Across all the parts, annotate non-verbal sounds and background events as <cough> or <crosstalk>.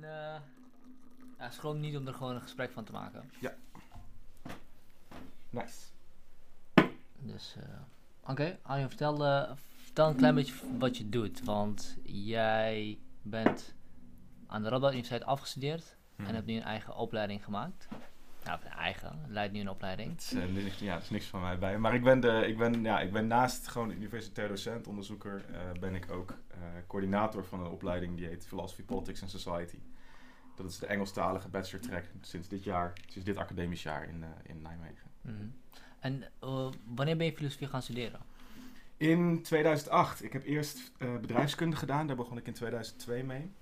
En eh ja, schroom niet om er gewoon een gesprek van te maken. Nice. Dus, eh oké. Arjen, vertel, eh, vertel een klein beetje wat je doet. Want jij bent aan de Radboud Universiteit afgestudeerd Mhm. en hebt nu een eigen opleiding gemaakt. Nou, eigen, leidt nu een opleiding. Het is, eh, ja, er is niks van mij bij. Maar ik ben, de, ik ben, ja, ik ben naast gewoon universitair docent, onderzoeker, eh, ben ik ook eh, coördinator van een opleiding die heet Philosophy, Politics and Society. Dat is de Engelstalige bachelor track sinds dit jaar, sinds dit academisch jaar in, in Nijmegen. Mhm. En wanneer ben je filosofie gaan studeren? In 2008. Ik heb eerst bedrijfskunde gedaan. Daar begon ik in 2002 mee.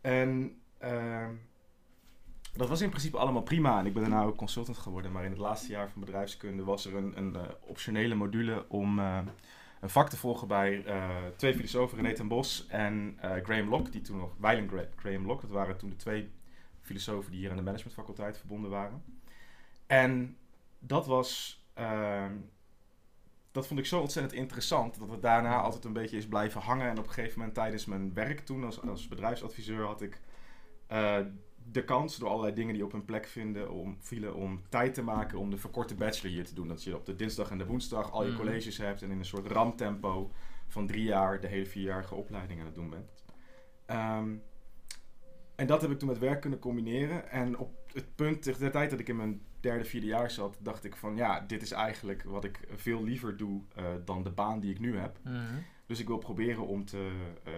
En eh, dat was in principe allemaal prima. En ik ben daarna ook consultant geworden. Maar in het laatste jaar van bedrijfskunde was er een, een eh, optionele module om eh, een vak te volgen bij eh, twee filosofen, René ten Bos en Graham Locke. Die toen nog, Weilen Gra- Graham Locke, dat waren toen de twee filosofen die hier aan de managementfaculteit verbonden waren. En dat was... ehm, dat vond ik zo ontzettend interessant dat het daarna altijd een beetje is blijven hangen. En op een gegeven moment tijdens mijn werk toen als, als bedrijfsadviseur had ik de kans door allerlei dingen die op hun plek vinden, om, vielen om tijd te maken om de verkorte bachelor hier te doen. Dat je op de dinsdag en de woensdag al je Mhm. colleges hebt en in een soort ramtempo van drie jaar de hele vierjarige opleiding aan het doen bent. Ehm, en dat heb ik toen met werk kunnen combineren. En op het punt, tegen de tijd dat ik in mijn derde, vierde jaar zat, dacht ik van ja, dit is eigenlijk wat ik veel liever doe eh, dan de baan die ik nu heb. Mhm. Dus ik wil proberen om, te, eh,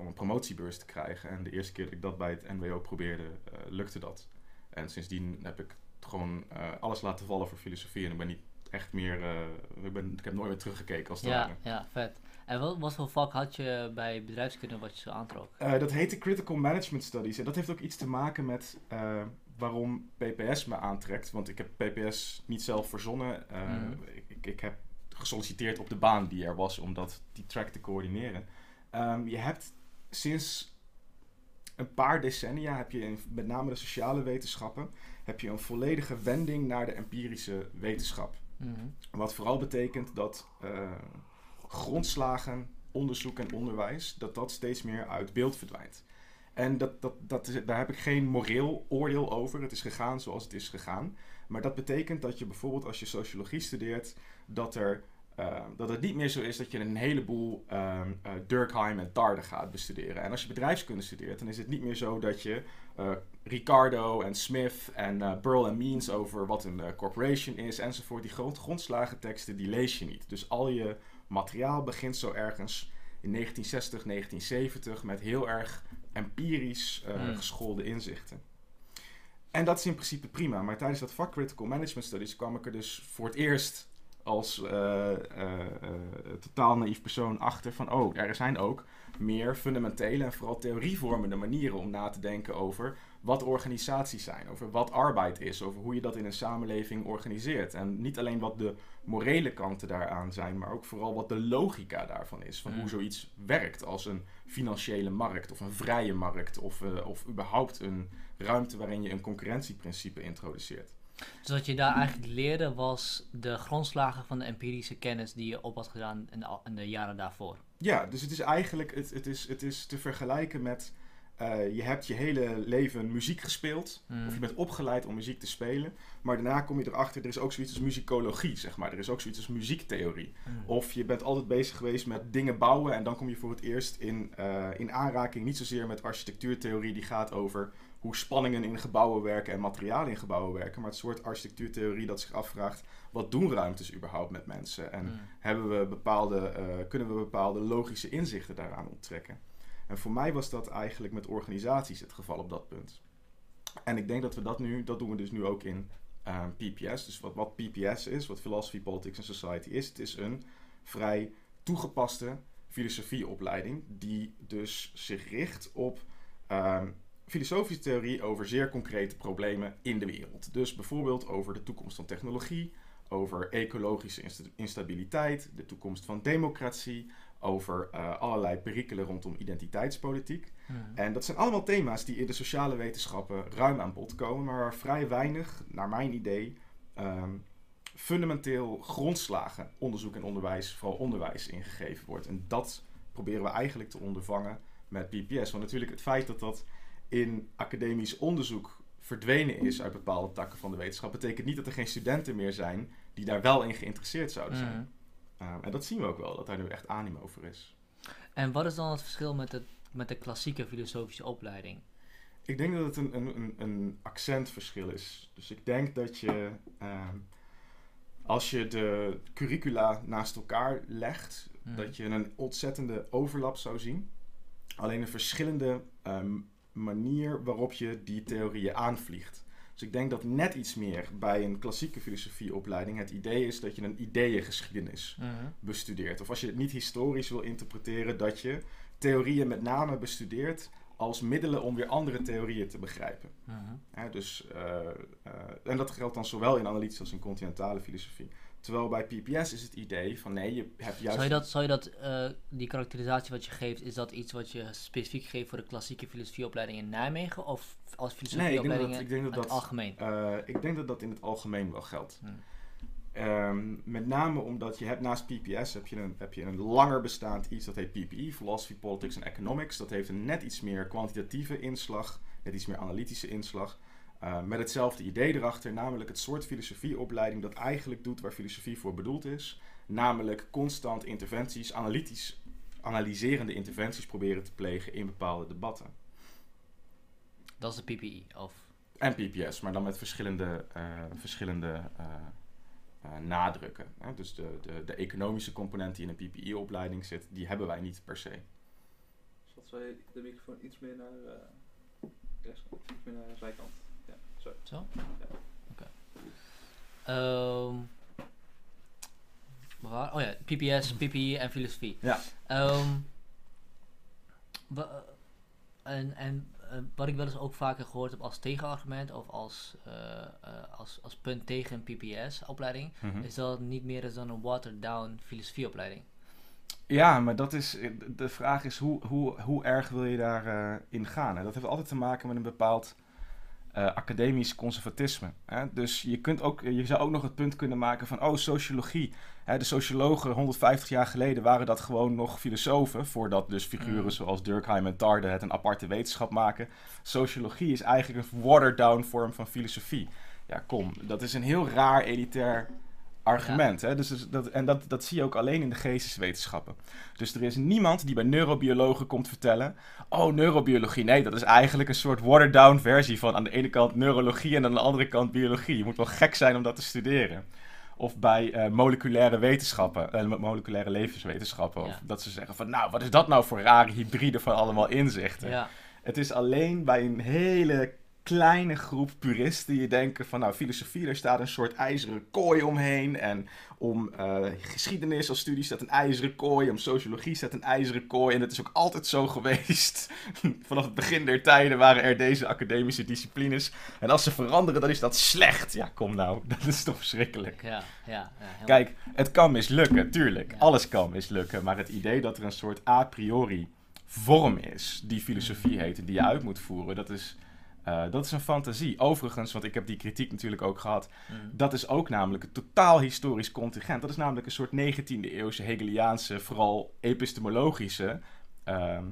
om een promotiebeurs te krijgen. En de eerste keer dat ik dat bij het NWO probeerde, eh, lukte dat. En sindsdien heb ik gewoon eh, alles laten vallen voor filosofie. En ik ben niet echt meer, ik, ben, ik heb nooit meer teruggekeken als het Ja, ja, vet. En wat, wat voor vak had je bij bedrijfskunde wat je zo aantrok? Eh, dat heette Critical Management Studies. En dat heeft ook iets te maken met waarom PPS me aantrekt. Want ik heb PPS niet zelf verzonnen. Mhm. ik, ik heb gesolliciteerd op de baan die er was om dat, die track te coördineren. Ehm, je hebt sinds een paar decennia, heb je in met name de sociale wetenschappen, heb je een volledige wending naar de empirische wetenschap. Mhm. Wat vooral betekent dat eh, grondslagen, onderzoek en onderwijs, dat dat steeds meer uit beeld verdwijnt. En dat, dat, dat is, daar heb ik geen moreel oordeel over. Het is gegaan zoals het is gegaan. Maar dat betekent dat je bijvoorbeeld als je sociologie studeert, dat, er, eh, dat het niet meer zo is dat je een heleboel ehm, eh, Durkheim en Tarde gaat bestuderen. En als je bedrijfskunde studeert, dan is het niet meer zo dat je eh, Ricardo en Smith en eh Burl en Means over wat een corporation is enzovoort. Die grond, grondslagenteksten, die lees je niet. Dus al je materiaal begint zo ergens in 1960, 1970 met heel erg empirisch Hmm. geschoolde inzichten. En dat is in principe prima. Maar tijdens dat vak Critical Management Studies kwam ik er dus voor het eerst als eh, eh, eh, totaal naïef persoon achter van... oh, er zijn ook meer fundamentele en vooral theorievormende manieren om na te denken over wat organisaties zijn, over wat arbeid is, over hoe je dat in een samenleving organiseert. En niet alleen wat de morele kanten daaraan zijn, maar ook vooral wat de logica daarvan is. Van Mm. hoe zoiets werkt als een financiële markt of een vrije markt of, of überhaupt een ruimte waarin je een concurrentieprincipe introduceert. Dus wat je daar eigenlijk leerde was de grondslagen van de empirische kennis die je op had gedaan in de, al- in de jaren daarvoor. Ja, dus het is eigenlijk het, het is, het is te vergelijken met eh, je hebt je hele leven muziek gespeeld. Mhm. Of je bent opgeleid om muziek te spelen. Maar daarna kom je erachter, er is ook zoiets als muzikologie, zeg maar. Er is ook zoiets als muziektheorie. Mhm. Of je bent altijd bezig geweest met dingen bouwen. En dan kom je voor het eerst in, eh, in aanraking niet zozeer met architectuurtheorie die gaat over hoe spanningen in gebouwen werken en materialen in gebouwen werken. Maar het soort architectuurtheorie dat zich afvraagt, wat doen ruimtes überhaupt met mensen? En Mhm. hebben we bepaalde, eh, kunnen we bepaalde logische inzichten daaraan onttrekken. En voor mij was dat eigenlijk met organisaties het geval op dat punt. En ik denk dat we dat nu, dat doen we dus nu ook in eh, PPS. Dus wat, wat PPS is, wat Philosophy, Politics and Society is, het is een vrij toegepaste filosofieopleiding die dus zich richt op ehm, filosofische theorie over zeer concrete problemen in de wereld. Dus bijvoorbeeld over de toekomst van technologie, over ecologische insta- instabiliteit, de toekomst van democratie, over eh, allerlei perikelen rondom identiteitspolitiek. En dat zijn allemaal thema's die in de sociale wetenschappen ruim aan bod komen, maar waar vrij weinig, naar mijn idee, ehm, fundamenteel grondslagen onderzoek en onderwijs, vooral onderwijs, ingegeven wordt. En dat proberen we eigenlijk te ondervangen met PPS. Want natuurlijk het feit dat dat in academisch onderzoek verdwenen is uit bepaalde takken van de wetenschap, betekent niet dat er geen studenten meer zijn die daar wel in geïnteresseerd zouden zijn. Mhm. Ehm, en dat zien we ook wel, dat daar nu echt animo voor is. En wat is dan het verschil met, het, met de klassieke filosofische opleiding? Ik denk dat het een, een, een, accentverschil is. Dus ik denk dat je, ehm, als je de curricula naast elkaar legt, Mhm. dat je een ontzettende overlap zou zien. Alleen een verschillende ehm, manier waarop je die theorieën aanvliegt. Dus ik denk dat net iets meer bij een klassieke filosofieopleiding het idee is dat je een ideeëngeschiedenis Mhm. bestudeert. Of als je het niet historisch wil interpreteren, dat je theorieën met name bestudeert als middelen om weer andere theorieën te begrijpen. Mhm. Dus, eh, eh, en dat geldt dan zowel in analytische als in continentale filosofie. Terwijl bij PPS is het idee van nee, je hebt juist... Zou je dat, zou je dat eh, die karakterisatie wat je geeft, is dat iets wat je specifiek geeft voor de klassieke filosofieopleiding in Nijmegen? Of als Nee, ik denk filosofieopleiding dat, ik denk dat, in het dat algemeen? Eh, ik denk dat dat in het algemeen wel geldt. Hmm. Ehm, met name omdat je hebt naast PPS heb je, een, heb je een langer bestaand iets dat heet PPE, Philosophy, Politics and Economics. Dat heeft een net iets meer kwantitatieve inslag, net iets meer analytische inslag. Eh, met hetzelfde idee erachter, namelijk het soort filosofieopleiding dat eigenlijk doet waar filosofie voor bedoeld is. Namelijk constant interventies, analytisch, analyserende interventies proberen te plegen in bepaalde debatten. Dat is de PPE. Of, En PPS, maar dan met verschillende, eh, verschillende eh, nadrukken. Hè? Dus de, de, de economische component die in een PPE-opleiding zit, die hebben wij niet per se. Dat zou je de microfoon iets meer naar uh, rechts, iets meer naar de zijkant. Ja, zo. zo? Oké. Ehm, waar? Oh ja, PPS, PPE en filosofie. Ja. Ehm, wa- en en eh, wat ik wel eens ook vaker gehoord heb als tegenargument of als, eh, eh, als, als punt tegen een PPS-opleiding, Mhm. is dat het niet meer is dan een watered-down filosofieopleiding. Ja, maar dat is, de vraag is hoe, hoe, hoe erg wil je daarin in gaan? Hè? Dat heeft altijd te maken met een bepaald eh, academisch conservatisme. Hè? Dus je, kunt ook, je zou ook nog het punt kunnen maken van, oh, sociologie. Hè, de sociologen 150 jaar geleden waren dat gewoon nog filosofen, voordat dus figuren Mm. zoals Durkheim en Tarde het een aparte wetenschap maken. Sociologie is eigenlijk een watered-down vorm van filosofie. Ja, kom, dat is een heel raar elitair argument. Hè? Dus, dus dat, en dat, dat zie je ook alleen in de geesteswetenschappen. Dus er is niemand die bij neurobiologen komt vertellen... oh, neurobiologie, nee, dat is eigenlijk een soort watered-down versie van... aan de ene kant neurologie en aan de andere kant biologie. Je moet wel gek zijn om dat te studeren. Of bij eh, moleculaire wetenschappen, eh, moleculaire levenswetenschappen. Of dat ze zeggen van, nou, wat is dat nou voor rare hybride van allemaal inzichten? Ja, Het is alleen bij een hele kleine groep puristen die denken van, nou, filosofie, daar staat een soort ijzeren kooi omheen. En om eh, geschiedenis als studie staat een ijzeren kooi. Om sociologie staat een ijzeren kooi. En dat is ook altijd zo geweest. <laughs> Vanaf het begin der tijden waren er deze academische disciplines. En als ze veranderen, dan is dat slecht. Ja, kom nou, <laughs> dat is toch verschrikkelijk. ja, ja. ja helemaal. Kijk, het kan mislukken, tuurlijk. Ja. Alles kan mislukken. Maar het idee dat er een soort a priori vorm is die filosofie heet en die je uit moet voeren, dat is, eh, dat is een fantasie. Overigens, want ik heb die kritiek natuurlijk ook gehad, Mm. dat is ook namelijk een totaal historisch contingent. Dat is namelijk een soort 19e eeuwse Hegeliaanse, vooral epistemologische ehm,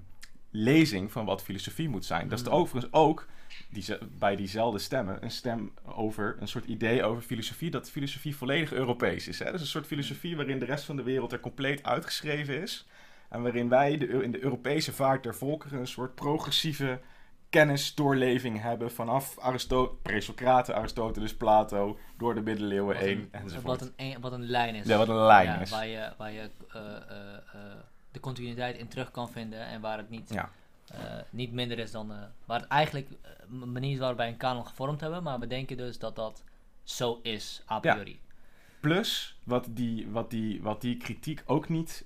lezing van wat filosofie moet zijn. Dat is Mm. overigens ook die, bij diezelfde stemmen een stem over een soort idee over filosofie, dat filosofie volledig Europees is. Hè? Dus een soort filosofie waarin de rest van de wereld er compleet uitgeschreven is. En waarin wij de, in de Europese vaart der volkeren een soort progressieve kennisdoorleving hebben vanaf Aristo Presocraten, Aristoteles, Plato, door de middeleeuwen heen een- enzovoort. Wat een, een- wat een lijn is. Ja, wat een lijn Ja, is. Waar je, waar je eh, eh, eh, de continuïteit in terug kan vinden en waar het niet, Ja. niet minder is dan. waar het eigenlijk een manier is waarop wij een kanon gevormd hebben, maar we denken dus dat dat zo is, a Ja. priori. Plus, wat die, wat die, wat die kritiek ook niet...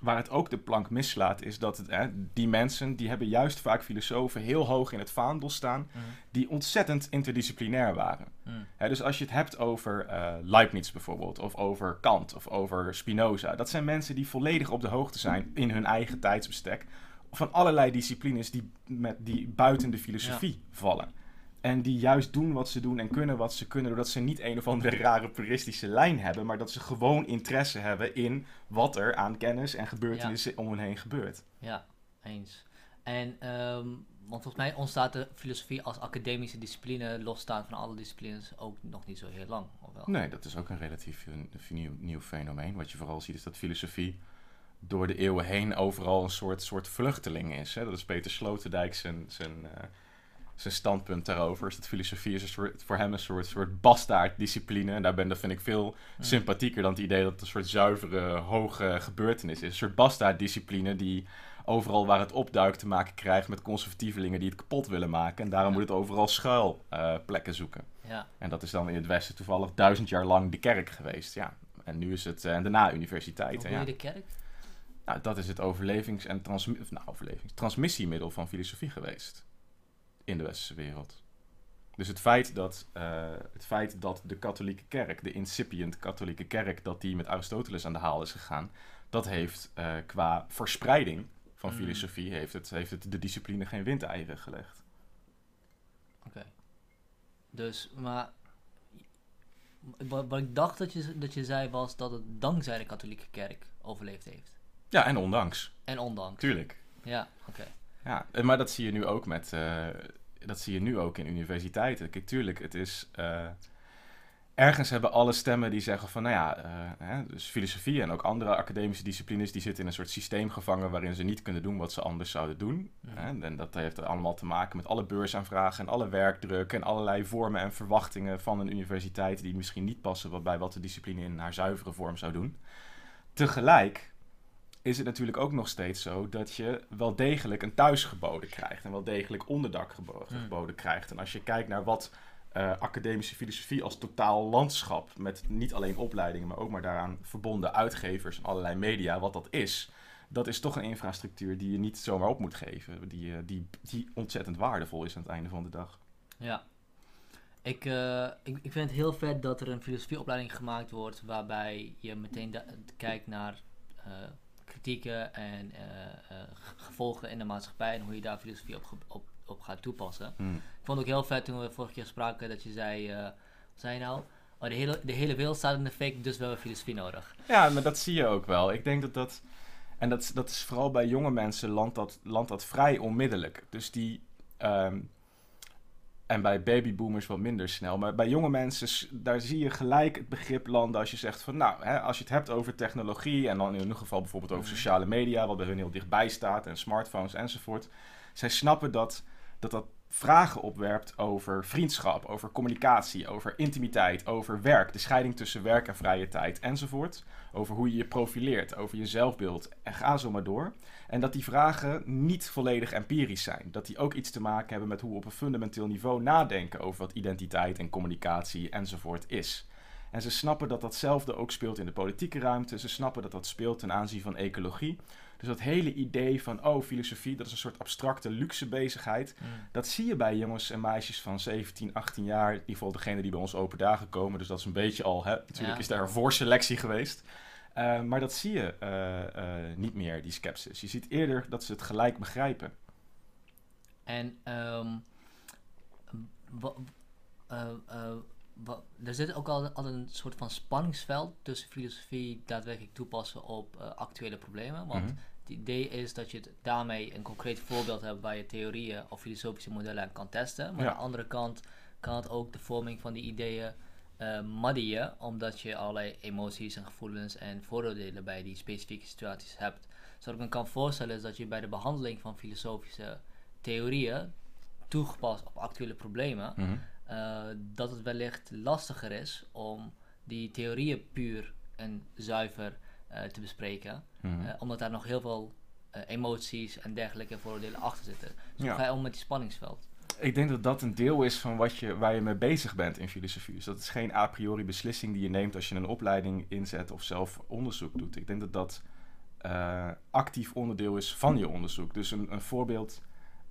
waar het ook de plank mislaat, is dat het, hè, die mensen... die hebben juist vaak filosofen heel hoog in het vaandel staan... Mhm. die ontzettend interdisciplinair waren. Mm. Hè, dus als je het hebt over eh, Leibniz bijvoorbeeld, of over Kant, of over Spinoza... dat zijn mensen die volledig op de hoogte zijn in hun eigen tijdsbestek... van allerlei disciplines die, met, die buiten de filosofie vallen. En die juist doen wat ze doen en kunnen wat ze kunnen... doordat ze niet een of andere <laughs> rare puristische lijn hebben... maar dat ze gewoon interesse hebben in wat er aan kennis en gebeurtenissen om hen heen gebeurt. Ja, eens. En ehm, want volgens mij ontstaat de filosofie als academische discipline losstaand van alle disciplines ook nog niet zo heel lang, of wel? Nee, dat is ook een relatief een- een nieuw, nieuw fenomeen. Wat je vooral ziet is dat filosofie door de eeuwen heen overal een soort, soort vluchteling is. Hè? Dat is Peter Sloterdijk zijn, zijn, eh, zijn standpunt daarover. Is dat filosofie is een soort, voor hem een soort, soort bastaarddiscipline. En daar ben, dat vind ik veel sympathieker dan het idee dat het een soort zuivere, hoge gebeurtenis is. Een soort bastaarddiscipline die overal waar het opduikt te maken krijgt met conservatievelingen die het kapot willen maken. En daarom Ja. moet het overal schuilplekken plekken zoeken. Ja, En dat is dan in het Westen toevallig duizend jaar lang de kerk geweest. Ja. En nu is het en daarna universiteit. hoe ja. de kerk? Nou, dat is het overlevings- en of, nou, overlevings transmissiemiddel van filosofie geweest in de westerse wereld. Dus het feit dat, eh, het feit dat de katholieke kerk, de incipient katholieke kerk, dat die met Aristoteles aan de haal is gegaan, dat heeft eh, qua verspreiding van Mm. filosofie, heeft het, heeft het de discipline geen windeieren gelegd. Oké. Dus, maar... Wat, wat ik dacht dat je, dat je zei was dat het dankzij de katholieke kerk overleefd heeft. Ja, en ondanks, En ondanks. tuurlijk. Ja, oké. Ja, maar dat zie je nu ook met. eh, dat zie je nu ook in universiteiten. Kijk, tuurlijk, het is. eh, ergens hebben alle stemmen die zeggen van, nou ja, eh, hè, dus filosofie en ook andere academische disciplines, die zitten in een soort systeem gevangen waarin ze niet kunnen doen wat ze anders zouden doen. Hè? En dat heeft allemaal te maken met alle beursaanvragen en alle werkdruk en allerlei vormen en verwachtingen van een universiteit die misschien niet passen bij wat de discipline in haar zuivere vorm zou doen. Tegelijk is het natuurlijk ook nog steeds zo dat je wel degelijk een thuis geboden krijgt en wel degelijk onderdak Hmm. geboden krijgt. En als je kijkt naar wat eh, academische filosofie als totaal landschap, met niet alleen opleidingen, maar ook maar daaraan verbonden uitgevers en allerlei media, wat dat is, dat is toch een infrastructuur die je niet zomaar op moet geven, die, eh, die, die ontzettend waardevol is aan het einde van de dag. Ja. Ik, eh, ik, ik vind het heel vet dat er een filosofieopleiding gemaakt wordt waarbij je meteen kijkt naar kritieken en eh, eh, gevolgen in de maatschappij en hoe je daar filosofie op, op, op gaat toepassen. Hmm. Ik vond het ook heel vet toen we vorige keer spraken dat je zei, eh, wat zei je nou? Oh, de, hele, de hele wereld staat in de fake, dus we hebben filosofie nodig. Ja, maar dat zie je ook wel. Ik denk dat dat. En dat, is- dat is vooral bij jonge mensen landt dat, landt dat vrij onmiddellijk. Dus die. ehm, en bij babyboomers wat minder snel. Maar bij jonge mensen, daar zie je gelijk het begrip landen als je zegt van... Nou, hè, als je het hebt over technologie en dan in hun geval bijvoorbeeld over Mhm. sociale media... wat bij hun heel dichtbij staat en smartphones enzovoort. Zij snappen dat dat, dat vragen opwerpt over vriendschap, over communicatie, over intimiteit, over werk. De scheiding tussen werk en vrije tijd enzovoort. Over hoe je je profileert, over je zelfbeeld en ga zo maar door. En dat die vragen niet volledig empirisch zijn. Dat die ook iets te maken hebben met hoe we op een fundamenteel niveau nadenken over wat identiteit en communicatie enzovoort is. En ze snappen dat datzelfde ook speelt in de politieke ruimte. Ze snappen dat dat speelt ten aanzien van ecologie. Dus dat hele idee van, oh, filosofie, dat is een soort abstracte luxe bezigheid. Dat zie je bij jongens en meisjes van 17, 18 jaar. In ieder geval degene die bij ons open dagen komen. Dus dat is een beetje al, hè, natuurlijk Ja. is daar een voorselectie geweest. Eh, maar dat zie je eh, eh, niet meer, die sceptisch. Je ziet eerder dat ze het gelijk begrijpen. En wa- er zit ook al, al een soort van spanningsveld tussen filosofie daadwerkelijk toepassen op actuele problemen. Want Mhm. het idee is dat je het daarmee een concreet voorbeeld hebt waar je theorieën of filosofische modellen aan kan testen. Maar Ja. aan de andere kant kan het ook de vorming van die ideeën eh muddyen, omdat je allerlei emoties en gevoelens en vooroordelen bij die specifieke situaties hebt. Dus wat ik me kan voorstellen is dat je bij de behandeling van filosofische theorieën, toegepast op actuele problemen, Mhm. eh, dat het wellicht lastiger is om die theorieën puur en zuiver eh, te bespreken. Mhm. Omdat daar nog heel veel emoties en dergelijke vooroordelen achter zitten. Dus Ja. ga je om met die spanningsveld? Ik denk dat dat een deel is van wat je, waar je mee bezig bent in filosofie. Dus dat is geen a priori beslissing die je neemt als je een opleiding inzet of zelf onderzoek doet. Ik denk dat dat eh, actief onderdeel is van je onderzoek. Dus een, een voorbeeld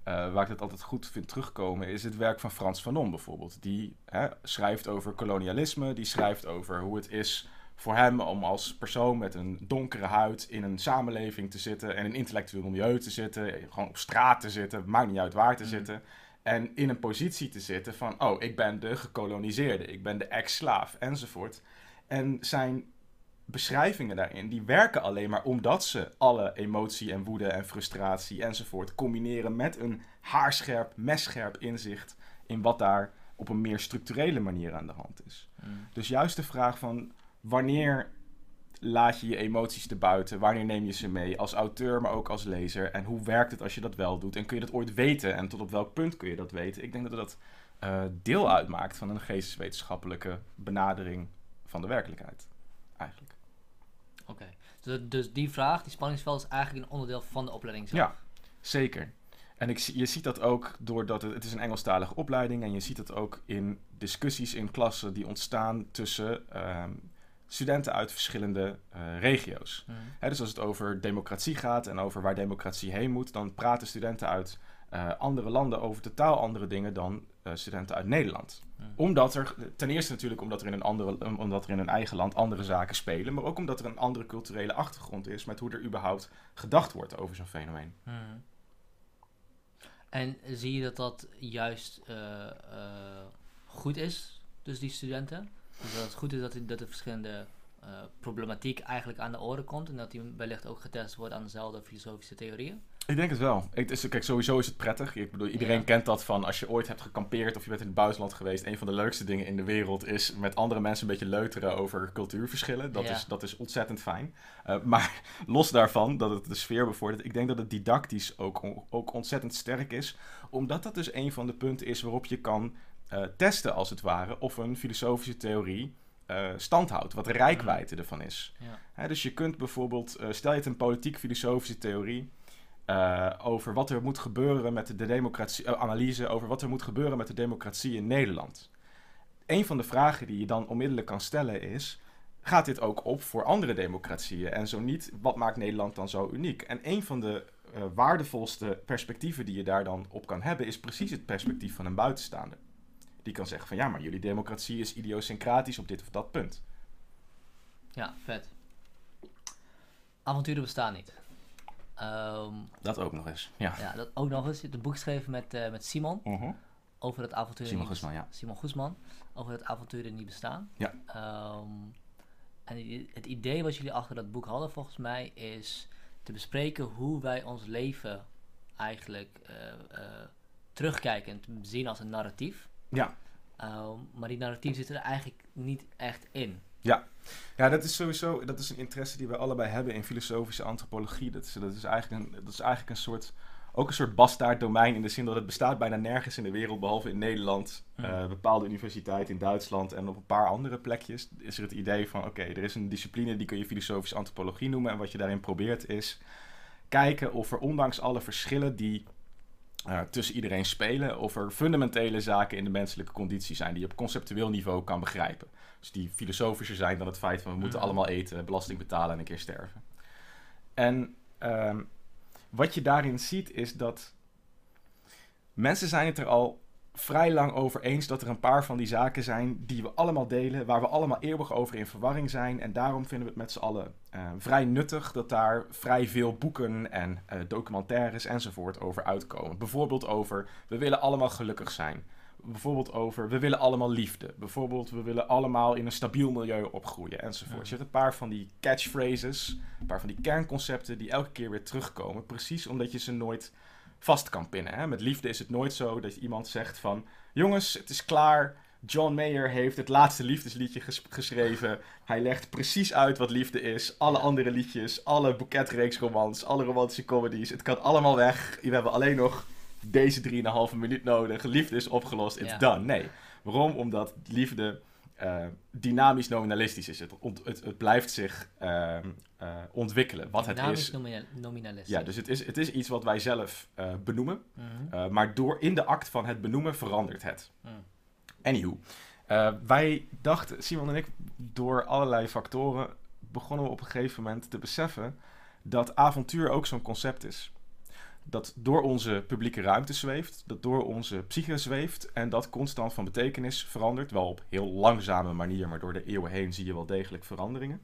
eh, waar ik het altijd goed vind terugkomen is het werk van Frans Fanon bijvoorbeeld. Die hè, schrijft over kolonialisme, die schrijft over hoe het is voor hem om als persoon met een donkere huid in een samenleving te zitten en in een intellectueel milieu te zitten, gewoon op straat te zitten, maakt niet uit waar te Mm. zitten. En in een positie te zitten van, oh, ik ben de gekoloniseerde, ik ben de ex-slaaf, enzovoort. En zijn beschrijvingen daarin, die werken alleen maar omdat ze alle emotie en woede en frustratie enzovoort combineren met een haarscherp, messcherp inzicht in wat daar op een meer structurele manier aan de hand is. Mm. Dus juist de vraag van wanneer laat je je emoties te buiten? Wanneer neem je ze mee als auteur, maar ook als lezer? En hoe werkt het als je dat wel doet? En kun je dat ooit weten? En tot op welk punt kun je dat weten? Ik denk dat dat eh, deel uitmaakt van een geesteswetenschappelijke benadering van de werkelijkheid. Eigenlijk. Oké. Dus, dus die vraag, die spanningsveld, is eigenlijk een onderdeel van de opleiding zelf. Ja, zeker. En ik, je ziet dat ook doordat het, het is een Engelstalige opleiding en je ziet dat ook in discussies in klassen die ontstaan tussen ehm, studenten uit verschillende eh, regio's. Mm. Hè, dus als het over democratie gaat en over waar democratie heen moet, dan praten studenten uit eh, andere landen over totaal andere dingen dan eh, studenten uit Nederland. Mm. Omdat er, ten eerste natuurlijk omdat er, in een andere, um, omdat er in hun eigen land andere zaken spelen, maar ook omdat er een andere culturele achtergrond is met hoe er überhaupt gedacht wordt over zo'n fenomeen. Mm. En zie je dat dat juist goed is, dus die studenten? Dus dat het goed is dat, die- dat de verschillende eh, problematiek eigenlijk aan de orde komt en dat die wellicht ook getest wordt aan dezelfde filosofische theorieën? Ik denk het wel. Ik, dus, kijk, sowieso is het prettig. Ik bedoel, iedereen Ja. kent dat van als je ooit hebt gekampeerd of je bent in het buitenland geweest. Een van de leukste dingen in de wereld is met andere mensen een beetje leuteren over cultuurverschillen. Dat, Ja. is, dat is ontzettend fijn. Eh, maar <laughs> los daarvan, dat het de sfeer bevordert. Ik denk dat het didactisch ook, ook ontzettend sterk is. Omdat dat dus een van de punten is waarop je kan eh, testen, als het ware, of een filosofische theorie eh stand houdt. Wat de rijkwijde ervan is. Ja. Hè, dus je kunt bijvoorbeeld, eh, stel je het een politiek-filosofische theorie over wat er moet gebeuren met de democratie, analyse over wat er moet gebeuren met de democratie in Nederland. Een van de vragen die je dan onmiddellijk kan stellen is: gaat dit ook op voor andere democratieën? En zo niet, wat maakt Nederland dan zo uniek? En een van de waardevolste perspectieven die je daar dan op kan hebben, is precies het perspectief van een buitenstaander. Die kan zeggen van ja, maar jullie democratie is idiosyncratisch op dit of dat punt. Ja, vet. Avonturen bestaan niet. Ehm, Dat ook nog eens. Ja. ja, dat ook nog eens. Je hebt een boek geschreven met, eh, met Simon Mhm. over het avontuur. Simon Guzman, ja. Simon Guzman over het avonturen niet bestaan. Ja. Ehm, en het idee wat jullie achter dat boek hadden, volgens mij, is te bespreken hoe wij ons leven eigenlijk eh, eh, terugkijken en te zien als een narratief. Ja. Ehm, maar die narratief zit er eigenlijk niet echt in. Ja, dat is sowieso dat is een interesse die we allebei hebben in filosofische antropologie. Dat is, dat is, eigenlijk, een, dat is eigenlijk een soort, ook een soort bastaard domein in de zin dat het bestaat bijna nergens in de wereld, behalve in Nederland, Hmm. eh, bepaalde universiteit in Duitsland en op een paar andere plekjes. Is er het idee van, oké, er is een discipline die kun je filosofische antropologie noemen. En wat je daarin probeert is kijken of er ondanks alle verschillen die eh, tussen iedereen spelen, of er fundamentele zaken in de menselijke conditie zijn die je op conceptueel niveau kan begrijpen. Dus die filosofischer zijn dan het feit van we moeten Mhm. allemaal eten, belasting betalen en een keer sterven. En ehm, wat je daarin ziet is dat mensen zijn het er al vrij lang over eens dat er een paar van die zaken zijn die we allemaal delen, waar we allemaal eeuwig over in verwarring zijn. En daarom vinden we het met z'n allen eh, vrij nuttig dat daar vrij veel boeken en eh, documentaires enzovoort over uitkomen. Bijvoorbeeld over we willen allemaal gelukkig zijn. Bijvoorbeeld over we willen allemaal liefde. Bijvoorbeeld we willen allemaal in een stabiel milieu opgroeien enzovoort. Ja. Je hebt een paar van die catchphrases, een paar van die kernconcepten die elke keer weer terugkomen. Precies omdat je ze nooit vast kan pinnen. Hè? Met liefde is het nooit zo dat iemand zegt van... Jongens, het is klaar. John Mayer heeft het laatste liefdesliedje ges- geschreven. Hij legt precies uit wat liefde is. Alle andere liedjes, alle boeketreeksromans, alle romantische comedies. Het kan allemaal weg. We hebben alleen nog deze 3,5 minuut nodig. Liefde is opgelost. It's Ja. done. Nee. Waarom? Omdat liefde eh, dynamisch nominalistisch is. Het, ont- het, het blijft zich ehm, eh, ontwikkelen. Wat het Dynamisch is. nomina- nominalistisch. Ja, dus het is, het is iets wat wij zelf eh, benoemen. Mhm. Maar door in de act van het benoemen verandert het. Mm. Anywho, wij dachten, Simon en ik, door allerlei factoren begonnen we op een gegeven moment te beseffen dat avontuur ook zo'n concept is. Dat door onze publieke ruimte zweeft, dat door onze psyche zweeft en dat constant van betekenis verandert. Wel op heel langzame manier, maar door de eeuwen heen zie je wel degelijk veranderingen.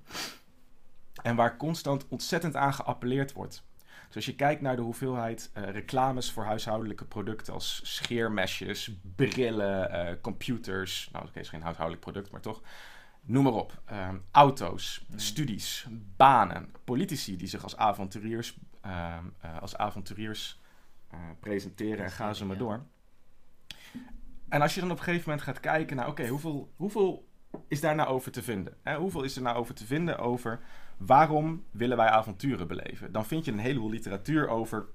En waar constant ontzettend aan geappelleerd wordt. Dus als je kijkt naar de hoeveelheid uh, reclames voor huishoudelijke producten als scheermesjes, brillen, uh, computers. Nou, oké, is geen huishoudelijk product, maar toch. Noem maar op. Ehm, auto's, Mm. studies, banen, politici die zich als avonturiers, eh, als avonturiers eh, presenteren en gaan ze maar door. En als je dan op een gegeven moment gaat kijken naar, oké, hoeveel, hoeveel is daar nou over te vinden? Hè? Hoeveel is er nou over te vinden over waarom willen wij avonturen beleven? Dan vind je een heleboel literatuur over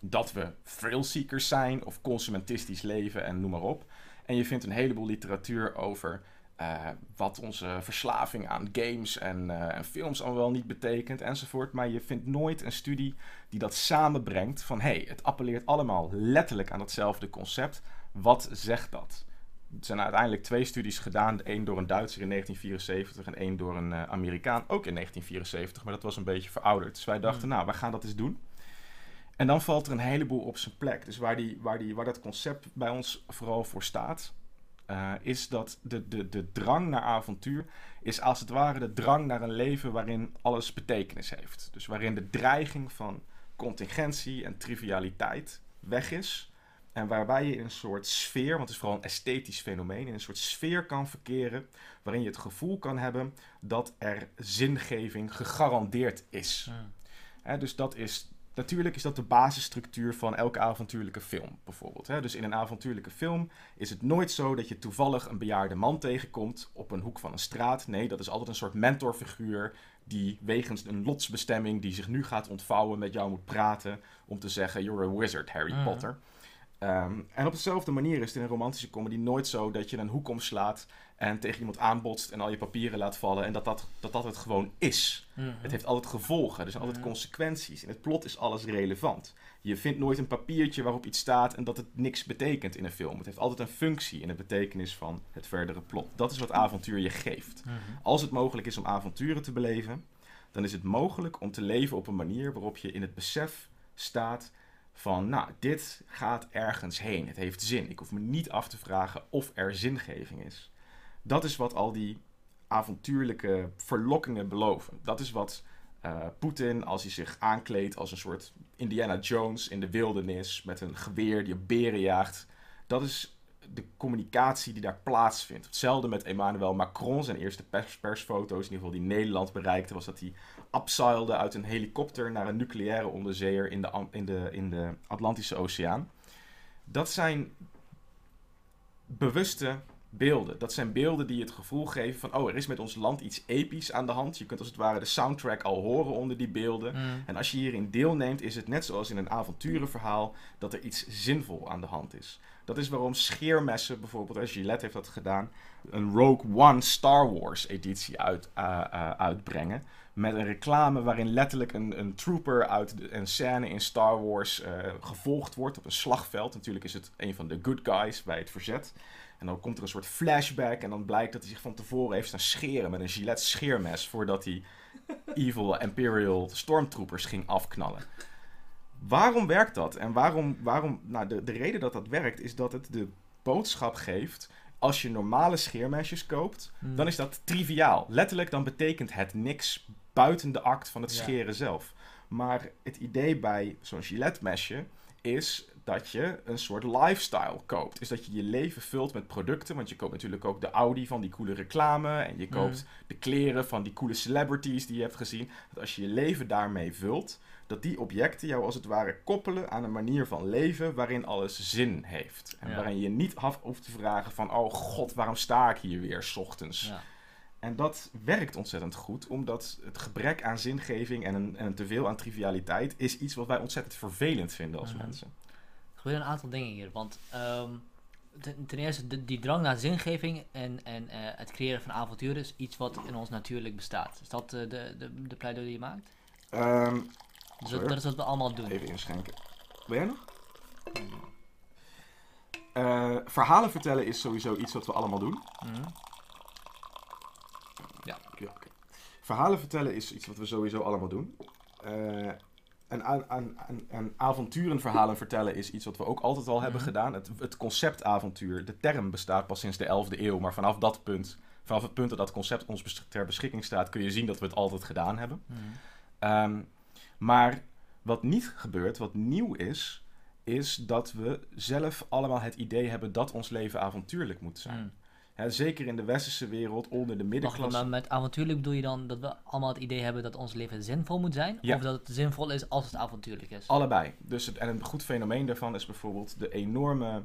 dat we thrillseekers zijn of consumentistisch leven en noem maar op. En je vindt een heleboel literatuur over eh, wat onze verslaving aan games en, eh, en films al wel niet betekent enzovoort. Maar je vindt nooit een studie die dat samenbrengt van hé, hey, het appelleert allemaal letterlijk aan hetzelfde concept. Wat zegt dat? Er zijn uiteindelijk twee studies gedaan. Eén door een Duitser in 1974 en één door een eh, Amerikaan ook in 1974. Maar dat was een beetje verouderd. Dus wij dachten, Hmm. nou, we gaan dat eens doen. En dan valt er een heleboel op zijn plek. Dus waar, die, waar, die, waar dat concept bij ons vooral voor staat, eh, is dat de, de, de drang naar avontuur is als het ware de drang naar een leven waarin alles betekenis heeft. Dus waarin de dreiging van contingentie en trivialiteit weg is. En waarbij je in een soort sfeer, want het is vooral een esthetisch fenomeen, in een soort sfeer kan verkeren waarin je het gevoel kan hebben dat er zingeving gegarandeerd is. Dus dat is, natuurlijk is dat de basisstructuur van elke avontuurlijke film, bijvoorbeeld. Hè. Dus in een avontuurlijke film is het nooit zo dat je toevallig een bejaarde man tegenkomt op een hoek van een straat. Nee, dat is altijd een soort mentorfiguur die wegens een lotsbestemming die zich nu gaat ontvouwen met jou moet praten om te zeggen, you're a wizard, Harry Mhm. Potter. Ehm, en op dezelfde manier is het in een romantische comedy nooit zo dat je een hoek omslaat en tegen iemand aanbotst en al je papieren laat vallen en dat dat, dat, dat het gewoon is. Mhm. Het heeft altijd gevolgen, er zijn altijd consequenties. In het plot is alles relevant. Je vindt nooit een papiertje waarop iets staat en dat het niks betekent in een film. Het heeft altijd een functie in de betekenis van het verdere plot. Dat is wat avontuur je geeft. Mhm. Als het mogelijk is om avonturen te beleven, dan is het mogelijk om te leven op een manier waarop je in het besef staat van, nou, dit gaat ergens heen. Het heeft zin. Ik hoef me niet af te vragen of er zingeving is. Dat is wat al die avontuurlijke verlokkingen beloven. Dat is wat eh, Poetin, als hij zich aankleedt als een soort Indiana Jones in de wildernis met een geweer die op beren jaagt. Dat is de communicatie die daar plaatsvindt. Hetzelfde met Emmanuel Macron. Zijn eerste pers persfoto's, in ieder geval die Nederland bereikte, was dat hij abseilde uit een helikopter naar een nucleaire onderzeeër in de, in de, in de Atlantische Oceaan. Dat zijn bewuste beelden. Dat zijn beelden die het gevoel geven van, oh, er is met ons land iets episch aan de hand. Je kunt als het ware de soundtrack al horen onder die beelden. Mhm. En als je hierin deelneemt, is het net zoals in een avonturenverhaal dat er iets zinvol aan de hand is. Dat is waarom scheermessen, bijvoorbeeld, als Gillette heeft dat gedaan, een Rogue One Star Wars editie uit, eh, eh, uitbrengen. Met een reclame waarin letterlijk een, een trooper uit de, een scène in Star Wars eh, gevolgd wordt op een slagveld. Natuurlijk is het een van de good guys bij het verzet. En dan komt er een soort flashback en dan blijkt dat hij zich van tevoren heeft staan scheren met een Gillette scheermes voordat hij <laughs> evil Imperial Stormtroopers ging afknallen. Waarom werkt dat? En waarom, waarom nou, de, de reden dat dat werkt is dat het de boodschap geeft. Als je normale scheermesjes koopt, Mhm. dan is dat triviaal. Letterlijk, dan betekent het niks buiten de act van het Ja. scheren zelf. Maar het idee bij zo'n Gillette-mesje is dat je een soort lifestyle koopt. Is dat je je leven vult met producten. Want je koopt natuurlijk ook de Audi van die coole reclame. En je koopt de kleren van die coole celebrities die je hebt gezien. Dat als je je leven daarmee vult, dat die objecten jou als het ware koppelen aan een manier van leven waarin alles zin heeft. En Ja. waarin je niet af hoeft te vragen van, oh god, waarom sta ik hier weer 's ochtends? Ja. En dat werkt ontzettend goed, omdat het gebrek aan zingeving en een, en een teveel aan trivialiteit is iets wat wij ontzettend vervelend vinden als Mhm. mensen. Er gebeuren een aantal dingen hier. Want ehm, ten, ten eerste, de- die drang naar zingeving en, en eh, het creëren van avonturen is iets wat in ons natuurlijk bestaat. Is dat eh, de, de, de pleidooi die je maakt? Ehm, Dus dat, dat is wat we allemaal doen. even inschenken. Wil jij nog? Eh, verhalen vertellen is sowieso iets wat we allemaal doen. Mhm. Ja, oké. Verhalen vertellen is iets wat we sowieso allemaal doen. En aan, aan, aan, aan avonturenverhalen vertellen is iets wat we ook altijd al hebben Mhm. gedaan. Het, het concept avontuur, de term bestaat pas sinds de 11e eeuw. Maar vanaf dat punt, vanaf het punt dat dat concept ons bes- ter beschikking staat, kun je zien dat we het altijd gedaan hebben. Mhm. Ehm, maar wat niet gebeurt, wat nieuw is, is dat we zelf allemaal het idee hebben dat ons leven avontuurlijk moet zijn. Mhm. Hè, zeker in de westerse wereld, onder de middenklasse. maar met avontuurlijk bedoel je dan dat we allemaal het idee hebben dat ons leven zinvol moet zijn? Ja. Of dat het zinvol is als het avontuurlijk is? Allebei. Dus het, en een goed fenomeen daarvan is bijvoorbeeld de enorme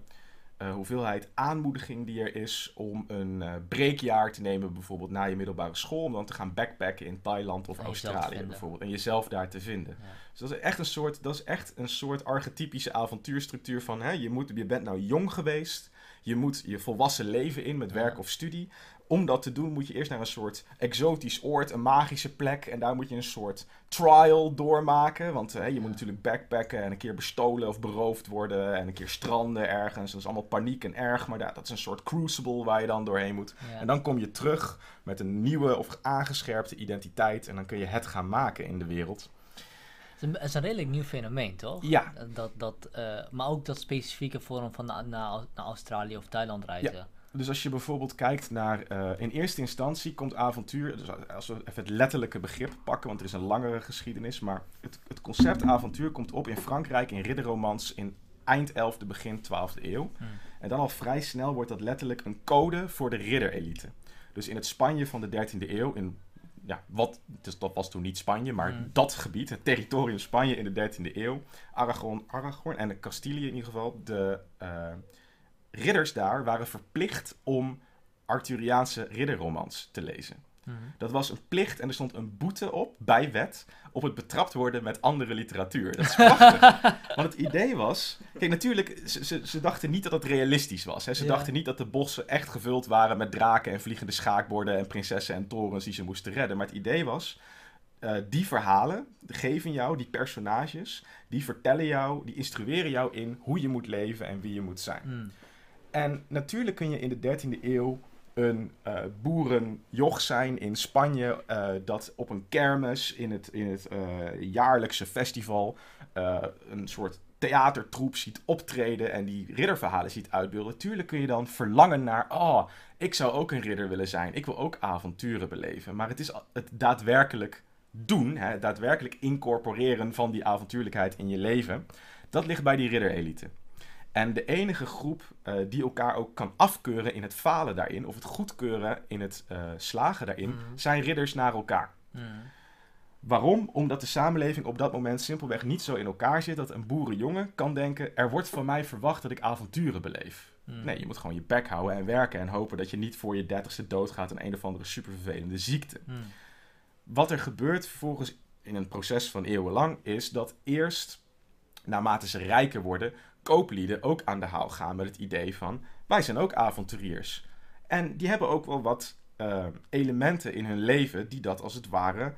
eh, hoeveelheid aanmoediging die er is om een eh, breekjaar te nemen, bijvoorbeeld na je middelbare school, om dan te gaan backpacken in Thailand of En Australië bijvoorbeeld. En jezelf daar te vinden. Ja. Dus dat is echt een soort, dat is echt een soort archetypische avontuurstructuur van hè, je, moet, je bent nou jong geweest, je moet je volwassen leven in met werk of studie. Om dat te doen moet je eerst naar een soort exotisch oord, een magische plek. En daar moet je een soort trial doormaken. Want hè, je moet natuurlijk backpacken en een keer bestolen of beroofd worden. En een keer stranden ergens. Dat is allemaal paniek en erg. Maar ja, dat is een soort crucible waar je dan doorheen moet. Ja. En dan kom je terug met een nieuwe of aangescherpte identiteit. En dan kun je het gaan maken in de wereld. Het, is een, het is een redelijk nieuw fenomeen, toch? Ja, Dat, dat, eh, maar ook dat specifieke vorm van na- naar, naar Australië of Thailand reizen. Dus als je bijvoorbeeld kijkt naar, eh, in eerste instantie komt avontuur, dus als we even het letterlijke begrip pakken, want er is een langere geschiedenis, maar het, het concept avontuur komt op in Frankrijk in ridderromans in eind 11e, begin 12e eeuw. Hmm. En dan al vrij snel wordt dat letterlijk een code voor de ridderelite. Dus in het Spanje van de 13e eeuw, in ja, wat, dus dat was toen niet Spanje, maar Mm. dat gebied, het territorium Spanje in de 13e eeuw, Aragon, Aragon en de Castilië in ieder geval, de eh, ridders daar waren verplicht om Arthuriaanse ridderromans te lezen. Mhm. Dat was een plicht en er stond een boete op, bij wet, op het betrapt worden met andere literatuur. Dat is prachtig. <laughs> Want het idee was... Kijk, natuurlijk, ze, ze, ze dachten niet dat het realistisch was. Hè. Ze Ja. dachten niet dat de bossen echt gevuld waren met draken en vliegende schaakborden en prinsessen en torens die ze moesten redden. Maar het idee was, eh, die verhalen geven jou, die personages, die vertellen jou, die instrueren jou in hoe je moet leven en wie je moet zijn. Hmm. En natuurlijk kun je in de 13e eeuw een eh boerenjoch zijn in Spanje eh, dat op een kermis in het, in het eh, jaarlijkse festival een soort theatertroep ziet optreden en die ridderverhalen ziet uitbeelden. Tuurlijk kun je dan verlangen naar, oh, ik zou ook een ridder willen zijn. Ik wil ook avonturen beleven. Maar het is het daadwerkelijk doen, hè, het daadwerkelijk incorporeren van die avontuurlijkheid in je leven, dat ligt bij die ridderelite. En de enige groep eh, die elkaar ook kan afkeuren in het falen daarin, of het goedkeuren in het eh, slagen daarin, Mhm. zijn ridders naar elkaar. Hmm. Waarom? Omdat de samenleving op dat moment simpelweg niet zo in elkaar zit dat een boerenjongen kan denken: er wordt van mij verwacht dat ik avonturen beleef. Hmm. Nee, je moet gewoon je bek houden en werken en hopen dat je niet voor je dertigste doodgaat aan een of andere supervervelende ziekte. Wat er gebeurt vervolgens in een proces van eeuwenlang is dat eerst, naarmate ze rijker worden, kooplieden ook aan de haal gaan met het idee van wij zijn ook avonturiers. En die hebben ook wel wat eh, elementen in hun leven die dat als het ware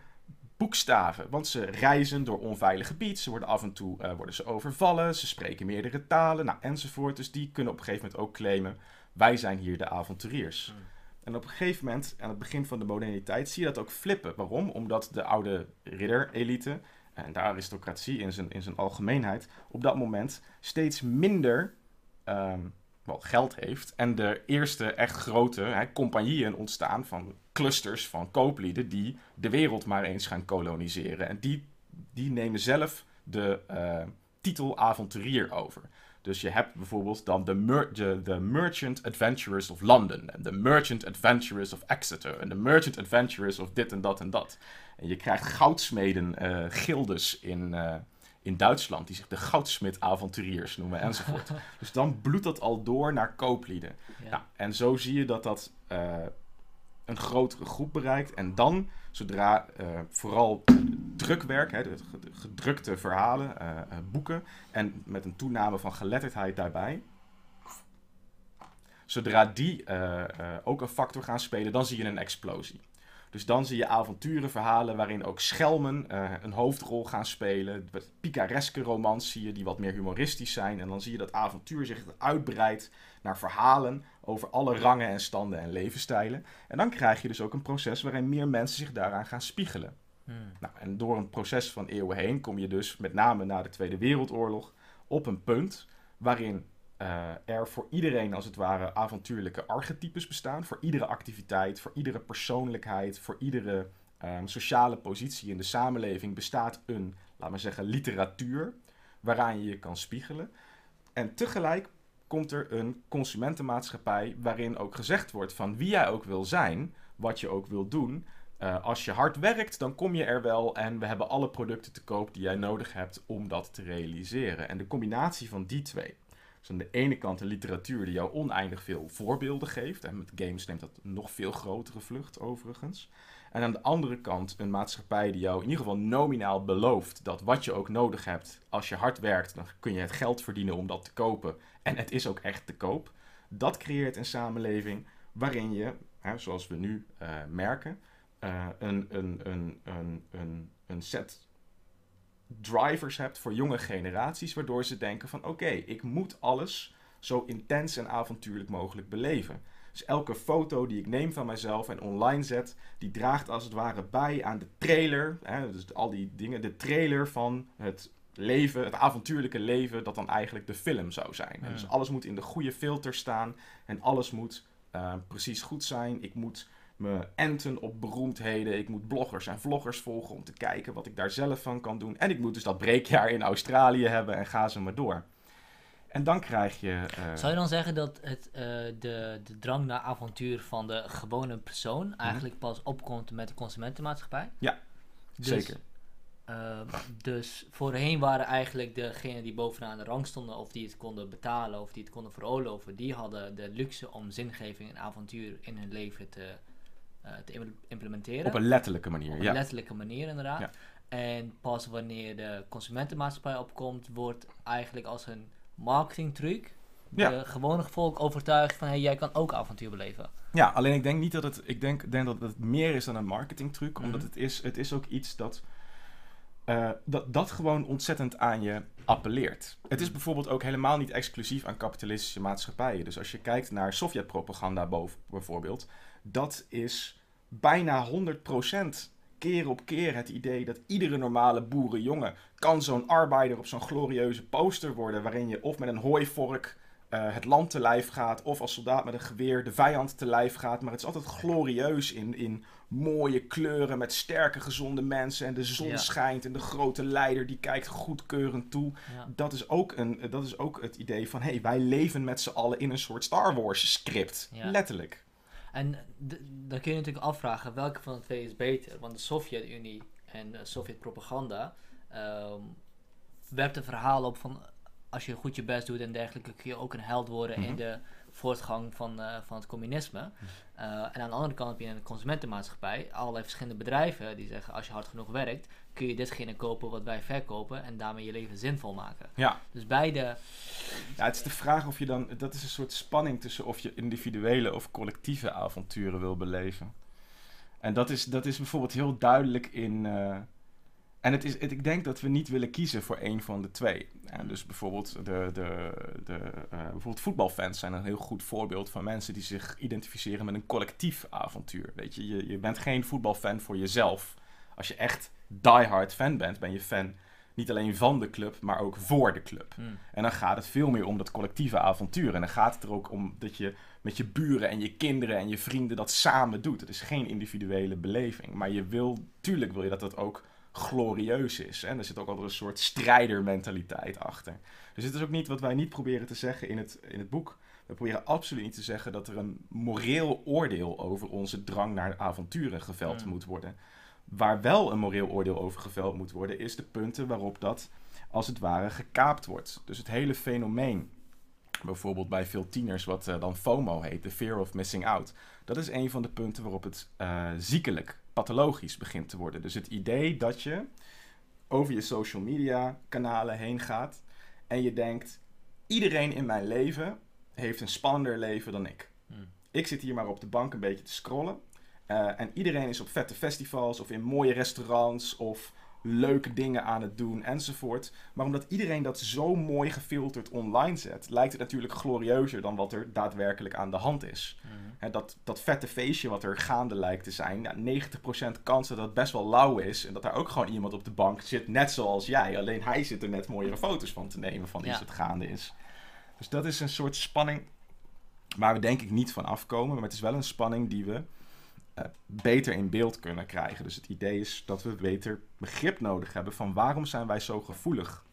boekstaven. Want ze reizen door onveilig gebied, ze worden af en toe eh, worden ze overvallen, ze spreken meerdere talen, nou, enzovoort. Dus die kunnen op een gegeven moment ook claimen, wij zijn hier de avonturiers. Hmm. En op een gegeven moment, aan het begin van de moderniteit, zie je dat ook flippen. Waarom? Omdat de oude ridderelite en de aristocratie in zijn, in zijn algemeenheid op dat moment steeds minder ehm, wel, geld heeft. En de eerste echt grote hè, compagnieën ontstaan van clusters van kooplieden die de wereld maar eens gaan koloniseren. En die, die nemen zelf de eh, titel avonturier over. Dus je hebt bijvoorbeeld dan de, mer- de, de Merchant Adventurers of London. En de Merchant Adventurers of Exeter. En de Merchant Adventurers of dit en dat en dat. En je krijgt goudsmeden, eh, gildes in, eh, in Duitsland. Die zich de goudsmid-avonturiers noemen enzovoort. <laughs> dus dan bloedt dat al door naar kooplieden. Ja. Nou, en zo zie je dat dat eh, een grotere groep bereikt. En dan, zodra eh, vooral drukwerk, hè, gedrukte verhalen, eh, eh, boeken, en met een toename van geletterdheid daarbij. Zodra die ook een factor gaan spelen, dan zie je een explosie. Dus dan zie je avonturenverhalen waarin ook schelmen een hoofdrol gaan spelen. Picareske romans zie je die wat meer humoristisch zijn. En dan zie je dat avontuur zich uitbreidt naar verhalen over alle rangen en standen en levensstijlen. En dan krijg je dus ook een proces waarin meer mensen zich daaraan gaan spiegelen. Hmm. Nou, en door een proces van eeuwen heen kom je dus met name na de Tweede Wereldoorlog op een punt waarin eh, er voor iedereen als het ware avontuurlijke archetypes bestaan. Voor iedere activiteit, voor iedere persoonlijkheid, voor iedere ehm, sociale positie in de samenleving bestaat een, laat maar zeggen, literatuur waaraan je je kan spiegelen. En tegelijk komt er een consumentenmaatschappij waarin ook gezegd wordt van wie jij ook wil zijn, wat je ook wil doen. Eh, als je hard werkt, dan kom je er wel en we hebben alle producten te koop die jij nodig hebt om dat te realiseren. En de combinatie van die twee, dus aan de ene kant een literatuur die jou oneindig veel voorbeelden geeft, en met games neemt dat nog veel grotere vlucht overigens. En aan de andere kant een maatschappij die jou in ieder geval nominaal belooft dat wat je ook nodig hebt, als je hard werkt, dan kun je het geld verdienen om dat te kopen. En het is ook echt te koop. Dat creëert een samenleving waarin je, hè, zoals we nu eh, merken, eh, een, een, een, een, een, een set drivers hebt voor jonge generaties, waardoor ze denken van oké, ik moet alles zo intens en avontuurlijk mogelijk beleven. Dus elke foto die ik neem van mijzelf en online zet, die draagt als het ware bij aan de trailer. Hè, dus al die dingen, de trailer van het leven, het avontuurlijke leven, dat dan eigenlijk de film zou zijn. Dus alles moet in de goede filter staan en alles moet uh, precies goed zijn. Ik moet me enten op beroemdheden. Ik moet bloggers en vloggers volgen om te kijken wat ik daar zelf van kan doen. En ik moet dus dat breekjaar in Australië hebben en ga ze maar door. En dan krijg je. Uh... Zou je dan zeggen dat het, uh, de, de drang naar avontuur van de gewone persoon Mhm. eigenlijk pas opkomt met de consumentenmaatschappij? Ja, Dus, zeker. uh, dus voorheen waren eigenlijk degenen die bovenaan de rang stonden, of die het konden betalen, of die het konden veroorloven, die hadden de luxe om zingeving en avontuur in hun leven te, uh, te implementeren. Op een letterlijke manier, Op een ja. letterlijke manier, inderdaad. Ja. En pas wanneer de consumentenmaatschappij opkomt, wordt eigenlijk als een marketingtruc Ja. de gewone volk overtuigd van hey, jij kan ook avontuur beleven. Ja, alleen ik denk niet dat het. Ik denk, denk dat het meer is dan een marketingtruc. Omdat Mhm. het is, het is ook iets dat, eh, dat. Dat gewoon ontzettend aan je appelleert. Het is bijvoorbeeld ook helemaal niet exclusief aan kapitalistische maatschappijen. Dus als je kijkt naar Sovjet-propaganda boven, bijvoorbeeld. Dat is bijna 100% keer op keer het idee dat iedere normale boerenjongen kan zo'n arbeider op zo'n glorieuze poster worden. Waarin je of met een hooivork eh, het land te lijf gaat, of als soldaat met een geweer de vijand te lijf gaat. Maar het is altijd glorieus in, in mooie kleuren met sterke, gezonde mensen. En de zon Ja. schijnt en de grote leider die kijkt goedkeurend toe. Ja. Dat is ook, een, dat is ook het idee van, hé, hey, wij leven met z'n allen in een soort Star Wars script. Ja. Letterlijk. En dan kun je natuurlijk afvragen welke van de twee is beter. Want de Sovjet-Unie en de Sovjet-propaganda ehm, werpt een verhaal op van als je goed je best doet en dergelijke kun je ook een held worden Mhm. in de voortgang van, eh, van het communisme. Eh, en aan de andere kant heb je een consumentenmaatschappij, allerlei verschillende bedrijven die zeggen als je hard genoeg werkt kun je ditgene kopen wat wij verkopen en daarmee je leven zinvol maken. Ja. Dus beide, Ja, het is de vraag of je dan... Dat is een soort spanning tussen of je individuele of collectieve avonturen wil beleven. En dat is, dat is bijvoorbeeld heel duidelijk in... eh, en het is, het, ik denk dat we niet willen kiezen voor één van de twee. En dus bijvoorbeeld, de, de, de, eh, bijvoorbeeld voetbalfans zijn een heel goed voorbeeld van mensen die zich identificeren met een collectief avontuur. Weet je, je, je bent geen voetbalfan voor jezelf. Als je echt diehard fan bent, ben je fan niet alleen van de club, maar ook voor de club. hmm, En dan gaat het veel meer om dat collectieve avontuur. En dan gaat het er ook om dat je met je buren en je kinderen en je vrienden dat samen doet. Het is geen individuele beleving. Maar je wil, tuurlijk wil je dat dat ook glorieus is. En er zit ook altijd een soort strijdermentaliteit achter. Dus dit is ook niet wat wij niet proberen te zeggen in het, in het boek. We proberen absoluut niet te zeggen dat er een moreel oordeel over onze drang naar avonturen geveld Mm. moet worden. Waar wel een moreel oordeel over geveld moet worden, is de punten waarop dat als het ware gekaapt wordt. Dus het hele fenomeen, bijvoorbeeld bij veel tieners, wat eh, dan FOMO heet, de fear of missing out. Dat is een van de punten waarop het eh, ziekelijk, pathologisch begint te worden. Dus het idee dat je over je social media kanalen heen gaat en je denkt, iedereen in mijn leven heeft een spannender leven dan ik. hmm. Ik zit hier maar op de bank een beetje te scrollen. Eh, en iedereen is op vette festivals of in mooie restaurants of leuke dingen aan het doen enzovoort. Maar omdat iedereen dat zo mooi gefilterd online zet, lijkt het natuurlijk glorieuzer dan wat er daadwerkelijk aan de hand is. hmm. Hè, dat, dat vette feestje wat er gaande lijkt te zijn, ja, 90% kans dat dat best wel lauw is. En dat daar ook gewoon iemand op de bank zit, net zoals jij. Alleen hij zit er net mooiere foto's van te nemen van iets Ja. wat gaande is. Dus dat is een soort spanning waar we denk ik niet van afkomen. Maar het is wel een spanning die we eh, beter in beeld kunnen krijgen. Dus het idee is dat we beter begrip nodig hebben van waarom zijn wij zo gevoelig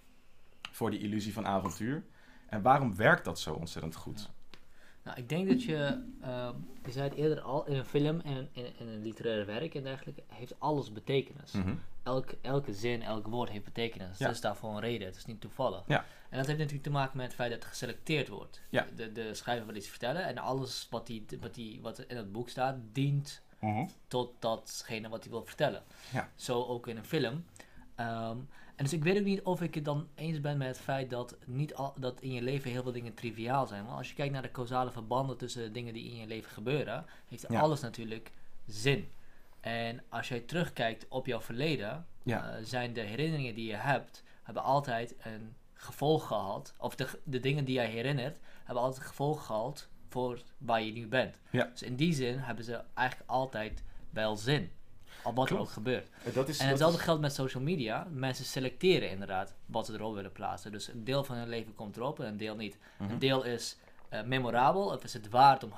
voor die illusie van avontuur. En waarom werkt dat zo ontzettend goed? Ja. Nou, ik denk dat je, uh, je zei het eerder al, in een film en in, in, een literair werk en dergelijke, heeft alles betekenis. Mhm. Elke, elke zin, elk woord heeft betekenis. Ja. Dat is daarvoor een reden, het is niet toevallig. Ja. En dat heeft natuurlijk te maken met het feit dat het geselecteerd wordt. Ja. De, de schrijver wil iets vertellen en alles wat, die, wat, die, wat in het boek staat, dient tot datgene wat hij wil vertellen. Ja. Zo ook in een film. Ehm, en dus ik weet ook niet of ik het dan eens ben met het feit dat, niet al, dat in je leven heel veel dingen triviaal zijn. Want als je kijkt naar de causale verbanden tussen de dingen die in je leven gebeuren, heeft Ja. alles natuurlijk zin. En als jij terugkijkt op jouw verleden, Ja. eh, zijn de herinneringen die je hebt, hebben altijd een gevolg gehad. Of de, de dingen die jij herinnert, hebben altijd een gevolg gehad voor waar je nu bent. Ja. Dus in die zin hebben ze eigenlijk altijd wel zin. Al wat er ook gebeurt. Dat is, En hetzelfde is- geldt met social media. Mensen selecteren inderdaad wat ze erop willen plaatsen. Dus een deel van hun leven komt erop en een deel niet. Mhm. Een deel is eh, memorabel, of is het waard om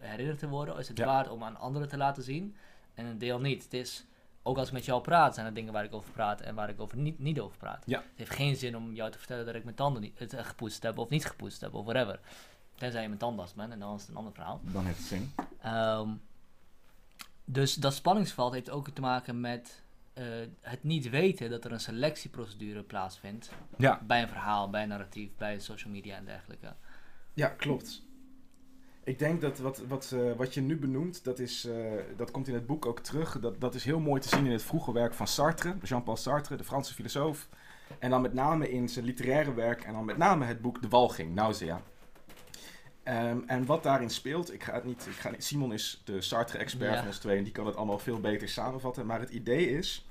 herinnerd te worden, of is het Ja. waard om aan anderen te laten zien. En een deel niet. Het is, ook als ik met jou praat, zijn er dingen waar ik over praat en waar ik over niet, niet over praat. Ja. Het heeft geen zin om jou te vertellen dat ik mijn tanden niet, het, eh, gepoetst heb of niet gepoetst heb of whatever. Tenzij je mijn tandarts bent en dan is het een ander verhaal. Dan heeft het zin. Ehm, dus dat spanningsveld heeft ook te maken met eh, het niet weten dat er een selectieprocedure plaatsvindt Ja. bij een verhaal, bij een narratief, bij social media en dergelijke. Ja, klopt. Ik denk dat wat, wat, eh, wat je nu benoemt, dat, is, eh, dat komt in het boek ook terug. Dat, dat is heel mooi te zien in het vroege werk van Sartre, Jean-Paul Sartre, de Franse filosoof. En dan met name in zijn literaire werk en dan met name het boek De Walging, Nausea. Ehm, en wat daarin speelt, ik ga het niet, ik ga niet Simon is de Sartre-expert Ja. van ons twee en die kan het allemaal veel beter samenvatten. Maar het idee is,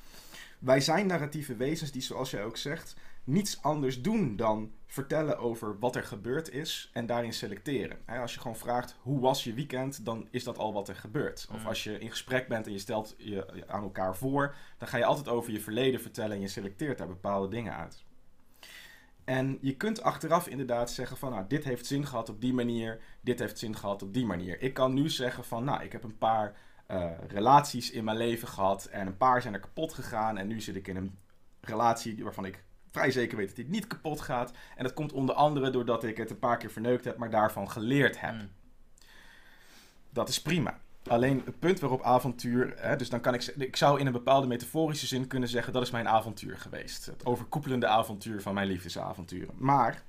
wij zijn narratieve wezens die, zoals jij ook zegt, niets anders doen dan vertellen over wat er gebeurd is en daarin selecteren. Als je gewoon vraagt hoe was je weekend, dan is dat al wat er gebeurt. Of Mm. als je in gesprek bent en je stelt je aan elkaar voor, dan ga je altijd over je verleden vertellen en je selecteert daar bepaalde dingen uit. En je kunt achteraf inderdaad zeggen van, nou, dit heeft zin gehad op die manier, dit heeft zin gehad op die manier. Ik kan nu zeggen van, nou, ik heb een paar eh, relaties in mijn leven gehad en een paar zijn er kapot gegaan en nu zit ik in een relatie waarvan ik vrij zeker weet dat die niet kapot gaat. En dat komt onder andere doordat ik het een paar keer verneukt heb, maar daarvan geleerd heb. Mm. Dat is prima. Alleen het punt waarop avontuur, hè, dus dan kan ik, ik zou in een bepaalde metaforische zin kunnen zeggen dat is mijn avontuur geweest. Het overkoepelende avontuur van mijn liefdesavonturen. Maar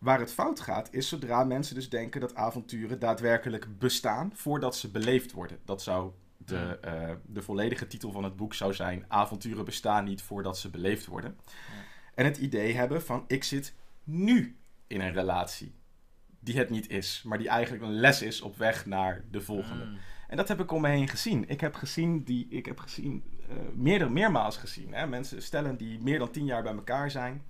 waar het fout gaat is zodra mensen dus denken dat avonturen daadwerkelijk bestaan voordat ze beleefd worden. Dat zou de, eh, de volledige titel van het boek zou zijn avonturen bestaan niet voordat ze beleefd worden. En het idee hebben van ik zit nu in een relatie die het niet is, maar die eigenlijk een les is op weg naar de volgende. Mm. En dat heb ik om me heen gezien. Ik heb gezien, die, ik heb gezien eh meerdere, meermaals gezien. Hè? Mensen stellen die meer dan tien jaar bij elkaar zijn.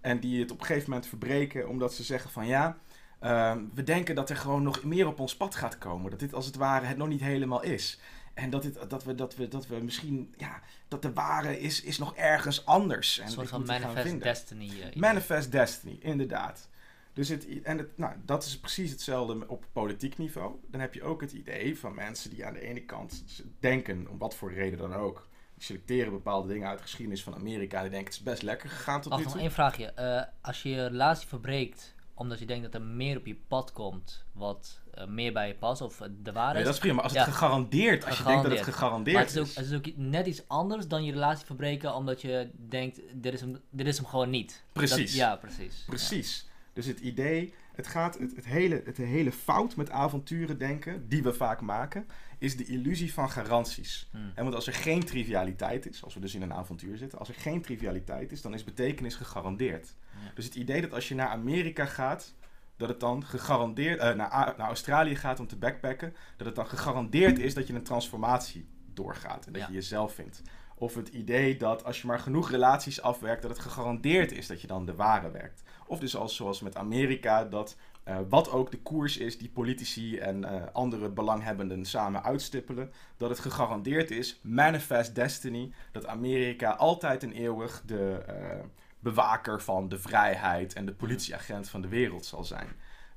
En die het op een gegeven moment verbreken omdat ze zeggen van ja, ehm, we denken dat er gewoon nog meer op ons pad gaat komen. Dat dit als het ware het nog niet helemaal is. En dat, dit, dat, we, dat, we, dat we misschien, ja, dat de ware is, is nog ergens anders. En Een soort van manifest destiny. eh. Manifest Destiny, inderdaad. Dus het, en het, nou, dat is precies hetzelfde op politiek niveau. Dan heb je ook het idee van mensen die aan de ene kant denken, om wat voor reden dan ook, die selecteren bepaalde dingen uit de geschiedenis van Amerika. Die denken het is best lekker gegaan tot Wacht, nu nog toe. één vraagje. Eh, als je je relatie verbreekt omdat je denkt dat er meer op je pad komt wat eh, meer bij je past of eh, de waarheid Nee, dat is prima. Maar als Ja. het gegarandeerd, als je denkt dat het Gegarandeerd. Maar het is, ook, het is ook net iets anders dan je relatie verbreken omdat je denkt, dit is hem, dit is hem gewoon niet. Precies. Dat- ja, precies. Precies. Dus het idee, het gaat, het, het, hele, het hele fout met avonturen denken, die we vaak maken, is de illusie van garanties. Hmm. En want als er geen trivialiteit is, als we dus in een avontuur zitten, als er geen trivialiteit is, dan is betekenis gegarandeerd. Dus het idee dat als je naar Amerika gaat, dat het dan gegarandeerd, eh, naar, naar Australië gaat om te backpacken, dat het dan gegarandeerd is dat je een transformatie doorgaat en dat Ja. je jezelf vindt. Of het idee dat als je maar genoeg relaties afwerkt, dat het gegarandeerd is dat je dan de ware werkt. Of dus als, zoals met Amerika, dat eh, wat ook de koers is die politici en eh, andere belanghebbenden samen uitstippelen, dat het gegarandeerd is, manifest destiny, dat Amerika altijd en eeuwig de eh, bewaker van de vrijheid en de politieagent van de wereld zal zijn.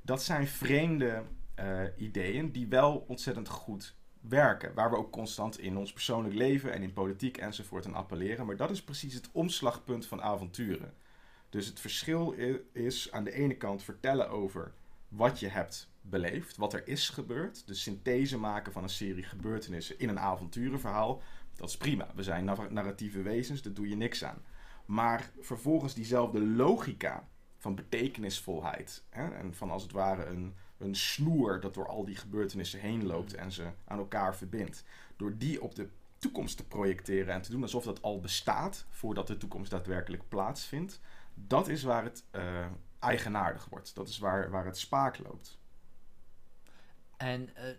Dat zijn vreemde ideeën die wel ontzettend goed werken, waar we ook constant in ons persoonlijk leven en in politiek enzovoort aan appelleren, maar dat is precies het omslagpunt van avonturen. Dus het verschil is aan de ene kant vertellen over wat je hebt beleefd, wat er is gebeurd. De synthese maken van een serie gebeurtenissen in een avonturenverhaal. Dat is prima. We zijn nar- narratieve wezens, daar doe je niks aan. Maar vervolgens diezelfde logica van betekenisvolheid. Hè, en van als het ware een, een snoer dat door al die gebeurtenissen heen loopt en ze aan elkaar verbindt. Door die op de toekomst te projecteren en te doen alsof dat al bestaat voordat de toekomst daadwerkelijk plaatsvindt. Dat is waar het eh, eigenaardig wordt. Dat is waar, waar het spaak loopt. En eh,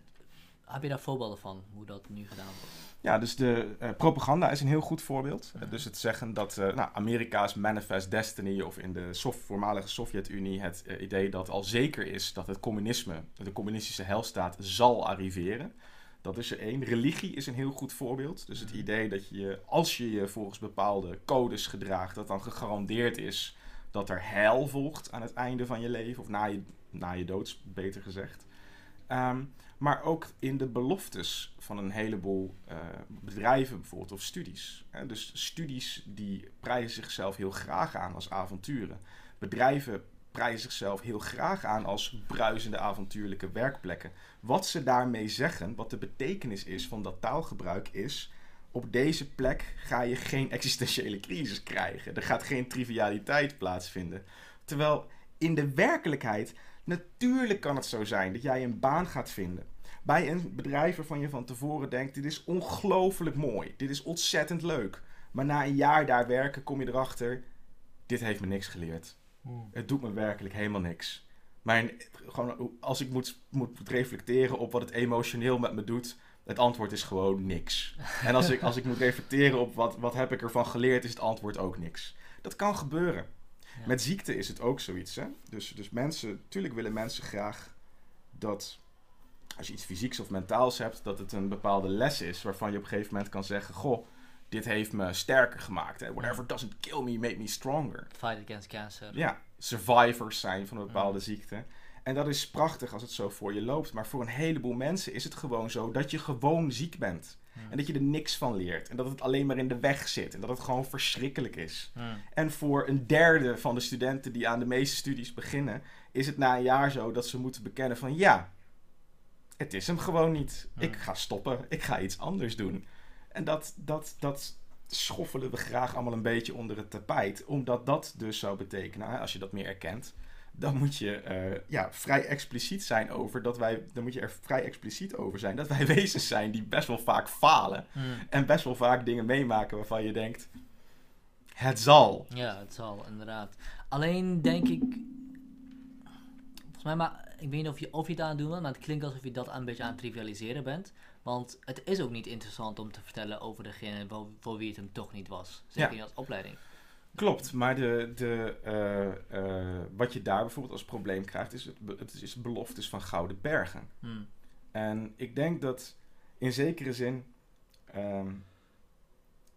heb je daar voorbeelden van, hoe dat nu gedaan wordt? Ja, dus de eh, propaganda is een heel goed voorbeeld. Mhm. Dus het zeggen dat eh, nou, Amerika's Manifest Destiny of in de Sof- voormalige Sovjet-Unie het eh, idee dat al zeker is dat het communisme, de communistische helstaat, zal arriveren. Dat is er één. Religie is een heel goed voorbeeld. Dus het Mhm. idee dat je, als je je volgens bepaalde codes gedraagt, dat dan gegarandeerd is dat er heil volgt aan het einde van je leven. Of na je, na je dood, beter gezegd. Ehm, maar ook in de beloftes van een heleboel eh, bedrijven bijvoorbeeld, of studies. Hè. Dus studies die prijzen zichzelf heel graag aan als avonturen. Bedrijven prijzen zichzelf heel graag aan als bruisende avontuurlijke werkplekken. Wat ze daarmee zeggen, wat de betekenis is van dat taalgebruik is... op deze plek ga je geen <laughs> existentiële crisis krijgen. Er gaat geen trivialiteit plaatsvinden. Terwijl in de werkelijkheid, natuurlijk kan het zo zijn dat jij een baan gaat vinden bij een bedrijf waarvan je van tevoren denkt: dit is ongelooflijk mooi, dit is ontzettend leuk. Maar na een jaar daar werken kom je erachter: dit heeft me niks geleerd. Het doet me werkelijk helemaal niks. Mijn, gewoon, als ik moet, moet reflecteren op wat het emotioneel met me doet, het antwoord is gewoon niks. <laughs> En als ik, als ik moet reflecteren op wat, wat heb ik ervan geleerd, is het antwoord ook niks. Dat kan gebeuren. Ja. Met ziekte is het ook zoiets. Hè? Dus, dus mensen, natuurlijk willen mensen graag dat als je iets fysieks of mentaals hebt, dat het een bepaalde les is waarvan je op een gegeven moment kan zeggen: Goh, dit heeft me sterker gemaakt. Hè? Whatever doesn't kill me, made me stronger. Fight against cancer. Ja, survivors zijn van een bepaalde ziekte. En dat is prachtig als het zo voor je loopt. Maar voor een heleboel mensen is het gewoon zo dat je gewoon ziek bent. Hmm. En dat je er niks van leert. En dat het alleen maar in de weg zit. En dat het gewoon verschrikkelijk is. Hmm. En voor een derde van de studenten die aan de meeste studies beginnen, is het na een jaar zo dat ze moeten bekennen van ja, het is hem gewoon niet. Ik ga stoppen, ik ga iets anders doen. En dat, dat, dat schoffelen we graag allemaal een beetje onder het tapijt, omdat dat dus zou betekenen, als je dat meer erkent, dan moet je eh, ja, vrij expliciet zijn over dat wij, dan moet je er vrij expliciet over zijn dat wij <laughs> wezens zijn die best wel vaak falen en best wel vaak dingen meemaken waarvan je denkt, het zal. Ja, het zal, inderdaad. Alleen denk ik. Volgens mij, maar ik weet niet of je, of je het aan het doen bent, maar het klinkt alsof je dat een beetje aan het trivialiseren bent. Want het is ook niet interessant om te vertellen over degene voor, voor wie het hem toch niet was. Zeker Ja. niet als opleiding. Klopt, maar de, de, eh, eh, wat je daar bijvoorbeeld als probleem krijgt, is het, het is beloftes van gouden bergen. Hmm. En ik denk dat in zekere zin. ehm,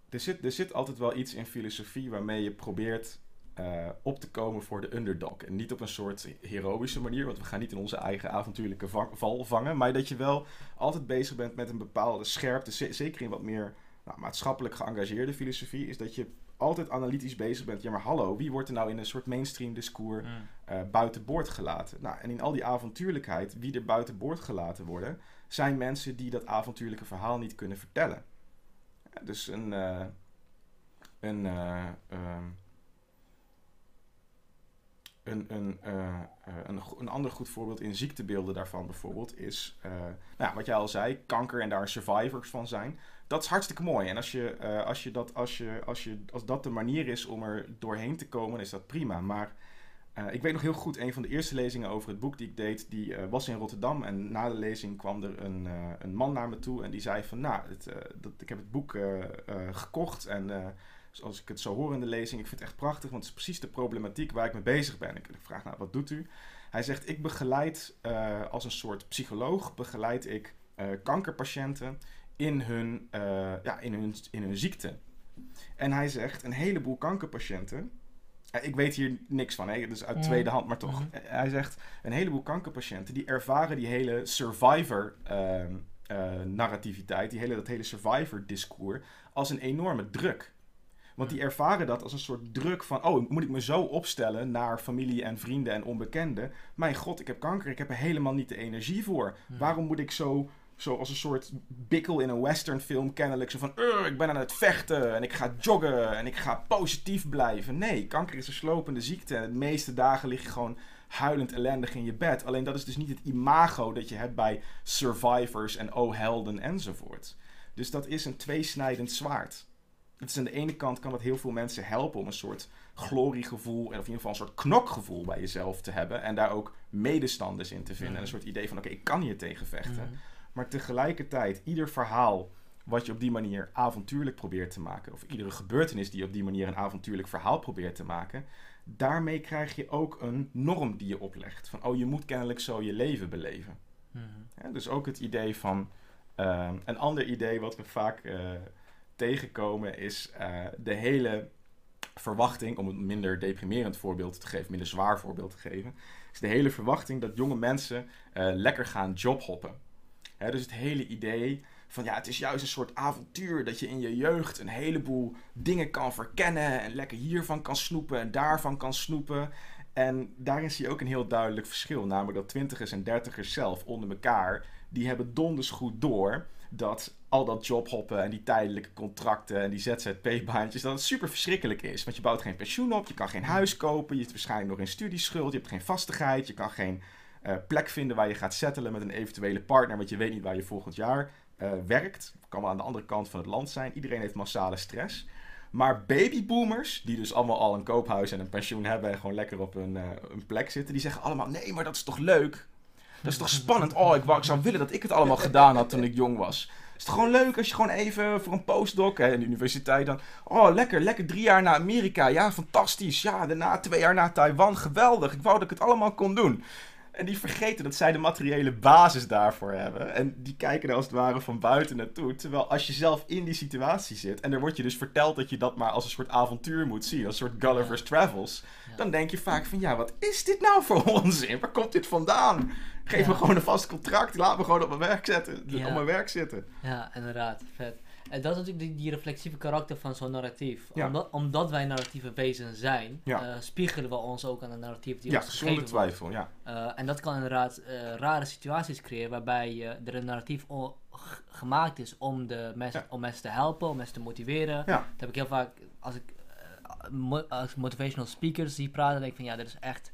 er, zit, er zit altijd wel iets in filosofie waarmee je probeert eh, op te komen voor de underdog. En niet op een soort heroïsche manier, want we gaan niet in onze eigen avontuurlijke va- val vangen. Maar dat je wel altijd bezig bent met een bepaalde scherpte. ze- zeker in wat meer nou, maatschappelijk geëngageerde filosofie. Is dat je altijd analytisch bezig bent. Ja, maar hallo, wie wordt er nou in een soort mainstream discours Hmm. eh buiten boord gelaten. Nou, en in al die avontuurlijkheid, wie er buiten boord gelaten worden, zijn mensen die dat avontuurlijke verhaal niet kunnen vertellen. Ja, dus een, eh, een, eh, ehm, een, een, eh, eh, een, een ander goed voorbeeld in ziektebeelden daarvan bijvoorbeeld is, eh, nou, wat jij al zei, kanker en daar survivors van zijn. Dat is hartstikke mooi. En als, je, als, je dat, als, je, als, je, als dat de manier is om er doorheen te komen, is dat prima. Maar ik weet nog heel goed, een van de eerste lezingen over het boek die ik deed, die was in Rotterdam. En na de lezing kwam er een, een man naar me toe en die zei van, nou, het, dat, ik heb het boek gekocht en eh, zoals ik het zo hoor in de lezing, ik vind het echt prachtig, want het is precies de problematiek waar ik mee bezig ben. Ik, vraag, nou, wat doet u? Hij zegt, ik begeleid eh, als een soort psycholoog, begeleid ik eh, kankerpatiënten in hun, eh, ja, in, hun, in hun ziekte. En hij zegt, een heleboel kankerpatiënten, ik weet hier niks van, hè, dus uit tweede hand, maar toch. Mhm. Hij zegt, een heleboel kankerpatiënten, die ervaren die hele survivor ehm, eh, narrativiteit, die hele, dat hele survivor discours, als een enorme druk. Want die ervaren dat als een soort druk van, oh, moet ik me zo opstellen naar familie en vrienden en onbekenden? Mijn god, ik heb kanker, ik heb er helemaal niet de energie voor. Hmm. Waarom moet ik zo, zo als een soort bikkel in een westernfilm kennelijk zo van, "Ugh, ik ben aan het vechten en ik ga joggen en ik ga positief blijven? Nee, kanker is een slopende ziekte en de meeste dagen lig je gewoon huilend ellendig in je bed. Alleen dat is dus niet het imago dat je hebt bij survivors en oh helden enzovoort. Dus dat is een tweesnijdend zwaard. Het is aan de ene kant kan dat heel veel mensen helpen om een soort gloriegevoel, en of in ieder geval een soort knokgevoel bij jezelf te hebben. En daar ook medestanders in te vinden. En een soort idee van, oké, ik kan hier tegen vechten. Mhm. Maar tegelijkertijd, ieder verhaal wat je op die manier avontuurlijk probeert te maken, of iedere gebeurtenis die je op die manier een avontuurlijk verhaal probeert te maken, daarmee krijg je ook een norm die je oplegt. Van, oh, je moet kennelijk zo je leven beleven. Mhm. Ja, dus ook het idee van. ehm, een ander idee wat we vaak eh, tegenkomen is eh, de hele verwachting, om een minder deprimerend voorbeeld te geven, minder zwaar voorbeeld te geven, is de hele verwachting dat jonge mensen eh, lekker gaan jobhoppen. Hè, dus het hele idee van ja, het is juist een soort avontuur dat je in je jeugd een heleboel dingen kan verkennen en lekker hiervan kan snoepen en daarvan kan snoepen. En daarin zie je ook een heel duidelijk verschil. Namelijk dat twintigers en dertigers zelf onder elkaar, die hebben donders goed door dat al dat jobhoppen en die tijdelijke contracten en die ZZP-baantjes, dat het super verschrikkelijk is. Want je bouwt geen pensioen op, je kan geen huis kopen, je hebt waarschijnlijk nog een studieschuld, je hebt geen vastigheid, je kan geen eh, plek vinden waar je gaat settelen met een eventuele partner, want je weet niet waar je volgend jaar eh, werkt. Kan wel aan de andere kant van het land zijn. Iedereen heeft massale stress. Maar babyboomers, die dus allemaal al een koophuis en een pensioen hebben en gewoon lekker op hun, eh, plek zitten, die zeggen allemaal: nee, maar dat is toch leuk? Dat is toch spannend? Oh, ik, wou, ik zou willen dat ik het allemaal gedaan had toen ik jong was. Het is toch gewoon leuk als je gewoon even voor een postdoc hè, in de universiteit dan. Oh, lekker, lekker drie jaar naar Amerika. Ja, fantastisch. Ja, daarna twee jaar naar Taiwan. Geweldig. Ik wou dat ik het allemaal kon doen. En die vergeten dat zij de materiële basis daarvoor hebben. En die kijken er als het ware van buiten naartoe. Terwijl als je zelf in die situatie zit. en er wordt je dus verteld dat je dat maar als een soort avontuur moet zien. als een soort Gulliver's Travels. Dan denk je vaak van ja, wat is dit nou voor <laughs> onzin? Waar komt dit vandaan? Geef Ja. me gewoon een vast contract. Laat me gewoon op mijn werk, zetten, Ja. op mijn werk zitten. Ja, inderdaad. Vet. En dat is natuurlijk die, die reflexieve karakter van zo'n narratief. Ja. Omdat, omdat wij narratieve wezens zijn, Ja. eh, spiegelen we ons ook aan de narratief die Ja, ons gegeven zonder wordt. twijfel. Ja. Eh, en dat kan inderdaad eh, rare situaties creëren waarbij er een narratief gemaakt is om, de mensen, Ja. om mensen te helpen, om mensen te motiveren. Ja. Dat heb ik heel vaak, als ik als motivational speakers zie praten, denk ik van ja, dit is echt,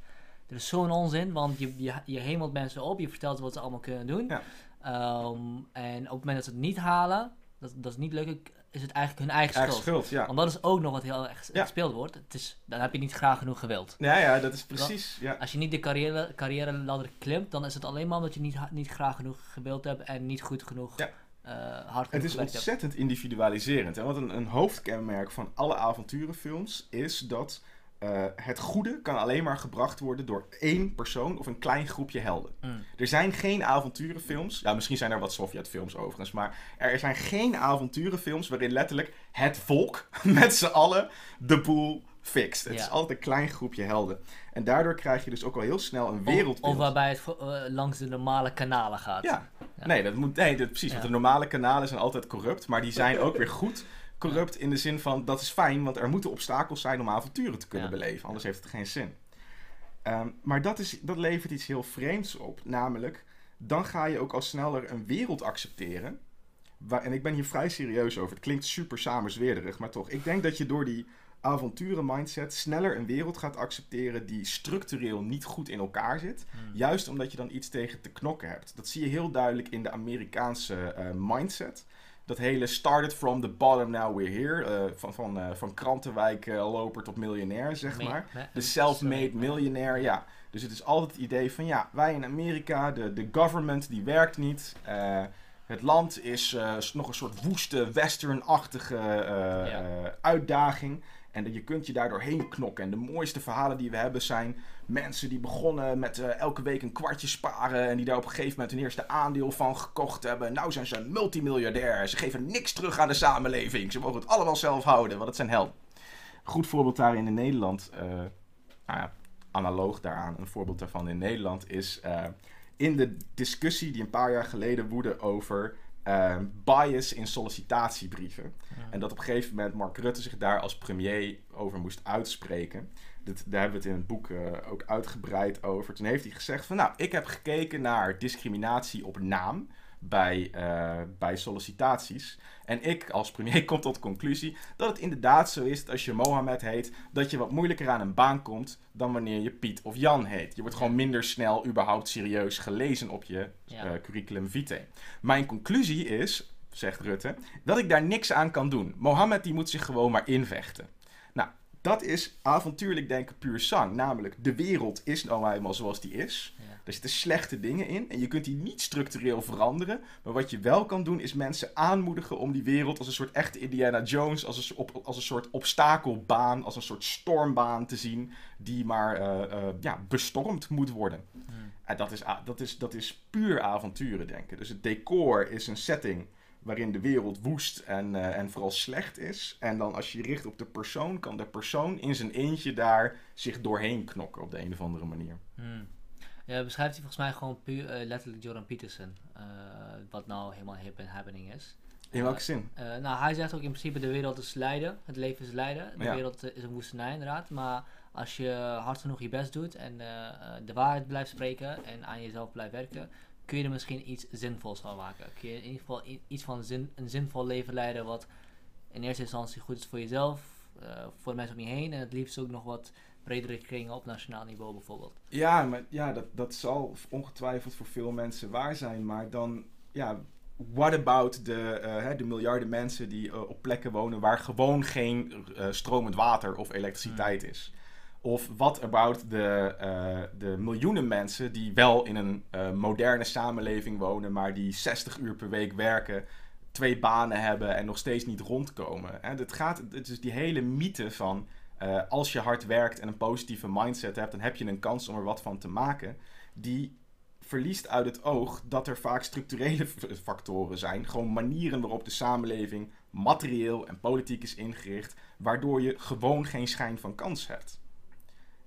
dit is zo'n onzin, want je, je, je hemelt mensen op, je vertelt ze wat ze allemaal kunnen doen. Ja. Ehm, en op het moment dat ze het niet halen, dat, dat is niet leuk, is het eigenlijk hun eigen Eigen schuld. schuld, ja. Want dat is ook nog wat heel erg Ja. gespeeld wordt. Het is, dan heb je niet graag genoeg gewild. Ja, ja, dat is precies. Ja. Als je niet de carrière, carrière ladder klimt, dan is het alleen maar omdat je niet, niet graag genoeg gewild hebt en niet goed genoeg Ja. eh, hard Het is hebt. ontzettend individualiserend. Hè? Want een, een hoofdkenmerk van alle avonturenfilms is dat eh, het goede kan alleen maar gebracht worden door één persoon of een klein groepje helden. Mm. Er zijn geen avonturenfilms. Ja, misschien zijn er wat Sovjetfilms overigens. Maar er zijn geen avonturenfilms waarin letterlijk het volk <laughs> met z'n allen de boel fixt. Het Ja. is altijd een klein groepje helden. En daardoor krijg je dus ook al heel snel een wereldbeeld. of waarbij het eh, langs de normale kanalen gaat. Ja. Ja. Nee, dat moet, nee dat, precies. Ja. Want de normale kanalen zijn altijd corrupt. Maar die zijn ook weer goed corrupt in de zin van... dat is fijn, want er moeten obstakels zijn om avonturen te kunnen Ja. beleven. Anders heeft het geen zin. Ehm, maar dat, is, dat levert iets heel vreemds op. Namelijk, dan ga je ook al sneller een wereld accepteren. Waar, en ik ben hier vrij serieus over. Het klinkt super samenzweerderig, maar toch. Ik denk dat je door die avonturen mindset sneller een wereld gaat accepteren die structureel niet goed in elkaar zit. Mm. Juist omdat je dan iets tegen te knokken hebt. Dat zie je heel duidelijk in de Amerikaanse eh, mindset. Dat hele started from the bottom, now we're here. eh, van, van, eh, van krantenwijk eh, loper tot miljonair, zeg Me- maar. De self-made sorry. millionaire, ja. Dus het is altijd het idee van, ja, wij in Amerika, de, de government die werkt niet. Het land is nog een soort woeste, westernachtige Ja. uitdaging. En je kunt je daardoor heen knokken. En de mooiste verhalen die we hebben zijn mensen die begonnen met eh, elke week een kwartje sparen. En die daar op een gegeven moment hun eerste aandeel van gekocht hebben. Nou zijn ze multimiljardair. Ze geven niks terug aan de samenleving. Ze mogen het allemaal zelf houden, want het zijn. Een goed voorbeeld daarin in Nederland, eh, nou ja, analoog daaraan, een voorbeeld daarvan in Nederland is eh, in de discussie die een paar jaar geleden woedde over ehm, bias in sollicitatiebrieven. En dat op een gegeven moment Mark Rutte zich daar als premier over moest uitspreken. Dit, daar hebben we het in het boek eh, ook uitgebreid over. Toen heeft hij gezegd van nou, ik heb gekeken naar discriminatie op naam bij, eh, bij sollicitaties. En ik als premier <laughs> kom tot de conclusie dat het inderdaad zo is dat als je Mohammed heet, dat je wat moeilijker aan een baan komt dan wanneer je Piet of Jan heet. Je wordt gewoon minder snel überhaupt serieus gelezen op je Ja. eh, curriculum vitae. Mijn conclusie is, zegt Rutte, dat ik daar niks aan kan doen. Mohammed die moet zich gewoon maar invechten. Dat is avontuurlijk denken puur zang. Namelijk, de wereld is nou eenmaal zoals die is. Ja. Er zitten slechte dingen in en je kunt die niet structureel veranderen. Maar wat je wel kan doen is mensen aanmoedigen om die wereld als een soort echte Indiana Jones, als een, op, als een soort obstakelbaan, als een soort stormbaan te zien die maar eh, eh, ja, bestormd moet worden. Mhm. En dat is, dat, is, dat is puur avonturen denken. Dus het decor is een setting waarin de wereld woest en, eh, en vooral slecht is. En dan als je je richt op de persoon, kan de persoon in zijn eentje daar zich doorheen knokken op de een of andere manier. Hmm. Ja, beschrijft hij volgens mij gewoon puur eh, letterlijk Jordan Peterson. eh, wat nou helemaal hip en happening is. In welke zin? Nou, hij zegt ook in principe de wereld is lijden. Het leven is lijden. De Ja. wereld is een woestenij inderdaad. Maar als je hard genoeg je best doet en de waarheid blijft spreken en aan jezelf blijft werken, kun je er misschien iets zinvols van maken. Kun je in ieder geval iets van zin, een zinvol leven leiden wat in eerste instantie goed is voor jezelf, eh, voor de mensen om je heen en het liefst ook nog wat bredere kringen op nationaal niveau bijvoorbeeld. Ja, maar ja, dat, dat zal ongetwijfeld voor veel mensen waar zijn. Maar dan, ja, what about de, eh, hè, de miljarden mensen die eh, op plekken wonen waar gewoon geen stromend water of elektriciteit is? Of what about de, eh, de miljoenen mensen die wel in een eh, moderne samenleving wonen, maar die 60 uur per week werken, twee banen hebben en nog steeds niet rondkomen? Hè? Het, gaat, het is die hele mythe van eh, als je hard werkt en een positieve mindset hebt, dan heb je een kans om er wat van te maken. Die verliest uit het oog dat er vaak structurele factoren zijn. Gewoon manieren waarop de samenleving materieel en politiek is ingericht, waardoor je gewoon geen schijn van kans hebt.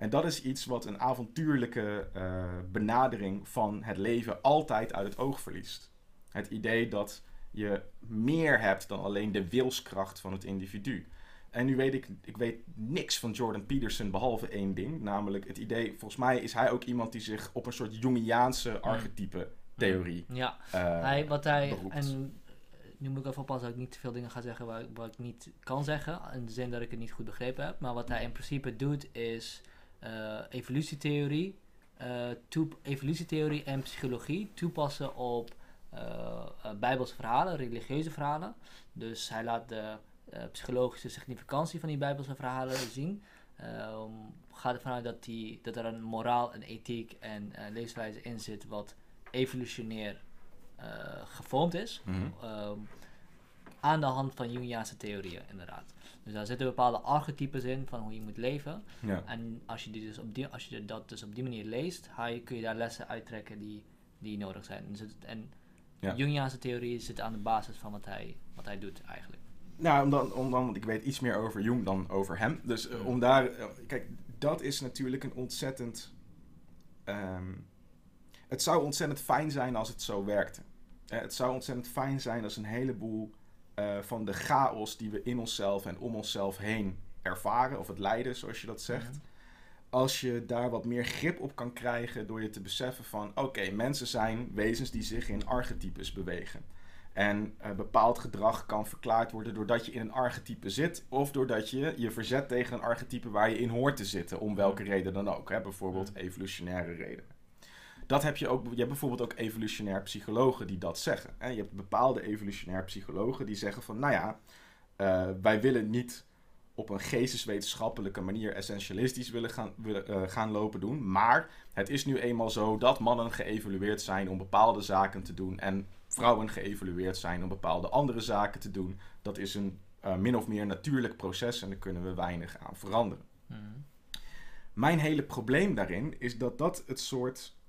En dat is iets wat een avontuurlijke eh, benadering van het leven altijd uit het oog verliest. Het idee dat je meer hebt dan alleen de wilskracht van het individu. En nu weet ik, ik weet niks van Jordan Peterson behalve één ding. Namelijk het idee, volgens mij is hij ook iemand die zich op een soort Jungiaanse archetype theorie. Ja, eh, hij, wat hij, beroept. en nu moet ik even oppassen dat ik niet te veel dingen ga zeggen waar, waar ik niet kan zeggen, in de zin dat ik het niet goed begrepen heb. Maar wat hij in principe doet is evolutietheorie, eh, evolutietheorie en psychologie toepassen op eh, eh, bijbelse verhalen, religieuze verhalen. Dus hij laat de eh, psychologische significantie van die bijbelse verhalen zien. Gaat ervan uit dat, die, dat er een moraal, een ethiek en eh, leefwijze in zit wat evolutionair eh, gevormd is. mhm. Ehm, aan de hand van Jungiaanse theorieën, inderdaad. Dus daar zitten bepaalde archetypes in van hoe je moet leven. ja. En als je, die dus op die, als je dat dus op die manier leest, je, kun je daar lessen uittrekken die, die nodig zijn. Dus en Ja. Jungiaanse theorie zit aan de basis van wat hij, wat hij doet eigenlijk. Nou, om dan, om dan, want ik weet iets meer over Jung dan over hem. Dus eh, om daar, eh, kijk, dat is natuurlijk een ontzettend. ehm, het zou ontzettend fijn zijn als het zo werkte. Eh, het zou ontzettend fijn zijn als een heleboel eh, van de chaos die we in onszelf en om onszelf heen ervaren, of het lijden, zoals je dat zegt. Als je daar wat meer grip op kan krijgen door je te beseffen van, oké, mensen zijn wezens die zich in archetypes bewegen. En eh, bepaald gedrag kan verklaard worden doordat je in een archetype zit. Of doordat je je verzet tegen een archetype waar je in hoort te zitten. Om welke reden dan ook. Hè? Bijvoorbeeld evolutionaire redenen. Dat heb je ook. Je hebt bijvoorbeeld ook evolutionair psychologen die dat zeggen. Hè? Je hebt bepaalde evolutionair psychologen die zeggen van... Nou ja, eh, wij willen niet op een geesteswetenschappelijke manier essentialistisch willen gaan, willen, eh, gaan lopen doen. Maar het is nu eenmaal zo dat mannen geëvolueerd zijn om bepaalde zaken te doen. En vrouwen geëvolueerd zijn om bepaalde andere zaken te doen. Dat is een eh, min of meer natuurlijk proces en daar kunnen we weinig aan veranderen. Mhm. Mijn hele probleem daarin is dat dat het soort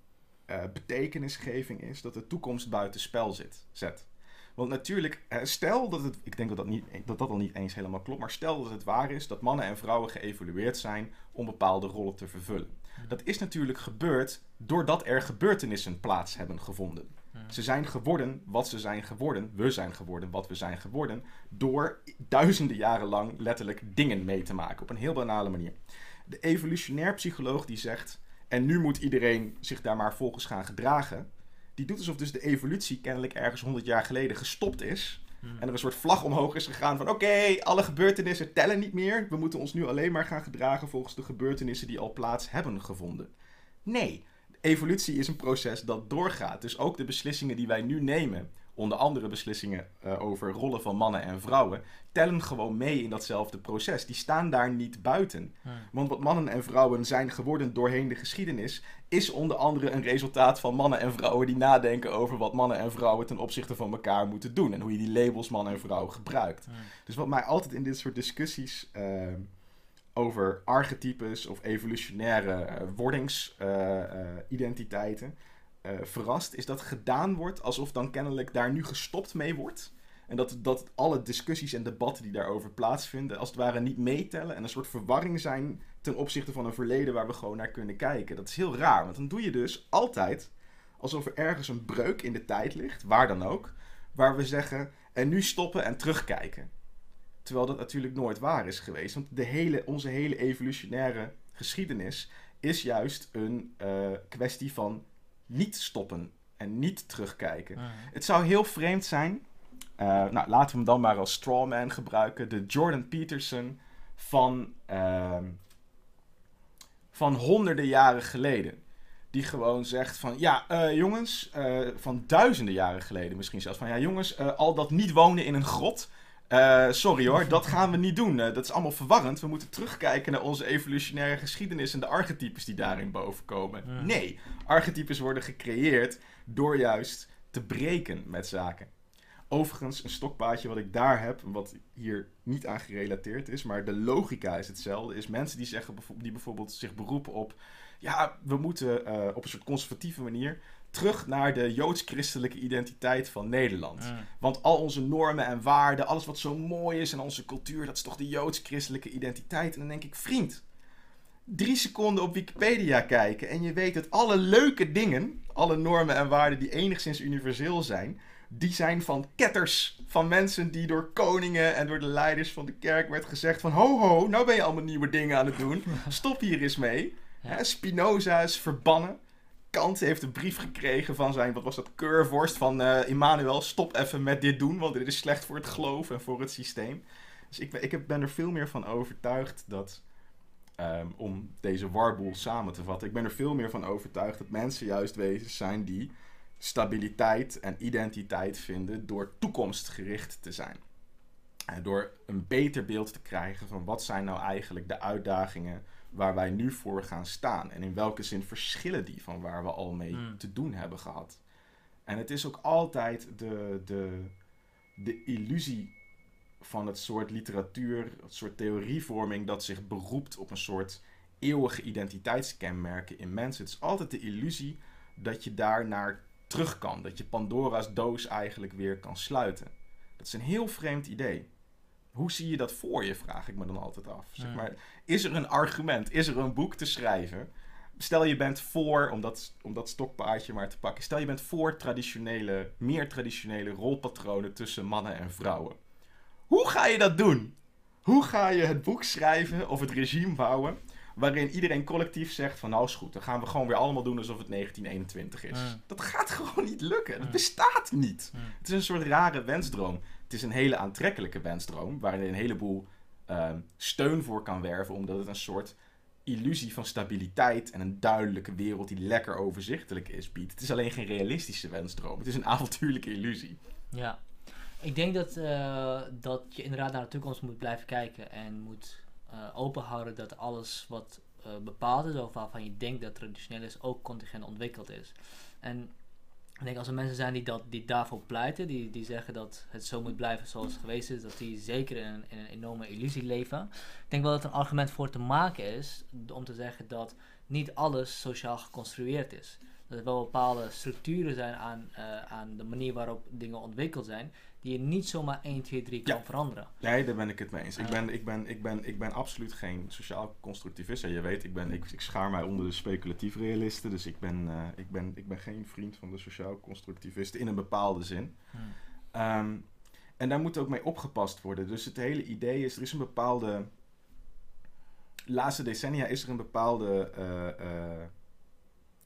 eh, betekenisgeving is dat de toekomst buiten spel zit, zet. Want natuurlijk, eh, stel dat het, ik denk dat dat, niet, dat dat al niet eens helemaal klopt, maar stel dat het waar is dat mannen en vrouwen geëvolueerd zijn om bepaalde rollen te vervullen. Dat is natuurlijk gebeurd doordat er gebeurtenissen plaats hebben gevonden. Hmm. Ze zijn geworden wat ze zijn geworden. We zijn geworden wat we zijn geworden. Door duizenden jaren lang letterlijk dingen mee te maken. Op een heel banale manier. De evolutionair psycholoog die zegt. En nu moet iedereen zich daar maar volgens gaan gedragen. Die doet alsof dus de evolutie kennelijk ergens 100 jaar geleden gestopt is. Hmm. En er een soort vlag omhoog is gegaan van oké, alle gebeurtenissen tellen niet meer. We moeten ons nu alleen maar gaan gedragen volgens de gebeurtenissen die al plaats hebben gevonden. Nee, evolutie is een proces dat doorgaat. Dus ook de beslissingen die wij nu nemen, onder andere beslissingen eh, over rollen van mannen en vrouwen, tellen gewoon mee in datzelfde proces. Die staan daar niet buiten. Hmm. Want wat mannen en vrouwen zijn geworden doorheen de geschiedenis, is onder andere een resultaat van mannen en vrouwen die nadenken over wat mannen en vrouwen ten opzichte van elkaar moeten doen. En hoe je die labels man en vrouw gebruikt. Hmm. Dus wat mij altijd in dit soort discussies eh, over archetypes of evolutionaire eh, wordingsidentiteiten verrast, is dat gedaan wordt alsof dan kennelijk daar nu gestopt mee wordt. En dat, dat alle discussies en debatten die daarover plaatsvinden, als het ware niet meetellen en een soort verwarring zijn ten opzichte van een verleden waar we gewoon naar kunnen kijken. Dat is heel raar, want dan doe je dus altijd alsof er ergens een breuk in de tijd ligt, waar dan ook, waar we zeggen en nu stoppen en terugkijken. Terwijl dat natuurlijk nooit waar is geweest. Want de hele, onze hele evolutionaire geschiedenis is juist een eh, kwestie van niet stoppen en niet terugkijken. Hmm. Het zou heel vreemd zijn. eh, nou, laten we hem dan maar als strawman gebruiken. De Jordan Peterson van, ehm, van honderden jaren geleden. Die gewoon zegt van, ja, eh, jongens, eh, van duizenden jaren geleden misschien zelfs. Van, ja, jongens, al dat niet wonen in een grot. Eh, sorry hoor, dat gaan we niet doen. Eh, dat is allemaal verwarrend. We moeten terugkijken naar onze evolutionaire geschiedenis en de archetypes die daarin bovenkomen. Nee, archetypes worden gecreëerd door juist te breken met zaken. Overigens, een stokpaardje wat ik daar heb, wat hier niet aan gerelateerd is, maar de logica is hetzelfde, is mensen die, zeggen, die bijvoorbeeld zich beroepen op, ja, we moeten eh, op een soort conservatieve manier terug naar de joods-christelijke identiteit van Nederland. Hmm. Want al onze normen en waarden, alles wat zo mooi is in onze cultuur, dat is toch de joods-christelijke identiteit. En dan denk ik, vriend, drie seconden op Wikipedia kijken en je weet dat alle leuke dingen, alle normen en waarden die enigszins universeel zijn, die zijn van ketters. Van mensen die door koningen en door de leiders van de kerk werd gezegd van ho ho, nou ben je allemaal nieuwe dingen aan het doen. <laughs> Stop hier eens mee. Ja. Spinoza is verbannen. Kant heeft een brief gekregen van zijn, wat was dat, keurvorst van eh Immanuel. Stop even met dit doen, want dit is slecht voor het geloof en voor het systeem. Dus ik, ik ben er veel meer van overtuigd dat, ehm, om deze warboel samen te vatten, ik ben er veel meer van overtuigd dat mensen juist wezens zijn die stabiliteit en identiteit vinden door toekomstgericht te zijn. En door een beter beeld te krijgen van wat zijn nou eigenlijk de uitdagingen waar wij nu voor gaan staan. En in welke zin verschillen die van waar we al mee Hmm. te doen hebben gehad. En het is ook altijd de, de, de illusie van het soort literatuur, het soort theorievorming dat zich beroept op een soort eeuwige identiteitskenmerken in mensen. Het is altijd de illusie dat je daar naar terug kan. Dat je Pandora's doos eigenlijk weer kan sluiten. Dat is een heel vreemd idee. Hoe zie je dat voor je, vraag ik me dan altijd af. Zeg maar, is er een argument, is er een boek te schrijven? Stel je bent voor, om dat, om dat stokpaardje maar te pakken, stel je bent voor traditionele, meer traditionele rolpatronen tussen mannen en vrouwen. Hoe ga je dat doen? Hoe ga je het boek schrijven of het regime bouwen waarin iedereen collectief zegt van nou is goed, dan gaan we gewoon weer allemaal doen alsof het 1921 is. Dat gaat gewoon niet lukken. Dat bestaat niet. Het is een soort rare wensdroom. Het is een hele aantrekkelijke wensdroom, waarin je een heleboel ehm, steun voor kan werven, omdat het een soort illusie van stabiliteit en een duidelijke wereld die lekker overzichtelijk is biedt. Het is alleen geen realistische wensdroom. Het is een <laughs> avontuurlijke illusie. Ja, ik denk dat, eh, dat je inderdaad naar de toekomst moet blijven kijken en moet eh openhouden dat alles wat eh, bepaald is, of waarvan je denkt dat traditioneel is, ook contingent ontwikkeld is. En ik denk als er mensen zijn die, dat, die daarvoor pleiten, die, die zeggen dat het zo moet blijven zoals het geweest is, dat die zeker in, een- enorme illusie leven. Ik denk wel dat een argument voor te maken is om te zeggen dat niet alles sociaal geconstrueerd is. Dat er wel bepaalde structuren zijn aan, eh, aan de manier waarop dingen ontwikkeld zijn, die je niet zomaar 1, 2, 3 kan Ja. veranderen. Nee, daar ben ik het mee eens. Ik ben, ik ben, ik ben, ik ben absoluut geen sociaal constructivist. Ja, je weet, ik, ben, ik, ik schaar mij onder de speculatief realisten. Dus ik ben, eh, ik, ben, ik ben geen vriend van de sociaal constructivisten in een bepaalde zin. Hm. Ehm, en daar moet ook mee opgepast worden. Dus het hele idee is, er is een bepaalde... De laatste decennia is er een bepaalde eh, eh,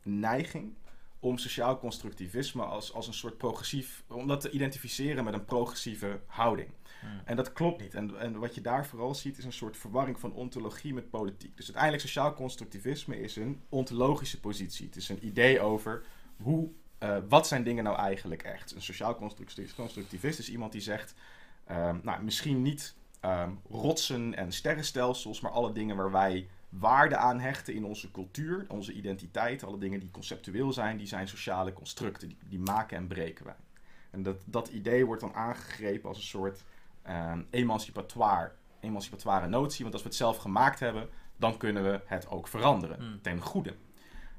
neiging om sociaal constructivisme als, als een soort progressief... om dat te identificeren met een progressieve houding. Hm. En dat klopt niet. En, en wat je daar vooral ziet is een soort verwarring van ontologie met politiek. Dus uiteindelijk sociaal constructivisme is een ontologische positie. Het is een idee over hoe, eh, wat zijn dingen nou eigenlijk echt. Een sociaal constructi- constructivist is iemand die zegt, ehm, nou misschien niet ehm, rotsen en sterrenstelsels, maar alle dingen waar wij waarde aan hechten in onze cultuur, onze identiteit, alle dingen die conceptueel zijn, die zijn sociale constructen. Die, die maken en breken wij. En dat, dat idee wordt dan aangegrepen als een soort ehm, emancipatoire, emancipatoire notie. Want als we het zelf gemaakt hebben, dan kunnen we het ook veranderen Hmm. ten goede.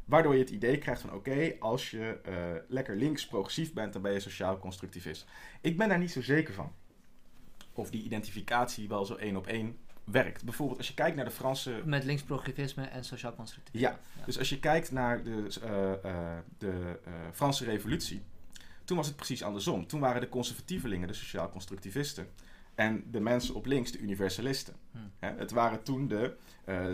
Waardoor je het idee krijgt van oké, als je eh, lekker links progressief bent, dan ben je sociaal constructivist. Ik ben daar niet zo zeker van. Of die identificatie wel zo één op één werkt. Bijvoorbeeld als je kijkt naar de Franse Met linksprogressivisme en sociaal constructivisme. Ja, Dus als je kijkt naar de, eh, eh, de eh, Franse Revolutie, toen was het precies andersom. Toen waren de conservatievelingen de sociaal-constructivisten. En de mensen op links de universalisten. Hè, het waren toen de,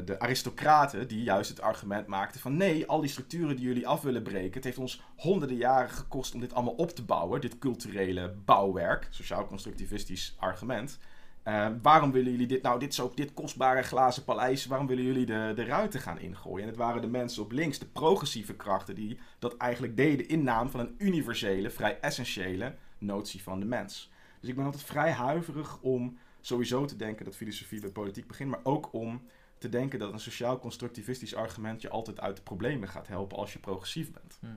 de aristocraten die juist het argument maakten van... nee, al die structuren die jullie af willen breken... het heeft ons honderden jaren gekost om dit allemaal op te bouwen. Dit culturele bouwwerk, sociaal-constructivistisch argument. Eh, waarom willen jullie dit nou, dit, is ook dit kostbare glazen paleis, waarom willen jullie de, de ruiten gaan ingooien? En het waren de mensen op links, de progressieve krachten, die dat eigenlijk deden in naam van een universele, vrij essentiële notie van de mens. Dus ik ben altijd vrij huiverig om sowieso te denken dat filosofie bij politiek begint, maar ook om te denken dat een sociaal-constructivistisch argument je altijd uit de problemen gaat helpen als je progressief bent. Hm.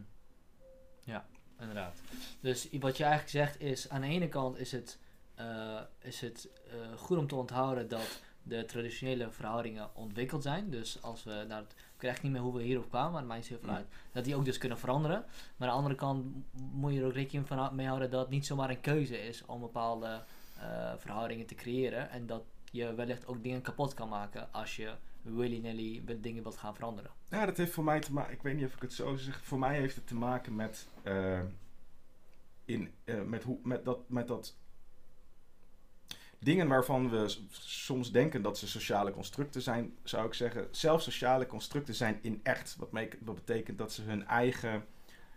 Ja, inderdaad. Dus wat je eigenlijk zegt is, aan de ene kant is het, eh, is het eh, goed om te onthouden dat de traditionele verhoudingen ontwikkeld zijn. Dus als we, nou, ik weet echt niet meer hoe we hierop kwamen, maar het maakt heel veel Hm. uit. Dat die ook dus kunnen veranderen. Maar aan de andere kant moet je er ook rekening van mee houden dat het niet zomaar een keuze is om bepaalde eh, verhoudingen te creëren. En dat je wellicht ook dingen kapot kan maken als je willy-nilly wil- dingen wilt gaan veranderen. Ja, dat heeft voor mij te maken. Ik weet niet of ik het zo zeg. Voor mij heeft het te maken met. in, met, hoe, met, dat, met dat. Dingen waarvan we soms denken dat ze sociale constructen zijn, zou ik zeggen. Zelfs sociale constructen zijn in echt. Wat, betekent dat ze hun eigen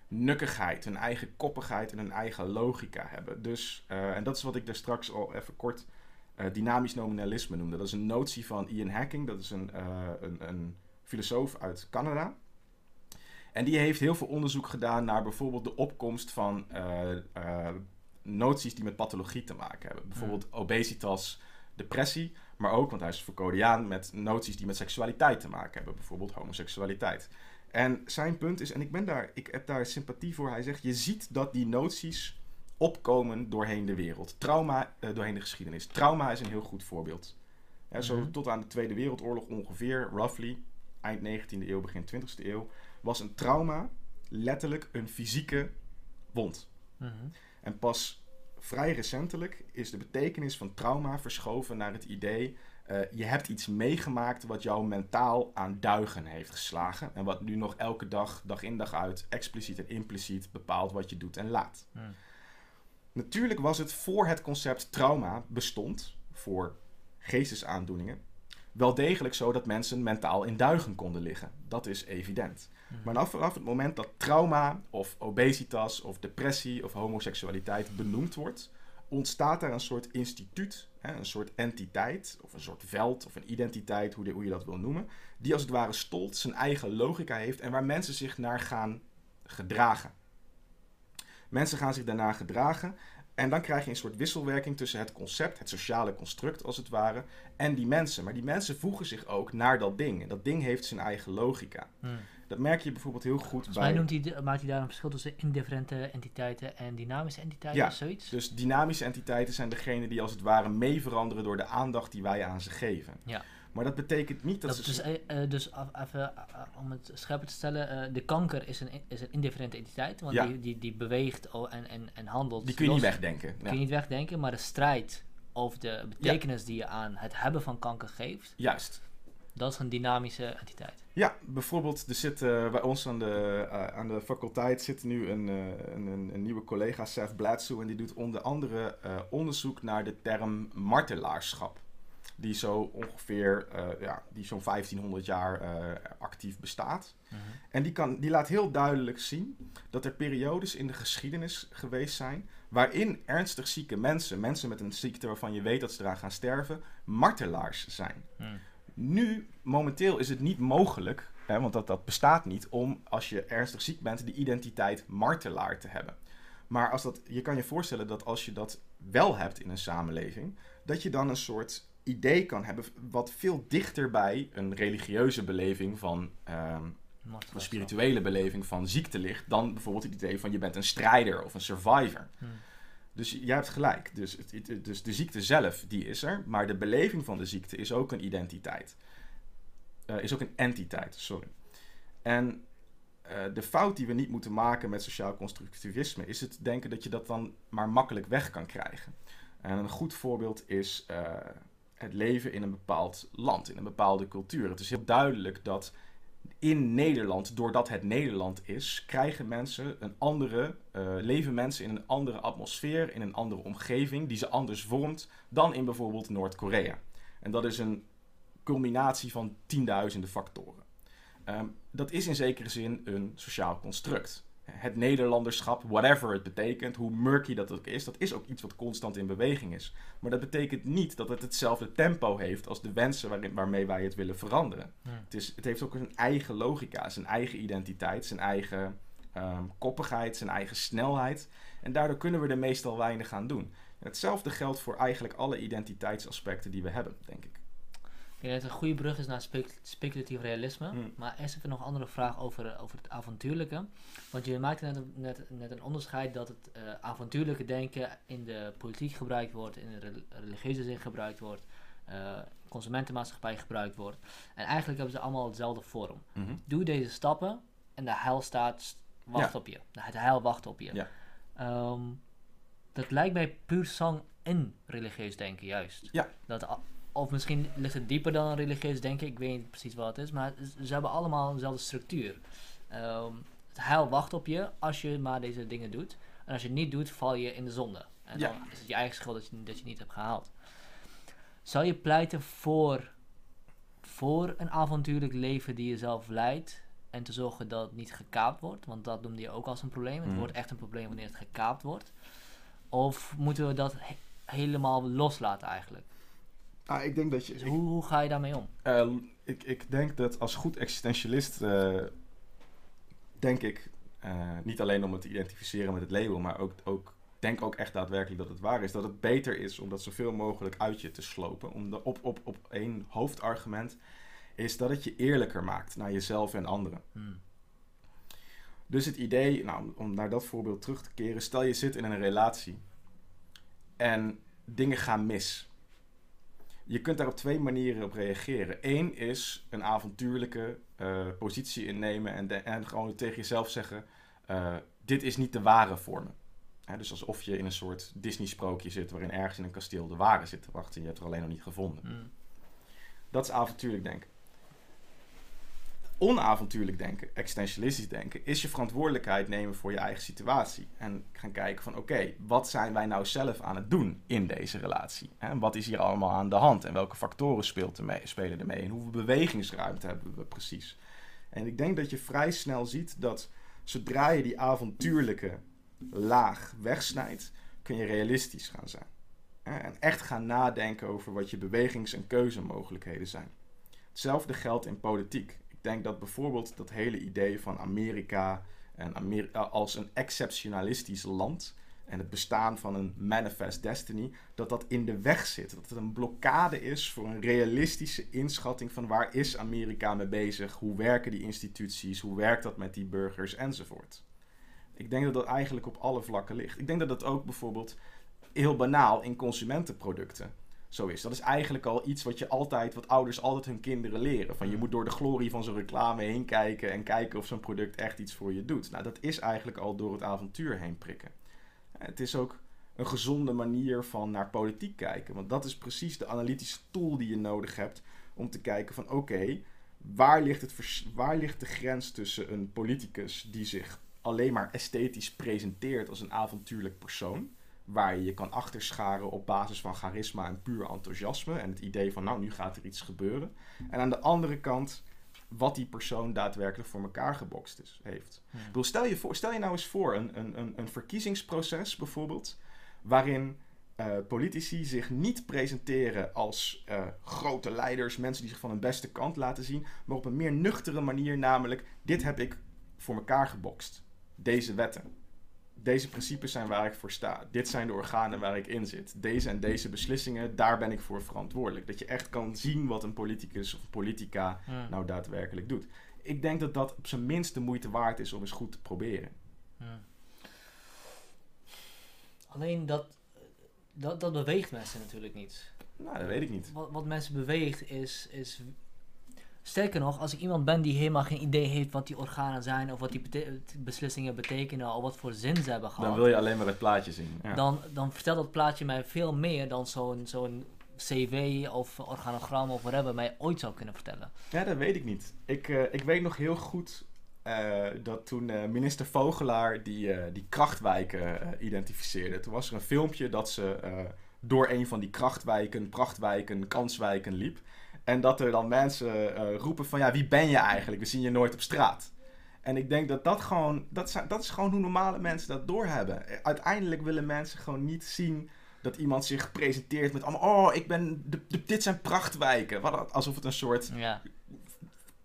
nukkigheid, hun eigen koppigheid en hun eigen logica hebben. Dus, eh, en dat is wat ik daar straks al even kort eh, dynamisch nominalisme noemde. Dat is een notie van Ian Hacking. Dat is een, eh, een, een filosoof uit Canada. En die heeft heel veel onderzoek gedaan naar bijvoorbeeld de opkomst van noties die met pathologie te maken hebben. Bijvoorbeeld obesitas, depressie, maar ook, want hij is Foucauldiaan, met noties die met seksualiteit te maken hebben. Bijvoorbeeld homoseksualiteit. En zijn punt is, en ik, ben daar, ik heb daar sympathie voor, hij zegt, je ziet dat die noties opkomen doorheen de wereld. Trauma eh, doorheen de geschiedenis. Trauma is een heel goed voorbeeld. Ja, zo Mhm. tot aan de Tweede Wereldoorlog ongeveer, roughly, eind 19e eeuw, begin 20e eeuw, was een trauma letterlijk een fysieke wond. Mhm. En pas vrij recentelijk is de betekenis van trauma verschoven naar het idee... eh, je hebt iets meegemaakt wat jou mentaal aan duigen heeft geslagen. En wat nu nog elke dag, dag in dag uit, expliciet en impliciet bepaalt wat je doet en laat. Hm. Natuurlijk was het voor het concept trauma bestond, voor geestesaandoeningen, wel degelijk zo dat mensen mentaal in duigen konden liggen. Dat is evident. Hm. Maar vanaf het moment dat trauma of obesitas of depressie of homoseksualiteit benoemd wordt, ontstaat daar een soort instituut, een soort entiteit of een soort veld of een identiteit, hoe, je dat wil noemen, die als het ware stolt zijn eigen logica heeft en waar mensen zich naar gaan gedragen. Mensen gaan zich daarna gedragen en dan krijg je een soort wisselwerking tussen het concept, het sociale construct als het ware, en die mensen. Maar die mensen voegen zich ook naar dat ding. En dat ding heeft zijn eigen logica. Hm. Dat merk je bijvoorbeeld heel goed Volgens bij... mij noemt hij, maakt hij daar een verschil tussen indifferente entiteiten en dynamische entiteiten Ja, of zoiets. Dus dynamische entiteiten zijn degene die als het ware mee veranderen door de aandacht die wij aan ze geven. Ja. Maar dat betekent niet dat, Dat ze... dus, eh, eh, dus af- even eh, om het scherper te stellen, de kanker is een, is een indifferente entiteit, want Ja. die, die, die beweegt en, en, en handelt. die kun je niet wegdenken. Kun Ja. je niet wegdenken, maar de strijd over de betekenis die je aan het hebben van kanker geeft, Juist. Dat is een dynamische entiteit. Ja, bijvoorbeeld, er zit eh, bij ons aan de, eh, aan de faculteit zit nu een, eh, een, een, nieuwe collega, Seth Bledsoe, en die doet onder andere onderzoek naar de term martelaarschap. Die zo ongeveer, ja, die zo'n 1500 jaar actief bestaat. En die, kan, die laat heel duidelijk zien dat er periodes in de geschiedenis geweest zijn waarin ernstig zieke mensen, mensen met een ziekte waarvan je weet dat ze eraan gaan sterven, martelaars zijn. Hmm. Nu, momenteel is het niet mogelijk, hè, want dat, dat bestaat niet, om als je ernstig ziek bent, de identiteit martelaar te hebben. Maar als dat, je kan je voorstellen dat als je dat wel hebt in een samenleving, dat je dan een soort idee kan hebben wat veel dichter bij een religieuze beleving van, ehm, een spirituele beleving van ziekte ligt, dan bijvoorbeeld het idee van je bent een strijder of een survivor. Hmm. Dus jij hebt gelijk. Dus, dus de ziekte zelf, die is er. Maar de beleving van de ziekte is ook een identiteit. Eh, is ook een entiteit, sorry. En eh, de fout die we niet moeten maken met sociaal constructivisme... is het denken dat je dat dan maar makkelijk weg kan krijgen. En een goed voorbeeld is eh, het leven in een bepaald land, in een bepaalde cultuur. Het is heel duidelijk dat in Nederland, doordat het Nederland is, krijgen mensen een andere, eh, leven mensen in een andere atmosfeer, in een andere omgeving, die ze anders vormt dan in bijvoorbeeld Noord-Korea. En dat is een culminatie van tienduizenden factoren. Ehm, dat is in zekere zin een sociaal construct. Het Nederlanderschap, whatever het betekent, hoe murky dat ook is, dat is ook iets wat constant in beweging is. Maar dat betekent niet dat het hetzelfde tempo heeft als de wensen waarin, waarmee wij het willen veranderen. Het, is, het heeft ook een eigen logica, zijn eigen identiteit, zijn eigen ehm, koppigheid, zijn eigen snelheid. En daardoor kunnen we er meestal weinig aan doen. En hetzelfde geldt voor eigenlijk alle identiteitsaspecten die we hebben, denk ik. Ik denk dat het een goede brug is naar spec- speculatief realisme. Hmm. Maar eerst even nog een andere vraag over, eh, over het avontuurlijke. Want je maakte net, een- net, net een onderscheid dat het eh, avontuurlijke denken in de politiek gebruikt wordt, in de rel- religieuze zin gebruikt wordt, eh consumentenmaatschappij gebruikt wordt. En eigenlijk hebben ze allemaal hetzelfde vorm. Doe deze stappen en de heilstaat st- wacht Ja. op je. Het heil wacht op je. Ja. Ehm, dat lijkt mij puur zang in religieus denken juist. Ja. Dat, of misschien ligt het dieper dan religieus denken, ik weet niet precies wat het is, maar ze hebben allemaal dezelfde structuur. Ehm, het heil wacht op je als je maar deze dingen doet. En als je het niet doet, val je in de zonde. En Ja. dan is het je eigen schuld dat je, dat je niet hebt gehaald. Zou je pleiten voor, voor een avontuurlijk leven die je zelf leidt en te zorgen dat het niet gekaapt wordt? Want dat noemde je ook als een probleem. Het Mhm. wordt echt een probleem wanneer het gekaapt wordt. Of moeten we dat he- helemaal loslaten eigenlijk? Ah, ik denk dat je. Dus hoe, hoe ga je daarmee om? Eh, ik, ik denk dat als goed existentialist, eh, denk ik, eh, niet alleen om het te identificeren met het label, maar ook, ook denk ook echt daadwerkelijk dat het waar is. Dat het beter is om dat zoveel mogelijk uit je te slopen. Om de, op, op, op één hoofdargument is dat het je eerlijker maakt naar jezelf en anderen. Hmm. Dus het idee, nou, om naar dat voorbeeld terug te keren, stel je zit in een relatie en dingen gaan mis. Je kunt daar op twee manieren op reageren. Eén is een avontuurlijke eh, positie innemen en, de- en gewoon tegen jezelf zeggen: eh, Dit is niet de ware voor me. Hè, dus alsof je in een soort Disney-sprookje zit waarin ergens in een kasteel de ware zit te wachten en je hebt er alleen nog niet gevonden. Hmm. Dat is avontuurlijk denken. Onavontuurlijk denken, existentialistisch denken, is je verantwoordelijkheid nemen voor je eigen situatie. En gaan kijken van oké, wat zijn wij nou zelf aan het doen in deze relatie? En wat is hier allemaal aan de hand? En welke factoren speelt er mee, spelen er mee? En hoeveel bewegingsruimte hebben we precies? En ik denk dat je vrij snel ziet dat zodra je die avontuurlijke laag wegsnijdt, kun je realistisch gaan zijn. En echt gaan nadenken over wat je bewegings- en keuzemogelijkheden zijn. Hetzelfde geldt in politiek. Denk dat bijvoorbeeld dat hele idee van Amerika en Amer- eh, als een exceptionalistisch land en het bestaan van een manifest destiny, dat dat in de weg zit. Dat het een blokkade is voor een realistische inschatting van waar is Amerika mee bezig, hoe werken die instituties, hoe werkt dat met die burgers enzovoort. Ik denk dat dat eigenlijk op alle vlakken ligt. Ik denk dat dat ook bijvoorbeeld heel banaal in consumentenproducten zo is. Dat is eigenlijk al iets wat je altijd, wat ouders altijd hun kinderen leren. Van je Mm. moet door de glorie van zo'n reclame heen kijken en kijken of zo'n product echt iets voor je doet. Nou, dat is eigenlijk al door het avontuur heen prikken. Het is ook een gezonde manier van naar politiek kijken. Want dat is precies de analytische tool die je nodig hebt om te kijken van oké, waar, ligt het waar ligt de grens tussen een politicus die zich alleen maar esthetisch presenteert als een avontuurlijk persoon, waar je je kan achterscharen op basis van charisma en puur enthousiasme en het idee van nou nu gaat er iets gebeuren. En aan de andere kant wat die persoon daadwerkelijk voor elkaar gebokst is, heeft. Ik bedoel, stel, je voor, stel je nou eens voor een, een, een, een verkiezingsproces bijvoorbeeld, waarin eh, politici zich niet presenteren als eh, grote leiders, mensen die zich van hun beste kant laten zien, maar op een meer nuchtere manier, namelijk dit heb ik voor elkaar gebokst. Deze wetten. Deze principes zijn waar ik voor sta. Dit zijn de organen waar ik in zit. Deze en deze beslissingen, daar ben ik voor verantwoordelijk. Dat je echt kan zien wat een politicus of politica nou daadwerkelijk doet. Ik denk dat dat op zijn minst de moeite waard is om eens goed te proberen. Alleen dat, dat, dat beweegt mensen natuurlijk niet. Nou, dat weet ik niet. Wat, wat mensen beweegt is, is. Sterker nog, als ik iemand ben die helemaal geen idee heeft wat die organen zijn, of wat die bete- beslissingen betekenen, of wat voor zin ze hebben gehad, Dan wil je alleen maar het plaatje zien. Ja. dan, dan vertelt dat plaatje mij veel meer dan zo'n zo'n CV of organogram of whatever mij ooit zou kunnen vertellen. Ja, dat weet ik niet. Ik, eh, ik weet nog heel goed eh, dat toen eh, minister Vogelaar die, eh, die krachtwijken eh, identificeerde. Toen was er een filmpje dat ze eh, door een van die krachtwijken, prachtwijken, kanswijken liep. En dat er dan mensen eh, roepen van ja, wie ben je eigenlijk? We zien je nooit op straat. En ik denk dat dat gewoon, dat, dat is gewoon hoe normale mensen dat doorhebben. Eh, Uiteindelijk willen mensen gewoon niet zien dat iemand zich presenteert met allemaal, oh, ik ben, de, de- dit zijn prachtwijken. Wat, alsof het een soort Ja,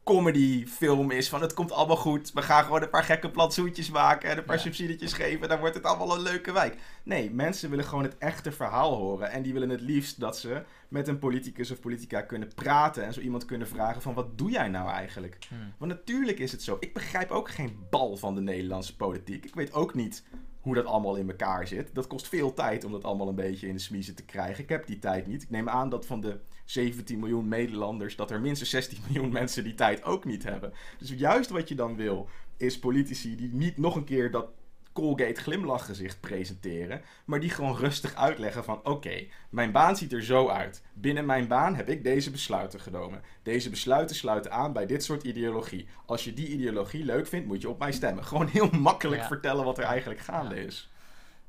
comedyfilm is van het komt allemaal goed. We gaan gewoon een paar gekke plantsoentjes maken en een paar Ja. subsidietjes geven. Dan wordt het allemaal een leuke wijk. Nee, mensen willen gewoon het echte verhaal horen. En die willen het liefst dat ze met een politicus of politica kunnen praten. En zo iemand kunnen vragen van wat doe jij nou eigenlijk? Hmm. Want natuurlijk is het zo. Ik begrijp ook geen bal van de Nederlandse politiek. Ik weet ook niet hoe dat allemaal in elkaar zit. Dat kost veel tijd om dat allemaal een beetje in de smiezen te krijgen. Ik heb die tijd niet. Ik neem aan dat van de 17 miljoen Nederlanders... dat er minstens 16 miljoen mensen die tijd ook niet hebben. Dus juist wat je dan wil, is politici die niet nog een keer dat Colgate glimlachgezicht presenteren... maar die gewoon rustig uitleggen van... oké, mijn baan ziet er zo uit. Binnen mijn baan heb ik deze besluiten genomen. Deze besluiten sluiten aan bij dit soort ideologie. Als je die ideologie leuk vindt, moet je op mij stemmen. <laughs> Gewoon heel makkelijk Ja. vertellen wat er eigenlijk gaande Ja. is.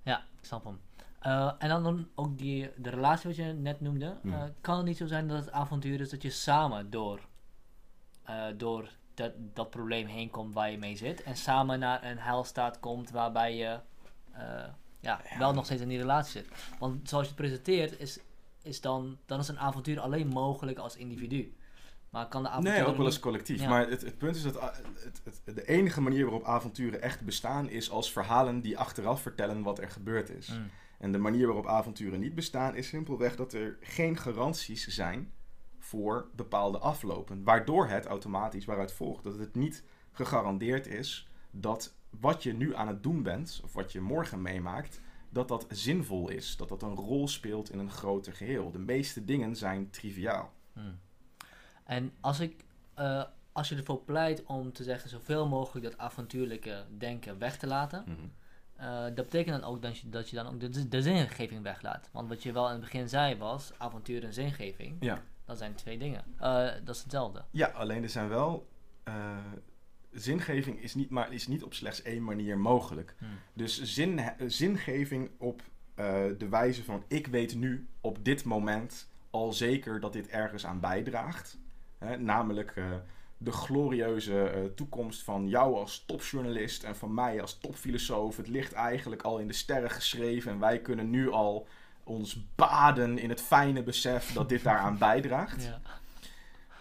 Ja, ik snap hem. Eh, en dan, dan ook die, de relatie wat je net noemde. Hmm. Eh, kan het niet zo zijn dat het avontuur is dat je samen door, eh, door dat, dat probleem heen komt waar je mee zit. En samen naar een heilstaat komt waarbij je eh, ja, wel nog steeds in die relatie zit. Want zoals je het presenteert, is, is dan, dan is een avontuur alleen mogelijk als individu. Maar kan de avontuur Nee, ook wel eens niet- collectief. Ja. Maar het, het punt is dat ah, het, het, de enige manier waarop avonturen echt bestaan... is als verhalen die achteraf vertellen wat er gebeurd is. Hmm. En de manier waarop avonturen niet bestaan is simpelweg dat er geen garanties zijn voor bepaalde aflopen. Waardoor het automatisch waaruit volgt dat het niet gegarandeerd is dat wat je nu aan het doen bent, of wat je morgen meemaakt, dat dat zinvol is. Dat dat een rol speelt in een groter geheel. De meeste dingen zijn triviaal. Hmm. En als, ik, eh, als je ervoor pleit om te zeggen zoveel mogelijk dat avontuurlijke denken weg te laten, eh, dat betekent dan ook dat je, dat je dan ook de, de zingeving weglaat. Want wat je wel in het begin zei was, avontuur en zingeving, Ja. Dat zijn twee dingen. Eh, dat is hetzelfde. Ja, alleen er zijn wel. eh, zingeving is niet, maar, is niet op slechts één manier mogelijk. Hmm. Dus zin, zingeving op eh, de wijze van: ik weet nu op dit moment al zeker dat dit ergens aan bijdraagt. Hè, namelijk de glorieuze toekomst van jou als topjournalist en van mij als topfilosoof. Het ligt eigenlijk al in de sterren geschreven en wij kunnen nu al ons baden in het fijne besef dat dit daaraan <laughs> bijdraagt. Ja.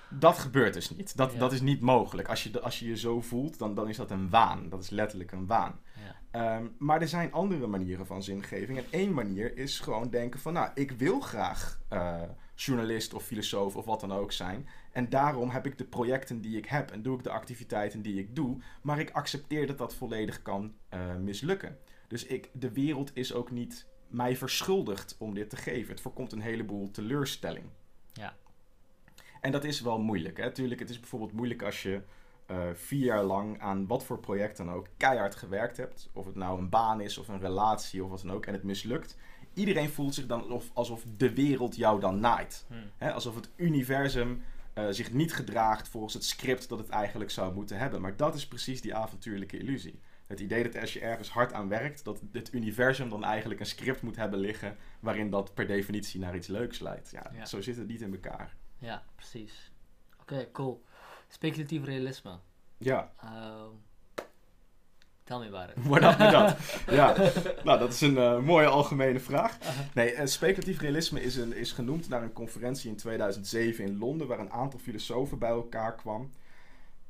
Dat gebeurt dus niet. Dat, Ja. dat is niet mogelijk. Als je, als je je zo voelt, dan, dan is dat een waan. Dat is letterlijk een waan. Ja. Ehm, maar er zijn andere manieren van zingeving. En één manier is gewoon denken van... nou, ik wil graag eh, journalist of filosoof of wat dan ook zijn. En daarom heb ik de projecten die ik heb... en doe ik de activiteiten die ik doe. Maar ik accepteer dat dat volledig kan eh, mislukken. Dus ik, de wereld is ook niet mij verschuldigt om dit te geven. Het voorkomt een heleboel teleurstelling. Ja. En dat is wel moeilijk. Hè? Tuurlijk, het is bijvoorbeeld moeilijk als je eh, vier jaar lang aan wat voor project dan ook keihard gewerkt hebt. Of het nou een baan is of een relatie of wat dan ook. En het mislukt. Iedereen voelt zich dan alsof, alsof de wereld jou dan naait. Hm. Hè? Alsof het universum eh, zich niet gedraagt volgens het script dat het eigenlijk zou moeten hebben. Maar dat is precies die avontuurlijke illusie. Het idee dat als je ergens hard aan werkt, dat het universum dan eigenlijk een script moet hebben liggen waarin dat per definitie naar iets leuks leidt. Ja, Ja. Zo zit het niet in elkaar. Ja, precies. Oké, cool. Speculatief realisme. Ja, Ehm tell me about it. Word up met dat. <laughs> Ja, nou dat is een eh, mooie algemene vraag. Nee, eh, speculatief realisme is, een, is genoemd naar een conferentie in 2007 in Londen, waar een aantal filosofen bij elkaar kwam.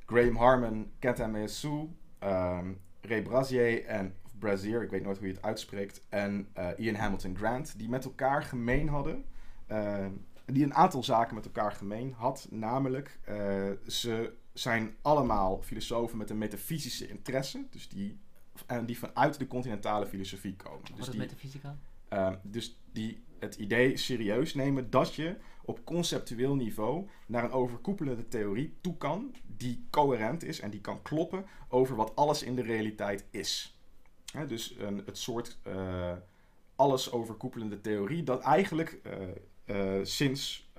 Graham Harman, Kenta Mesu, ehm Ray Brazier en Brazier, ik weet nooit hoe je het uitspreekt, en eh, Ian Hamilton Grant, die met elkaar gemeen hadden, eh, die een aantal zaken met elkaar gemeen had, namelijk eh, ze zijn allemaal filosofen met een metafysische interesse, dus die, en die vanuit de continentale filosofie komen. Wat Dus is die, metafysica? Dus die het idee serieus nemen dat je op conceptueel niveau naar een overkoepelende theorie toe kan, die coherent is en die kan kloppen over wat alles in de realiteit is. Dus een, het soort eh, alles overkoepelende theorie dat eigenlijk eh, eh, sinds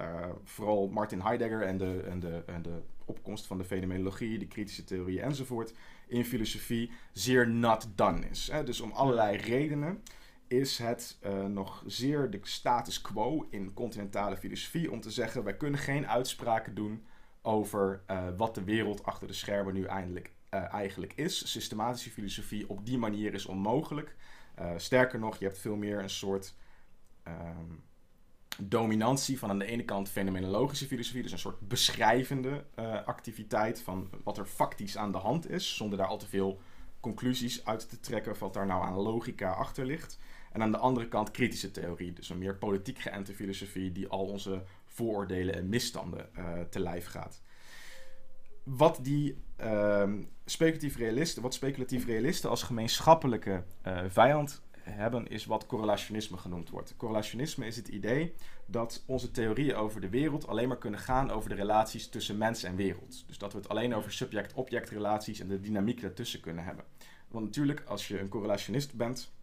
vooral Martin Heidegger en de, en, de, en de opkomst van de fenomenologie, de kritische theorie enzovoort in filosofie zeer not done is. Dus om allerlei redenen is het eh, nog zeer de status quo in continentale filosofie om te zeggen: wij kunnen geen uitspraken doen over eh, wat de wereld achter de schermen nu eindelijk, eh, eigenlijk is. Systematische filosofie op die manier is onmogelijk. Sterker nog, je hebt veel meer een soort ehm, dominantie van aan de ene kant fenomenologische filosofie, dus een soort beschrijvende activiteit van wat er factisch aan de hand is, zonder daar al te veel conclusies uit te trekken of wat daar nou aan logica achter ligt. En aan de andere kant kritische theorie, dus een meer politiek geënte filosofie die al onze vooroordelen en misstanden eh, te lijf gaat. Wat die ehm, speculatief realisten, wat speculatief realisten als gemeenschappelijke eh, vijand hebben, is wat correlationisme genoemd wordt. Correlationisme is het idee dat onze theorieën over de wereld alleen maar kunnen gaan over de relaties tussen mens en wereld. Dus dat we het alleen over subject-object relaties en de dynamiek daartussen kunnen hebben. Want natuurlijk, als je een correlationist bent,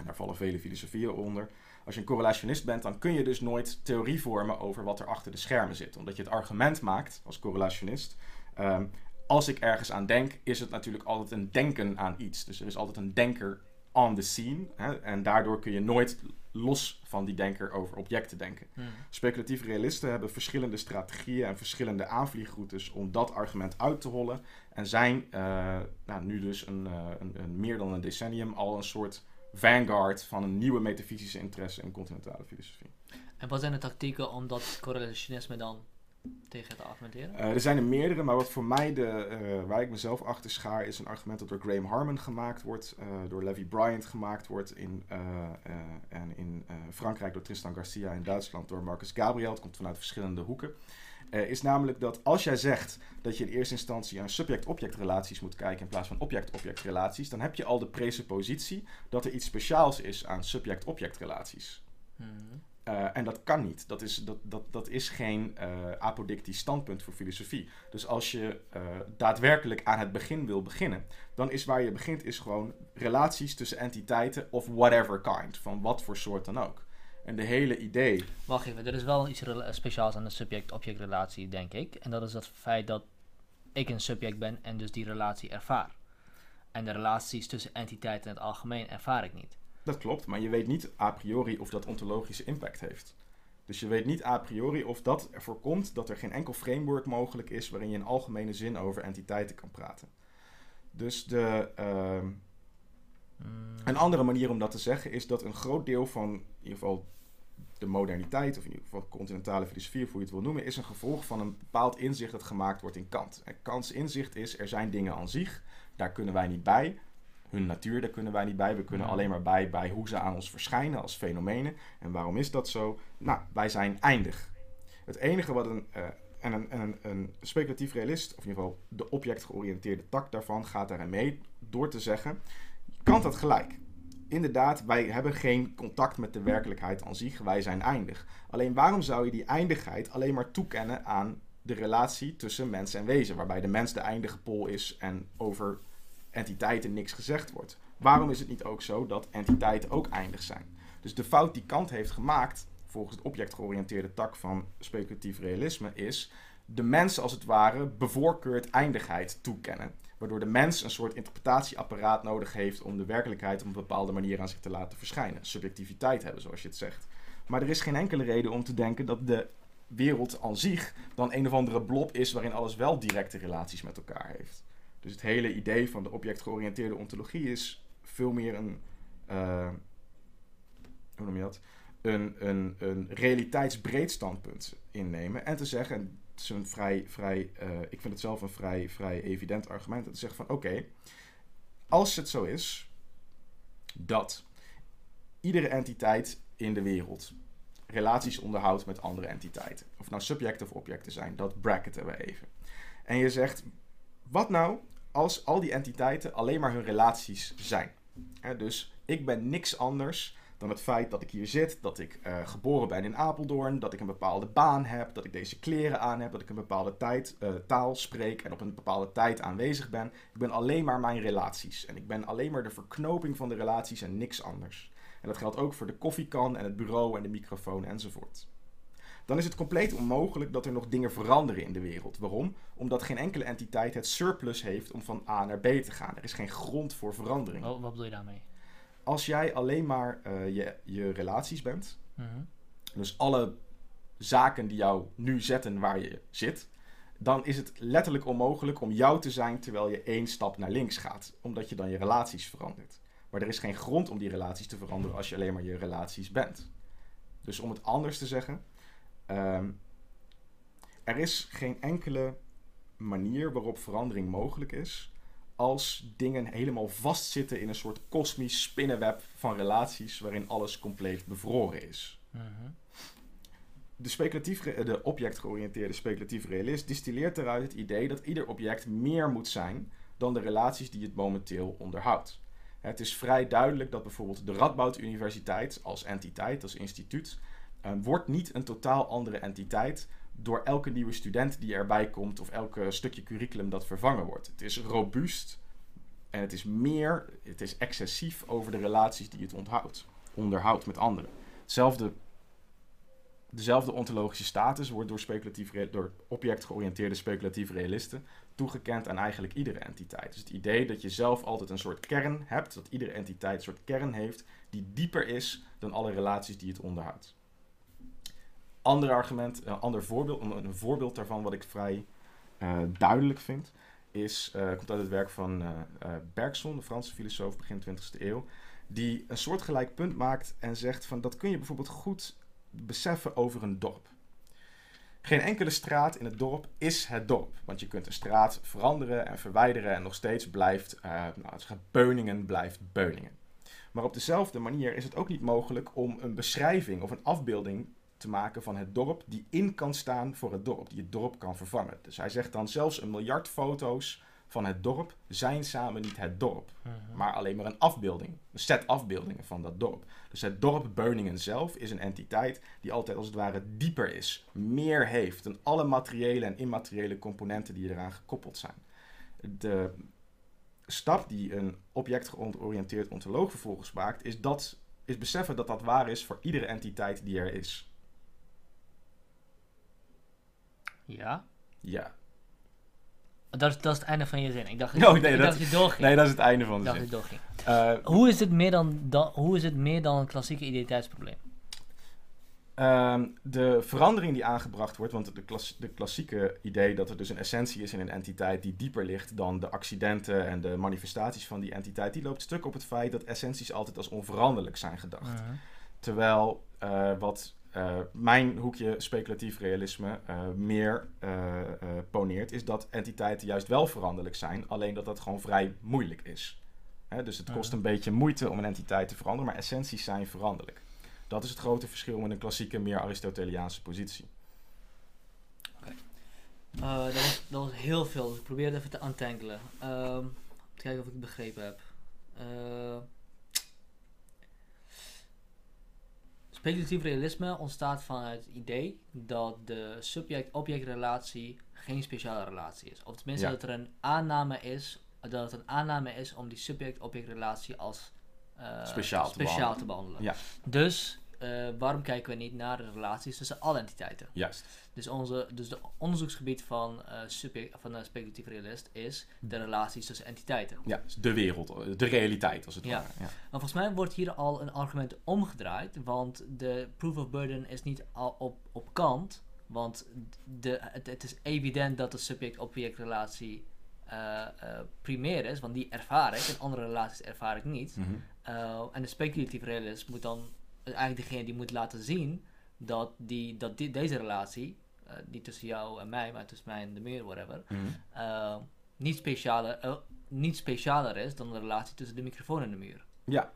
en daar vallen vele filosofieën onder, als je een correlationist bent, dan kun je dus nooit theorie vormen over wat er achter de schermen zit. Omdat je het argument maakt als correlationist. ehm, als ik ergens aan denk, is het natuurlijk altijd een denken aan iets. Dus er is altijd een denker on the scene. Hè, en daardoor kun je nooit los van die denker over objecten denken. Hm. Speculatieve realisten hebben verschillende strategieën en verschillende aanvliegroutes om dat argument uit te hollen. En zijn eh, nou, nu dus een, eh, een, een meer dan een decennium al een soort vanguard van een nieuwe metafysische interesse in continentale filosofie. En wat zijn de tactieken om dat correlationisme dan tegen te argumenteren? Eh, er zijn er meerdere, maar wat voor mij de, eh, waar ik mezelf achter schaar, is een argument dat door Graham Harman gemaakt wordt, eh, door Levi Bryant gemaakt wordt in, en in Frankrijk door Tristan Garcia, in Duitsland door Marcus Gabriel. Het komt vanuit verschillende hoeken. Eh, is namelijk dat als jij zegt dat je in eerste instantie naar subject-object relaties moet kijken in plaats van object-object relaties, dan heb je al de presuppositie dat er iets speciaals is aan subject-object relaties. Hm. Eh, en dat kan niet. Dat is, dat, dat, dat is geen eh apodictisch standpunt voor filosofie. Dus als je daadwerkelijk aan het begin wil beginnen, dan is waar je begint is gewoon relaties tussen entiteiten of whatever kind. Van wat voor soort dan ook. En de hele idee. Wacht even, er is wel iets speciaals aan de subject-object relatie, denk ik. En dat is het feit dat ik een subject ben en dus die relatie ervaar. En de relaties tussen entiteiten in het algemeen ervaar ik niet. Dat klopt, maar je weet niet a priori of dat ontologische impact heeft. Dus je weet niet a priori of dat ervoor komt dat er geen enkel framework mogelijk is waarin je in algemene zin over entiteiten kan praten. Dus de, ehm, Een andere manier om dat te zeggen is dat een groot deel van in ieder geval de moderniteit, of in ieder geval continentale filosofie, of hoe je het wil noemen, is een gevolg van een bepaald inzicht dat gemaakt wordt in Kant. En Kants inzicht is, er zijn dingen aan zich, daar kunnen wij niet bij. Hun natuur, daar kunnen wij niet bij. We kunnen alleen maar bij bij hoe ze aan ons verschijnen als fenomenen. En waarom is dat zo? Nou, wij zijn eindig. Het enige wat een, eh, en een, en een, een speculatief realist, of in ieder geval de objectgeoriënteerde tak daarvan, gaat daarin mee door te zeggen: Kant had gelijk. inderdaad, wij hebben geen contact met de werkelijkheid aan zich. Wij zijn eindig. Alleen waarom zou je die eindigheid alleen maar toekennen aan de relatie tussen mens en wezen, waarbij de mens de eindige pol is en over entiteiten niks gezegd wordt? Waarom is het niet ook zo dat entiteiten ook eindig zijn? Dus de fout die Kant heeft gemaakt, volgens het objectgeoriënteerde tak van speculatief realisme, is de mens als het ware bevoorkeurt eindigheid toekennen. Waardoor de mens een soort interpretatieapparaat nodig heeft om de werkelijkheid op een bepaalde manier aan zich te laten verschijnen. Subjectiviteit hebben, zoals je het zegt. Maar er is geen enkele reden om te denken dat de wereld aan zich dan een of andere blob is waarin alles wel directe relaties met elkaar heeft. Dus het hele idee van de objectgeoriënteerde ontologie is veel meer een. eh, hoe noem je dat? Een, een, een realiteitsbreed standpunt innemen. En te zeggen, en is een vrij, vrij eh, ik vind het zelf een vrij, vrij evident argument. Te zeggen van oké, als het zo is dat iedere entiteit in de wereld relaties onderhoudt met andere entiteiten. Of nou subjecten of objecten zijn, dat bracketen we even. En je zegt, wat nou als al die entiteiten alleen maar hun relaties zijn? Dus ik ben niks anders dan het feit dat ik hier zit, dat ik eh, geboren ben in Apeldoorn, dat ik een bepaalde baan heb, dat ik deze kleren aan heb, dat ik een bepaalde tijd, eh, taal spreek en op een bepaalde tijd aanwezig ben. Ik ben alleen maar mijn relaties. En ik ben alleen maar de verknoping van de relaties en niks anders. En dat geldt ook voor de koffiekan en het bureau en de microfoon enzovoort. Dan is het compleet onmogelijk dat er nog dingen veranderen in de wereld. Waarom? Omdat geen enkele entiteit het surplus heeft om van A naar B te gaan. Er is geen grond voor verandering. Wat, wat bedoel je daarmee? Als jij alleen maar eh, je, je relaties bent, Mhm. dus alle zaken die jou nu zetten waar je zit, dan is het letterlijk onmogelijk om jou te zijn terwijl je één stap naar links gaat, omdat je dan je relaties verandert. Maar er is geen grond om die relaties te veranderen als je alleen maar je relaties bent. Dus om het anders te zeggen, ehm, er is geen enkele manier waarop verandering mogelijk is als dingen helemaal vastzitten in een soort kosmisch spinnenweb van relaties waarin alles compleet bevroren is Mhm. de, speculatief, de objectgeoriënteerde speculatieve realist distilleert eruit het idee dat ieder object meer moet zijn dan de relaties die het momenteel onderhoudt. Het is vrij duidelijk dat bijvoorbeeld de Radboud Universiteit als entiteit, als instituut, eh, wordt niet een totaal andere entiteit door elke nieuwe student die erbij komt of elke stukje curriculum dat vervangen wordt. Het is robuust en het is meer, het is excessief over de relaties die het onthoudt, onderhoudt met anderen. Hetzelfde dezelfde ontologische status wordt door, speculatief, door objectgeoriënteerde speculatieve realisten toegekend aan eigenlijk iedere entiteit. Dus het idee dat je zelf altijd een soort kern hebt, dat iedere entiteit een soort kern heeft die dieper is dan alle relaties die het onderhoudt. Ander argument, een ander voorbeeld, een, voorbeeld daarvan wat ik vrij eh, duidelijk vind, is, eh, komt uit het werk van eh Bergson, de Franse filosoof begin 20e eeuw, die een soortgelijk punt maakt en zegt van dat kun je bijvoorbeeld goed beseffen over een dorp. Geen enkele straat in het dorp is het dorp. Want je kunt een straat veranderen en verwijderen en nog steeds blijft, nou, het Beuningen blijft Beuningen. Maar op dezelfde manier is het ook niet mogelijk om een beschrijving of een afbeelding te maken van het dorp die in kan staan voor het dorp, die het dorp kan vervangen. Dus hij zegt dan zelfs een miljard foto's van het dorp zijn samen niet het dorp Mhm. maar alleen maar een afbeelding. Een set afbeeldingen van dat dorp. Dus het dorp Beuningen zelf is een entiteit die altijd als het ware dieper is, meer heeft dan alle materiële en immateriële componenten die eraan gekoppeld zijn. De stap die een objectgeoriënteerd ontoloog vervolgens maakt, is, dat, is beseffen dat dat waar is voor iedere entiteit die er is. Ja? Ja. Dat is, dat is het einde van je zin. Ik dacht, Oh, ik, nee, ik dat- dacht dat je doorging. Nee, dat is het einde van ik de dacht zin. dat je doorging. Eh, Hoe is het meer dan, dan, hoe is het meer dan een klassieke identiteitsprobleem? Ehm, de verandering die aangebracht wordt, want de, klas- de klassieke idee dat er dus een essentie is in een entiteit die dieper ligt dan de accidenten en de manifestaties van die entiteit, die loopt stuk op het feit dat essenties altijd als onveranderlijk zijn gedacht. Mhm. Terwijl eh, wat eh, mijn hoekje speculatief realisme eh, meer eh, poneert, is dat entiteiten juist wel veranderlijk zijn, alleen dat dat gewoon vrij moeilijk is. Hè, dus het kost een beetje moeite om een entiteit te veranderen, maar essenties zijn veranderlijk. Dat is het grote verschil met een klassieke, meer Aristoteliaanse positie. Eh, dat, was, dat was heel veel, dus ik probeer het even te untangelen. Ehm, om te kijken of ik het begrepen heb. Eh, speculatief realisme ontstaat vanuit het idee dat de subject-object-relatie geen speciale relatie is. Of tenminste Ja. dat er een aanname is, dat het een aanname is om die subject-object-relatie als eh, Speciaal te speciaal behandelen. te behandelen. Ja. Dus eh, waarom kijken we niet naar de relaties tussen alle entiteiten? Juist. Dus, onze, dus de onderzoeksgebied van, eh subject, van een speculatief realist is de relaties tussen entiteiten. Ja, dus de wereld, de realiteit als het Ja. ware. Ja. Maar volgens mij wordt hier al een argument omgedraaid, want de proof of burden is niet al op, op kant, want de, het, het is evident dat de subject-object relatie eh, eh, primair is, want die ervaar ik en andere relaties ervaar ik niet. Mhm. Uh, en de speculatieve realist moet dan uh, eigenlijk degene die moet laten zien dat, die, dat die, deze relatie, uh, niet tussen jou en mij, maar tussen mij en de muur, whatever, Mhm. uh, niet, specialer, uh, niet specialer is dan de relatie tussen de microfoon en de muur. Ja,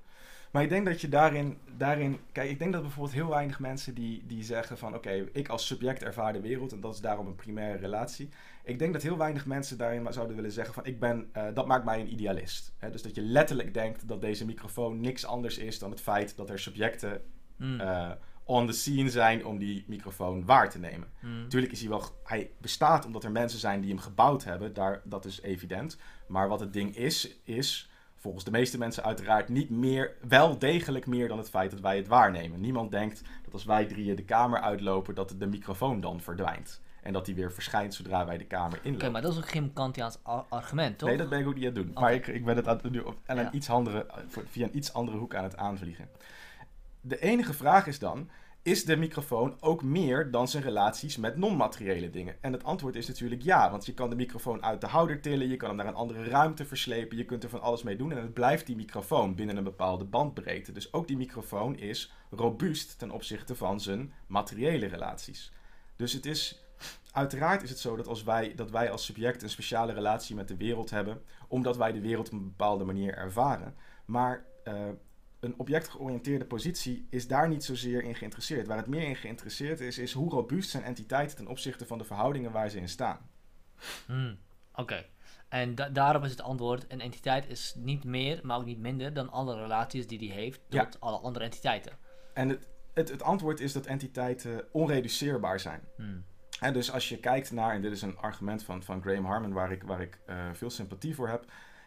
maar ik denk dat je daarin, daarin kijk, ik denk dat bijvoorbeeld heel weinig mensen die, die zeggen van oké, ik als subject ervaar de wereld en dat is daarom een primaire relatie. Ik denk dat heel weinig mensen daarin maar zouden willen zeggen van ik ben, uh, dat maakt mij een idealist. Dus dat je letterlijk denkt dat deze microfoon niks anders is dan het feit dat er subjecten Mm. uh, on the scene zijn om die microfoon waar te nemen. Mm. Natuurlijk is hij wel, hij bestaat omdat er mensen zijn die hem gebouwd hebben, daar, dat is evident. Maar wat het ding is, is volgens de meeste mensen uiteraard niet meer, wel degelijk meer dan het feit dat wij het waarnemen. Niemand denkt dat als wij drieën de kamer uitlopen, dat de microfoon dan verdwijnt. En dat die weer verschijnt zodra wij de kamer inlopen. Oké, okay, maar dat is ook geen Kantiaans argument, toch? Nee, dat ben ik ook niet aan het doen. Okay. Maar ik, ik ben het aan, nu op, aan Ja. een iets andere, via een iets andere hoek aan het aanvliegen. De enige vraag is dan, is de microfoon ook meer dan zijn relaties met non-materiële dingen? En het antwoord is natuurlijk ja, want je kan de microfoon uit de houder tillen, je kan hem naar een andere ruimte verslepen, je kunt er van alles mee doen en het blijft die microfoon binnen een bepaalde bandbreedte. Dus ook die microfoon is robuust ten opzichte van zijn materiële relaties. Dus het is, uiteraard is het zo dat, als wij, dat wij als subject een speciale relatie met de wereld hebben, omdat wij de wereld op een bepaalde manier ervaren. Maar uh, een objectgeoriënteerde positie is daar niet zozeer in geïnteresseerd. Waar het meer in geïnteresseerd is, is hoe robuust zijn entiteiten ten opzichte van de verhoudingen waar ze in staan. Hmm, Oké. Okay. En da daarop is het antwoord: een entiteit is niet meer, maar ook niet minder dan alle relaties die die heeft tot Ja. alle andere entiteiten. En het, het, het antwoord is dat entiteiten onreduceerbaar zijn. Hmm. He, dus als je kijkt naar, en dit is een argument van, van Graham Harman waar ik, waar ik uh, veel sympathie voor heb,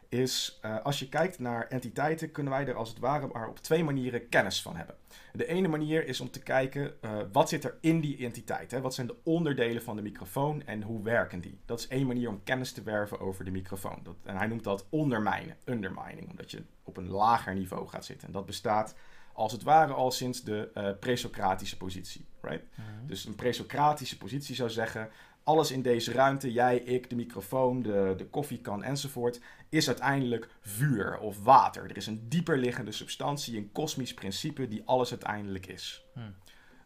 is uh, als je kijkt naar entiteiten, kunnen wij er als het ware maar op twee manieren kennis van hebben. De ene manier is om te kijken uh, wat zit er in die entiteit. Hè? Wat zijn de onderdelen van de microfoon en hoe werken die? Dat is één manier om kennis te werven over de microfoon. Dat, en hij noemt dat ondermijnen, undermining, omdat je op een lager niveau gaat zitten. En dat bestaat als het ware al sinds de uh, presocratische positie. Right? Mm -hmm. Dus een presocratische positie zou zeggen: alles in deze ruimte, jij, ik, de microfoon, de, de koffiekan enzovoort, is uiteindelijk vuur of water. Er is een dieper liggende substantie, een kosmisch principe die alles uiteindelijk is. Hmm.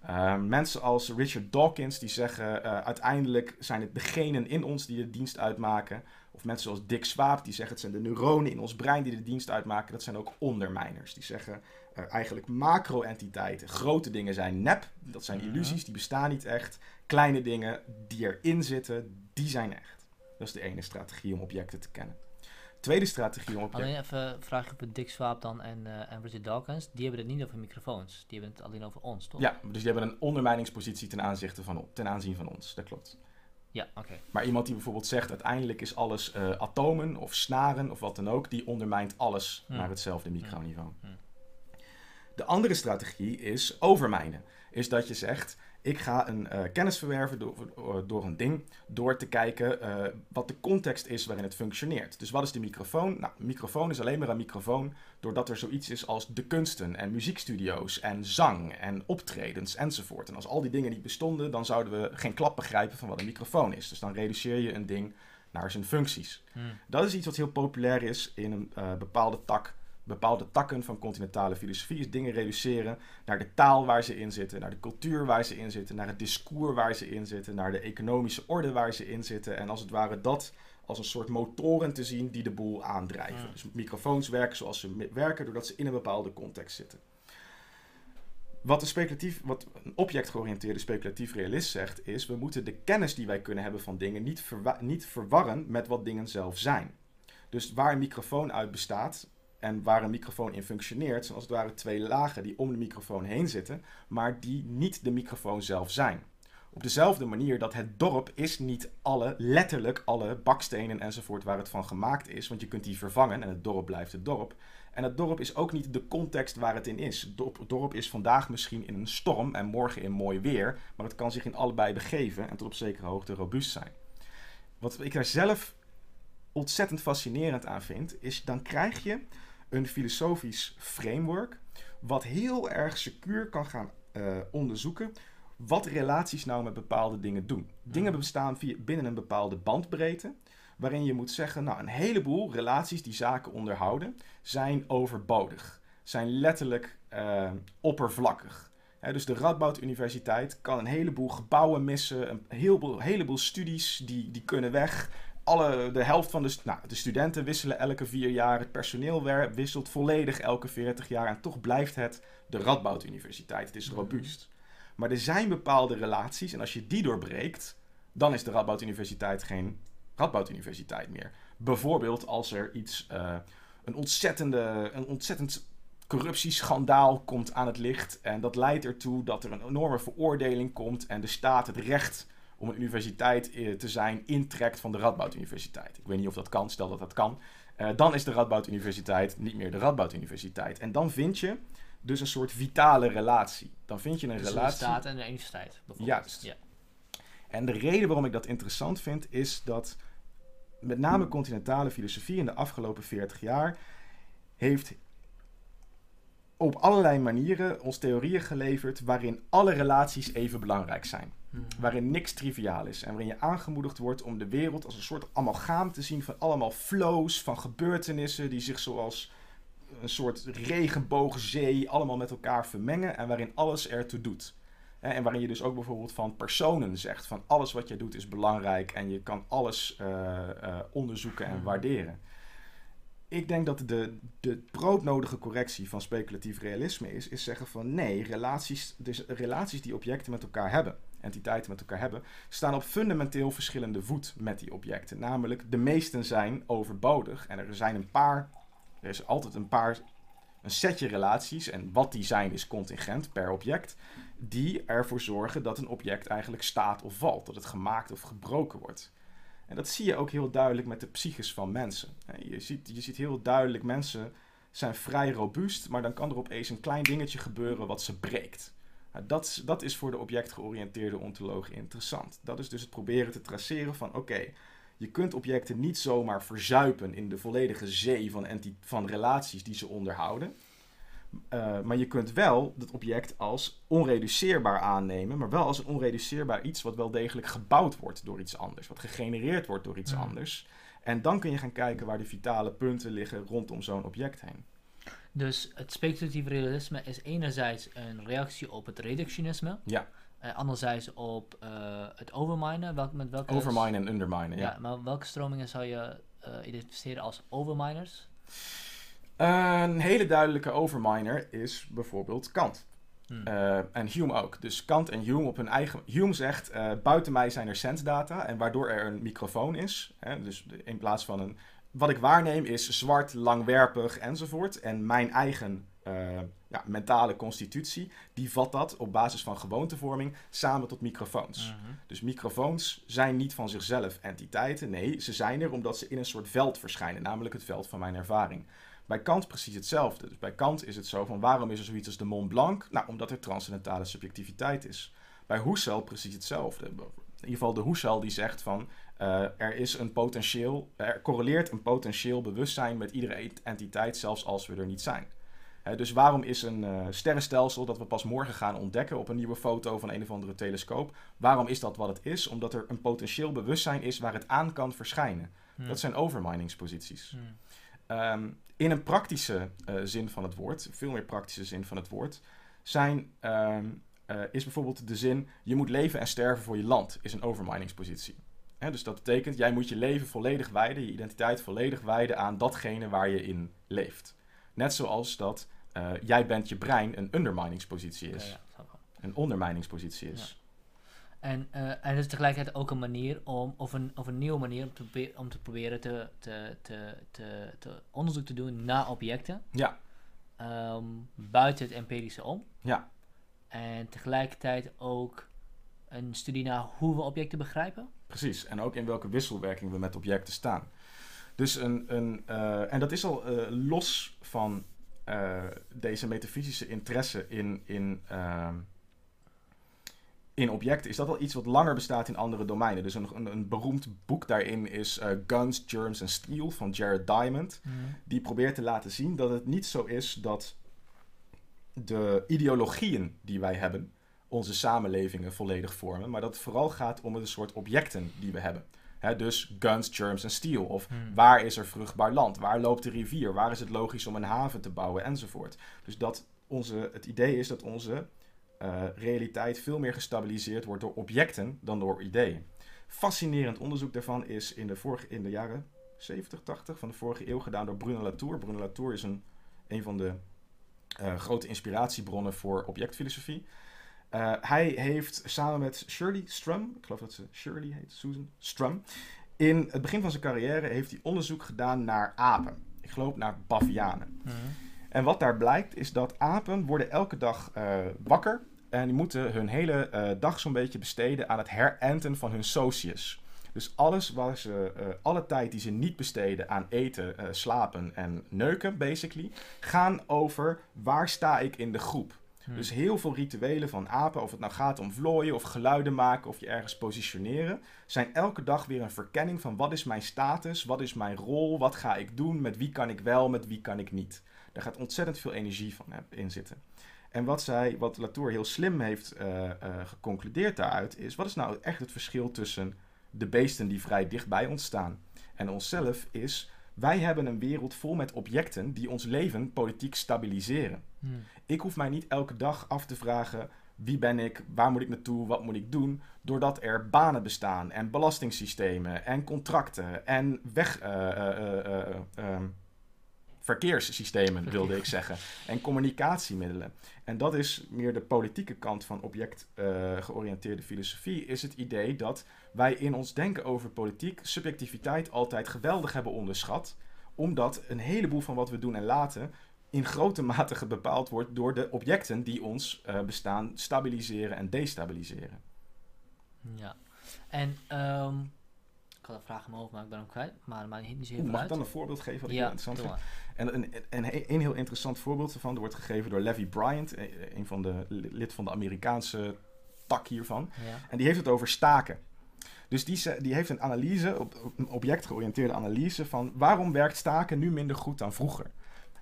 Uh, mensen als Richard Dawkins die zeggen uh, uiteindelijk zijn het degenen in ons die de dienst uitmaken. Of mensen zoals Dick Swaap die zeggen het zijn de neuronen in ons brein die de dienst uitmaken. Dat zijn ook ondermijners. Die zeggen eigenlijk macro-entiteiten. Grote dingen zijn nep, dat zijn illusies, die bestaan niet echt. Kleine dingen die erin zitten, die zijn echt. Dat is de ene strategie om objecten te kennen. Tweede strategie om objecten... Alleen even een vraagje op Dick Swaap dan en, uh, en Richard Dawkins. Die hebben het niet over microfoons. Die hebben het alleen over ons, toch? Ja, dus die hebben een ondermijningspositie ten, aanzichte van, ten aanzien van ons. Dat klopt. Ja, oké. Okay. Maar iemand die bijvoorbeeld zegt, uiteindelijk is alles uh, atomen of snaren of wat dan ook, die ondermijnt alles Hmm. naar hetzelfde microniveau. Hmm. De andere strategie is overmijnen. Is dat je zegt, ik ga een uh, kennis verwerven door, door een ding, door te kijken uh, wat de context is waarin het functioneert. Dus wat is de microfoon? Nou, microfoon is alleen maar een microfoon doordat er zoiets is als de kunsten en muziekstudio's en zang en optredens enzovoort. En als al die dingen niet bestonden, dan zouden we geen klap begrijpen van wat een microfoon is. Dus dan reduceer je een ding naar zijn functies. Hmm. Dat is iets wat heel populair is in een uh, bepaalde tak bepaalde takken van continentale filosofie is dingen reduceren naar de taal waar ze in zitten, naar de cultuur waar ze in zitten, naar het discours waar ze in zitten, naar de economische orde waar ze in zitten. En als het ware dat als een soort motoren te zien die de boel aandrijven. Ja. Dus microfoons werken zoals ze werken, doordat ze in een bepaalde context zitten. Wat een, speculatief, wat een objectgeoriënteerde speculatief realist zegt, is we moeten de kennis die wij kunnen hebben van dingen niet, verwa niet verwarren met wat dingen zelf zijn. Dus waar een microfoon uit bestaat, en waar een microfoon in functioneert, zijn als het ware twee lagen die om de microfoon heen zitten, maar die niet de microfoon zelf zijn. Op dezelfde manier dat het dorp is niet alle, letterlijk alle bakstenen enzovoort waar het van gemaakt is, want je kunt die vervangen en het dorp blijft het dorp. En het dorp is ook niet de context waar het in is. Het dorp, dorp is vandaag misschien in een storm en morgen in mooi weer, maar het kan zich in allebei begeven en tot op zekere hoogte robuust zijn. Wat ik daar zelf ontzettend fascinerend aan vind, is dan krijg je een filosofisch framework wat heel erg secuur kan gaan eh, onderzoeken wat relaties nou met bepaalde dingen doen. Dingen bestaan via, binnen een bepaalde bandbreedte, waarin je moet zeggen, nou, een heleboel relaties die zaken onderhouden, zijn overbodig. Zijn letterlijk eh, oppervlakkig. Dus de Radboud Universiteit kan een heleboel gebouwen missen, een heleboel, heleboel studies die, die kunnen weg. Alle, de helft van de, nou, de studenten wisselen elke vier jaar, het personeel wisselt volledig elke 40 jaar en toch blijft het de Radboud Universiteit. Het is robuust. Maar er zijn bepaalde relaties en als je die doorbreekt, dan is de Radboud Universiteit geen Radboud Universiteit meer. Bijvoorbeeld als er iets, eh, een, ontzettende, een ontzettend corruptieschandaal komt aan het licht en dat leidt ertoe dat er een enorme veroordeling komt en de staat het recht om een universiteit eh, te zijn intrekt van de Radboud Universiteit. Ik weet niet of dat kan, stel dat dat kan. Eh, dan is de Radboud Universiteit niet meer de Radboud Universiteit. En dan vind je dus een soort vitale relatie. Dan vind je een Tussen de relatie. staat en de universiteit, bijvoorbeeld. Juist. Ja. En de reden waarom ik dat interessant vind, is dat met name continentale filosofie in de afgelopen 40 jaar heeft op allerlei manieren ons theorieën geleverd waarin alle relaties even belangrijk zijn. Mhm. Waarin niks triviaal is. En waarin je aangemoedigd wordt om de wereld als een soort amalgaam te zien van allemaal flows, van gebeurtenissen die zich zoals een soort regenboogzee allemaal met elkaar vermengen en waarin alles ertoe doet. En waarin je dus ook bijvoorbeeld van personen zegt, van alles wat je doet is belangrijk en je kan alles eh, eh, onderzoeken en Mhm. waarderen. Ik denk dat de, de broodnodige correctie van speculatief realisme is, is zeggen van nee, relaties, dus relaties die objecten met elkaar hebben, entiteiten met elkaar hebben, staan op fundamenteel verschillende voet met die objecten. Namelijk, de meesten zijn overbodig en er zijn een paar, er is altijd een paar, een setje relaties en wat die zijn is contingent per object, die ervoor zorgen dat een object eigenlijk staat of valt, dat het gemaakt of gebroken wordt. En dat zie je ook heel duidelijk met de psyches van mensen. Je ziet, je ziet heel duidelijk, mensen zijn vrij robuust, maar dan kan er opeens een klein dingetje gebeuren wat ze breekt. Nou, dat, is- dat is voor de objectgeoriënteerde ontoloog interessant. Dat is dus het proberen te traceren van oké, je kunt objecten niet zomaar verzuipen in de volledige zee van, van relaties die ze onderhouden. Uh, maar je kunt wel dat object als onreduceerbaar aannemen, maar wel als een onreduceerbaar iets wat wel degelijk gebouwd wordt door iets anders, wat gegenereerd wordt door iets Mhm. anders. En dan kun je gaan kijken waar de vitale punten liggen rondom zo'n object heen. Dus het speculatieve realisme is enerzijds een reactie op het reductionisme. Ja. En anderzijds op eh, het overminen. Welk, met welke Overminen en underminen, Ja. ja. maar welke stromingen zou je eh, identificeren als overminers? Een hele duidelijke overminer is bijvoorbeeld Kant. Hmm. Eh, en Hume ook. Dus Kant en Hume op hun eigen... Hume zegt, eh, buiten mij zijn er sensdata. En waardoor er een microfoon is, hè, dus in plaats van een... Wat ik waarneem is zwart, langwerpig enzovoort. En mijn eigen eh, ja, mentale constitutie, die vat dat op basis van gewoontevorming samen tot microfoons. Mhm. Dus microfoons zijn niet van zichzelf entiteiten. Nee, ze zijn er omdat ze in een soort veld verschijnen, namelijk het veld van mijn ervaring. Bij Kant precies hetzelfde. Dus bij Kant is het zo van waarom is er zoiets als de Mont Blanc? Nou, omdat er transcendentale subjectiviteit is. Bij Husserl precies hetzelfde. In ieder geval de Husserl die zegt van eh, er is een potentieel, er correleert een potentieel bewustzijn met iedere ent- entiteit, zelfs als we er niet zijn. Dus waarom is een eh, sterrenstelsel dat we pas morgen gaan ontdekken op een nieuwe foto van een of andere telescoop, waarom is dat wat het is? Omdat er een potentieel bewustzijn is waar het aan kan verschijnen. Hmm. Dat zijn overminingsposities. Hmm. Ehm, in een praktische eh, zin van het woord, veel meer praktische zin van het woord, zijn, ehm, eh, is bijvoorbeeld de zin: je moet leven en sterven voor je land, is een overminingspositie. Dus dat betekent, jij moet je leven volledig wijden, je identiteit volledig wijden aan datgene waar je in leeft. Net zoals dat eh, jij bent je brein een underminingspositie is, ja, snap ik. een onderminingspositie is. En, eh, en het is tegelijkertijd ook een manier om, of een, of een nieuwe manier om te, om te proberen te, te, te, te, te onderzoek te doen naar objecten. Ja. ehm, buiten het empirische om. Ja. En tegelijkertijd ook een studie naar hoe we objecten begrijpen. Precies, en ook in welke wisselwerking we met objecten staan. Dus een, een eh, en dat is al eh, los van eh, deze metafysische interesse in, in, ehm, in objecten, is dat al iets wat langer bestaat in andere domeinen. Dus een, een, een beroemd boek daarin is Guns, Germs and Steel van Jared Diamond. Die probeert te laten zien dat het niet zo is dat de ideologieën die wij hebben onze samenlevingen volledig vormen, maar dat het vooral gaat om een soort objecten die we hebben. Dus guns, germs en steel. Of Hmm. waar is er vruchtbaar land? Waar loopt de rivier? Waar is het logisch om een haven te bouwen? Enzovoort. Dus dat onze, het idee is dat onze eh, realiteit veel meer gestabiliseerd wordt door objecten dan door ideeën. Fascinerend onderzoek daarvan is in de, vorige, in de jaren 70, 80 van de vorige eeuw gedaan door Bruno Latour. Bruno Latour is een, een van de eh, grote inspiratiebronnen voor objectfilosofie. Eh, hij heeft samen met Shirley Strum, ik geloof dat ze Shirley heet, Susan Strum, in het begin van zijn carrière heeft hij onderzoek gedaan naar apen. Ik geloof naar bavianen. Mhm. En wat daar blijkt is dat apen worden elke dag eh, wakker en die moeten hun hele eh, dag zo'n beetje besteden aan het herenten van hun socius. Dus alles waar ze, alle tijd die ze niet besteden aan eten, slapen en neuken, basically, gaan over waar sta ik in de groep. Hmm. Dus heel veel rituelen van apen, of het nou gaat om vlooien of geluiden maken of je ergens positioneren, zijn elke dag weer een verkenning van wat is mijn status, wat is mijn rol, wat ga ik doen, met wie kan ik wel, met wie kan ik niet. Daar gaat ontzettend veel energie van in zitten. En wat, zij, wat Latour heel slim heeft eh, eh, geconcludeerd daaruit is, wat is nou echt het verschil tussen de beesten die vrij dichtbij ons staan en onszelf is, wij hebben een wereld vol met objecten die ons leven politiek stabiliseren. Mhm. Ik hoef mij niet elke dag af te vragen wie ben ik, waar moet ik naartoe, wat moet ik doen, doordat er banen bestaan en belastingssystemen en contracten en weg, eh, eh, eh, ehm, verkeerssystemen wilde ik zeggen en communicatiemiddelen. En dat is meer de politieke kant van objectgeoriënteerde filosofie, is het idee dat wij in ons denken over politiek subjectiviteit altijd geweldig hebben onderschat, omdat een heleboel van wat we doen en laten in grote mate bepaald wordt door de objecten die ons eh, bestaan stabiliseren en destabiliseren. Ja. En ehm, ik had een vraag in mijn hoofd, maar ik ben hem kwijt. Maar dat maakt niet zo heel Oeh, veel mag ik dan een voorbeeld geven wat ik heel interessant vind? En een, een, heel interessant voorbeeld ervan wordt gegeven door Levi Bryant, eh, een van de lid van de Amerikaanse tak hiervan. Ja. En die heeft het over staken. Dus die, die heeft een analyse, op, op- een objectgeoriënteerde analyse van waarom werkt staken nu minder goed dan vroeger.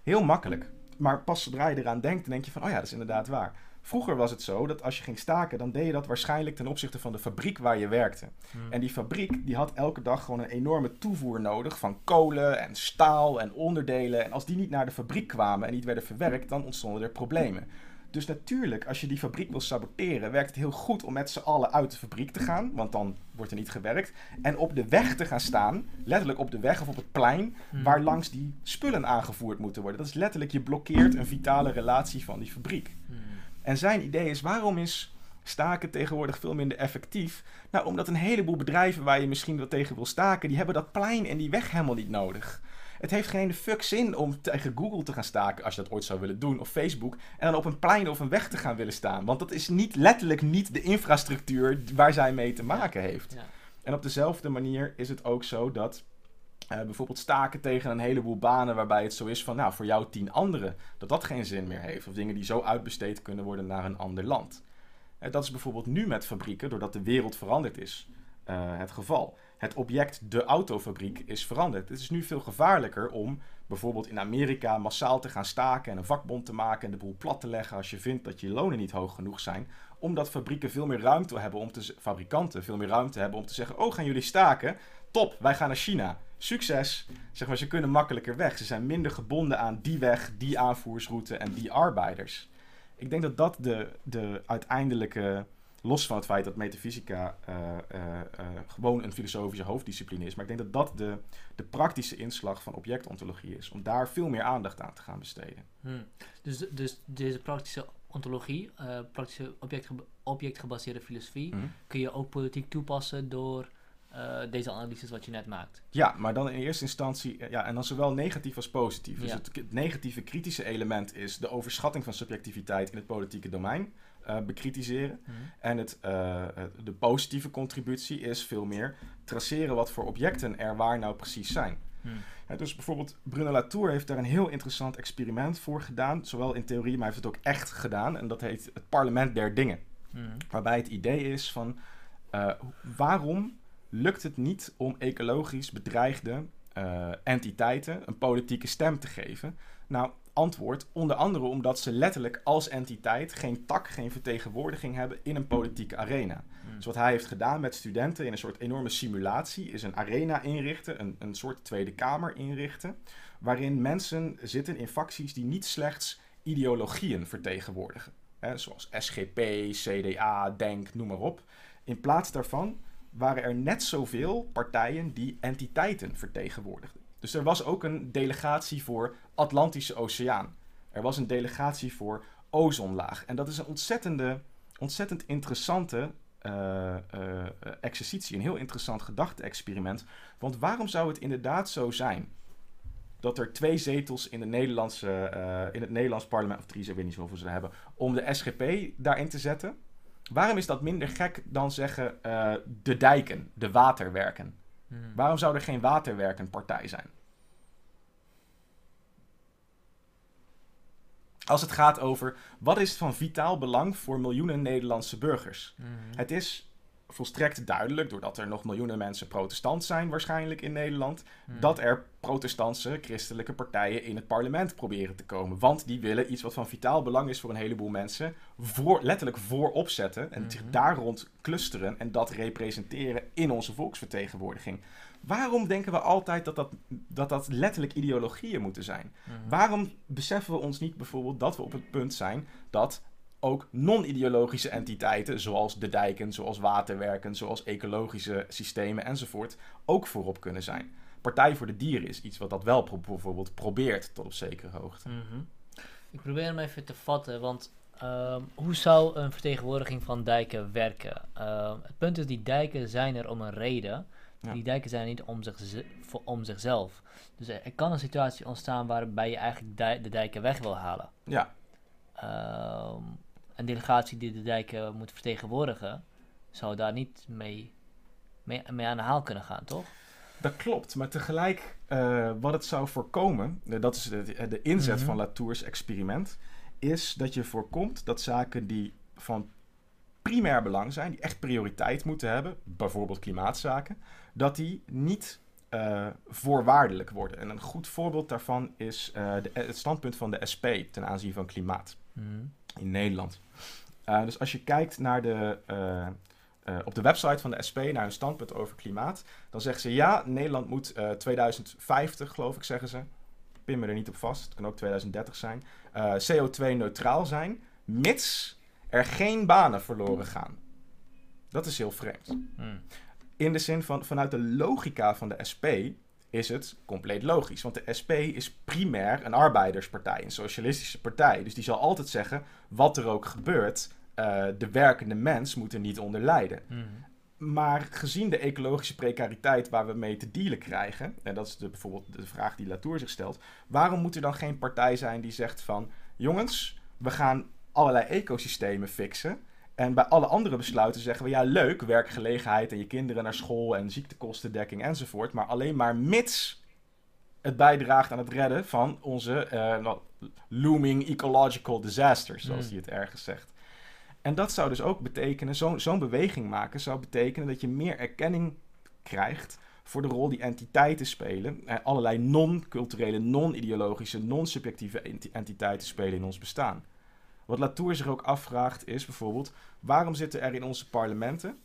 Heel makkelijk. Maar pas zodra je eraan denkt, dan denk je van, oh ja, dat is inderdaad waar. Vroeger was het zo dat als je ging staken, dan deed je dat waarschijnlijk ten opzichte van de fabriek waar je werkte. Mhm. En die fabriek die had elke dag gewoon een enorme toevoer nodig van kolen en staal en onderdelen. En als die niet naar de fabriek kwamen en niet werden verwerkt, dan ontstonden er problemen. Dus natuurlijk, als je die fabriek wil saboteren, werkt het heel goed om met z'n allen uit de fabriek te gaan, want dan wordt er niet gewerkt. En op de weg te gaan staan, letterlijk op de weg of op het plein, Mhm. waar langs die spullen aangevoerd moeten worden. Dat is letterlijk, je blokkeert een vitale relatie van die fabriek. Mhm. En zijn idee is, waarom is staken tegenwoordig veel minder effectief? Nou, omdat een heleboel bedrijven waar je misschien wel tegen wil staken, die hebben dat plein en die weg helemaal niet nodig. Het heeft geen fuck zin om tegen Google te gaan staken, als je dat ooit zou willen doen, of Facebook, en dan op een plein of een weg te gaan willen staan. Want dat is niet letterlijk niet de infrastructuur waar zij mee te maken heeft. Ja. En op dezelfde manier is het ook zo dat eh, bijvoorbeeld staken tegen een heleboel banen waarbij het zo is van, nou, voor jou tien anderen, dat dat geen zin meer heeft. Of dingen die zo uitbesteed kunnen worden naar een ander land. Eh, dat is bijvoorbeeld nu met fabrieken, doordat de wereld veranderd is, eh, het geval. Het object de autofabriek is veranderd. Het is nu veel gevaarlijker om bijvoorbeeld in Amerika massaal te gaan staken en een vakbond te maken en de boel plat te leggen als je vindt dat je lonen niet hoog genoeg zijn. Omdat fabrieken veel meer ruimte hebben om te, fabrikanten veel meer ruimte hebben om te zeggen, oh gaan jullie staken? Top, wij gaan naar China. Succes. Zeg maar, ze kunnen makkelijker weg. Ze zijn minder gebonden aan die weg, die aanvoersroute en die arbeiders. Ik denk dat dat de, de uiteindelijke, los van het feit dat metafysica eh, eh, eh, gewoon een filosofische hoofddiscipline is, maar ik denk dat dat de, de praktische inslag van objectontologie is. Om daar veel meer aandacht aan te gaan besteden. Hmm. Dus, dus deze praktische ontologie, praktische objectgeba- objectgebaseerde filosofie, Mhm. kun je ook politiek toepassen door eh, deze analyses wat je net maakt. Ja, maar dan in eerste instantie, eh, ja, en dan zowel negatief als positief. Dus Ja. het, het negatieve kritische element is de overschatting van subjectiviteit in het politieke domein eh, bekritiseren. En het, de positieve contributie is veel meer traceren wat voor objecten er waar nou precies zijn. Ja, dus bijvoorbeeld Bruno Latour heeft daar een heel interessant experiment voor gedaan. Zowel in theorie, maar hij heeft het ook echt gedaan. En dat heet het parlement der dingen. Hmm. Waarbij het idee is van waarom lukt het niet om ecologisch bedreigde eh, entiteiten een politieke stem te geven? Nou, antwoord onder andere omdat ze letterlijk als entiteit geen tak, geen vertegenwoordiging hebben in een politieke arena. Hmm. Dus wat hij heeft gedaan met studenten in een soort enorme simulatie is een arena inrichten, een, een soort Tweede Kamer inrichten, waarin mensen zitten in facties die niet slechts ideologieën vertegenwoordigen, hè, zoals SGP, CDA, DENK, noem maar op. In plaats daarvan waren er net zoveel partijen die entiteiten vertegenwoordigden. Dus er was ook een delegatie voor Atlantische Oceaan. Er was een delegatie voor ozonlaag. En dat is een ontzettende, ontzettend interessante eh, eh, exercitie, een heel interessant gedachte-experiment. Want waarom zou het inderdaad zo zijn dat er twee zetels in, de Nederlandse, eh, in het Nederlands parlement, of drie, ik weet niet hoeveel ze hebben, om de SGP daarin te zetten? Waarom is dat minder gek dan zeggen eh, de dijken, de waterwerken? Hmm. Waarom zou er geen waterwerkenpartij zijn? Als het gaat over wat is van vitaal belang voor miljoenen Nederlandse burgers. Hmm. Het is volstrekt duidelijk, doordat er nog miljoenen mensen protestant zijn waarschijnlijk in Nederland, Hmm. dat er protestantse christelijke partijen in het parlement proberen te komen. Want die willen iets wat van vitaal belang is voor een heleboel mensen, voor, letterlijk voorop zetten en zich Mhm. daar rond clusteren en dat representeren in onze volksvertegenwoordiging. Waarom denken we altijd dat dat, dat, dat letterlijk ideologieën moeten zijn? Hmm. Waarom beseffen we ons niet bijvoorbeeld dat we op het punt zijn dat ook non-ideologische entiteiten, zoals de dijken, zoals waterwerken, zoals ecologische systemen enzovoort, ook voorop kunnen zijn? Partij voor de Dieren is iets wat dat wel pro- bijvoorbeeld probeert tot op zekere hoogte. Mhm. Ik probeer hem even te vatten, want ehm, hoe zou een vertegenwoordiging van dijken werken? Ehm, het punt is, die dijken zijn er om een reden. Ja. Die dijken zijn er niet om, zich, voor, om zichzelf. Dus er, er kan een situatie ontstaan waarbij je eigenlijk dij- de dijken weg wil halen. Ja, Ehm, een delegatie die de dijken moet vertegenwoordigen, zou daar niet mee, mee, mee aan de haal kunnen gaan, toch? dat klopt. Maar tegelijk, eh, wat het zou voorkomen, eh, dat is de, de inzet Mhm. van Latour's experiment, is dat je voorkomt dat zaken die van primair belang zijn, die echt prioriteit moeten hebben, bijvoorbeeld klimaatzaken, dat die niet eh, voorwaardelijk worden. En een goed voorbeeld daarvan is de, het standpunt van de SP ten aanzien van klimaat Mhm. In Nederland. Eh, dus als je kijkt naar de, eh, eh, op de website van de SP naar hun standpunt over klimaat, dan zeggen ze ja, Nederland moet eh 2050, geloof ik, zeggen ze. Pin me er niet op vast, het kan ook 2030 zijn. eh, CO2-neutraal zijn, mits er geen banen verloren gaan. Dat is heel vreemd. Hmm. In de zin van, vanuit de logica van de SP is het compleet logisch. Want de SP is primair een arbeiderspartij, een socialistische partij. Dus die zal altijd zeggen, wat er ook gebeurt, eh, de werkende mens moet er niet onder lijden. Mhm. Maar gezien de ecologische precariteit waar we mee te dealen krijgen, en dat is de, bijvoorbeeld de vraag die Latour zich stelt, waarom moet er dan geen partij zijn die zegt van, jongens, we gaan allerlei ecosystemen fixen. En bij alle andere besluiten zeggen we, ja leuk, werkgelegenheid en je kinderen naar school en ziektekostendekking enzovoort, maar alleen maar mits het bijdraagt aan het redden van onze eh, nou, looming ecological disasters, zoals Mm. hij het ergens zegt. En dat zou dus ook betekenen, zo'n zo'n beweging maken zou betekenen dat je meer erkenning krijgt voor de rol die entiteiten spelen. En allerlei non-culturele, non-ideologische, non-subjectieve enti- entiteiten spelen in ons bestaan. Wat Latour zich ook afvraagt is bijvoorbeeld, waarom zitten er in onze parlementen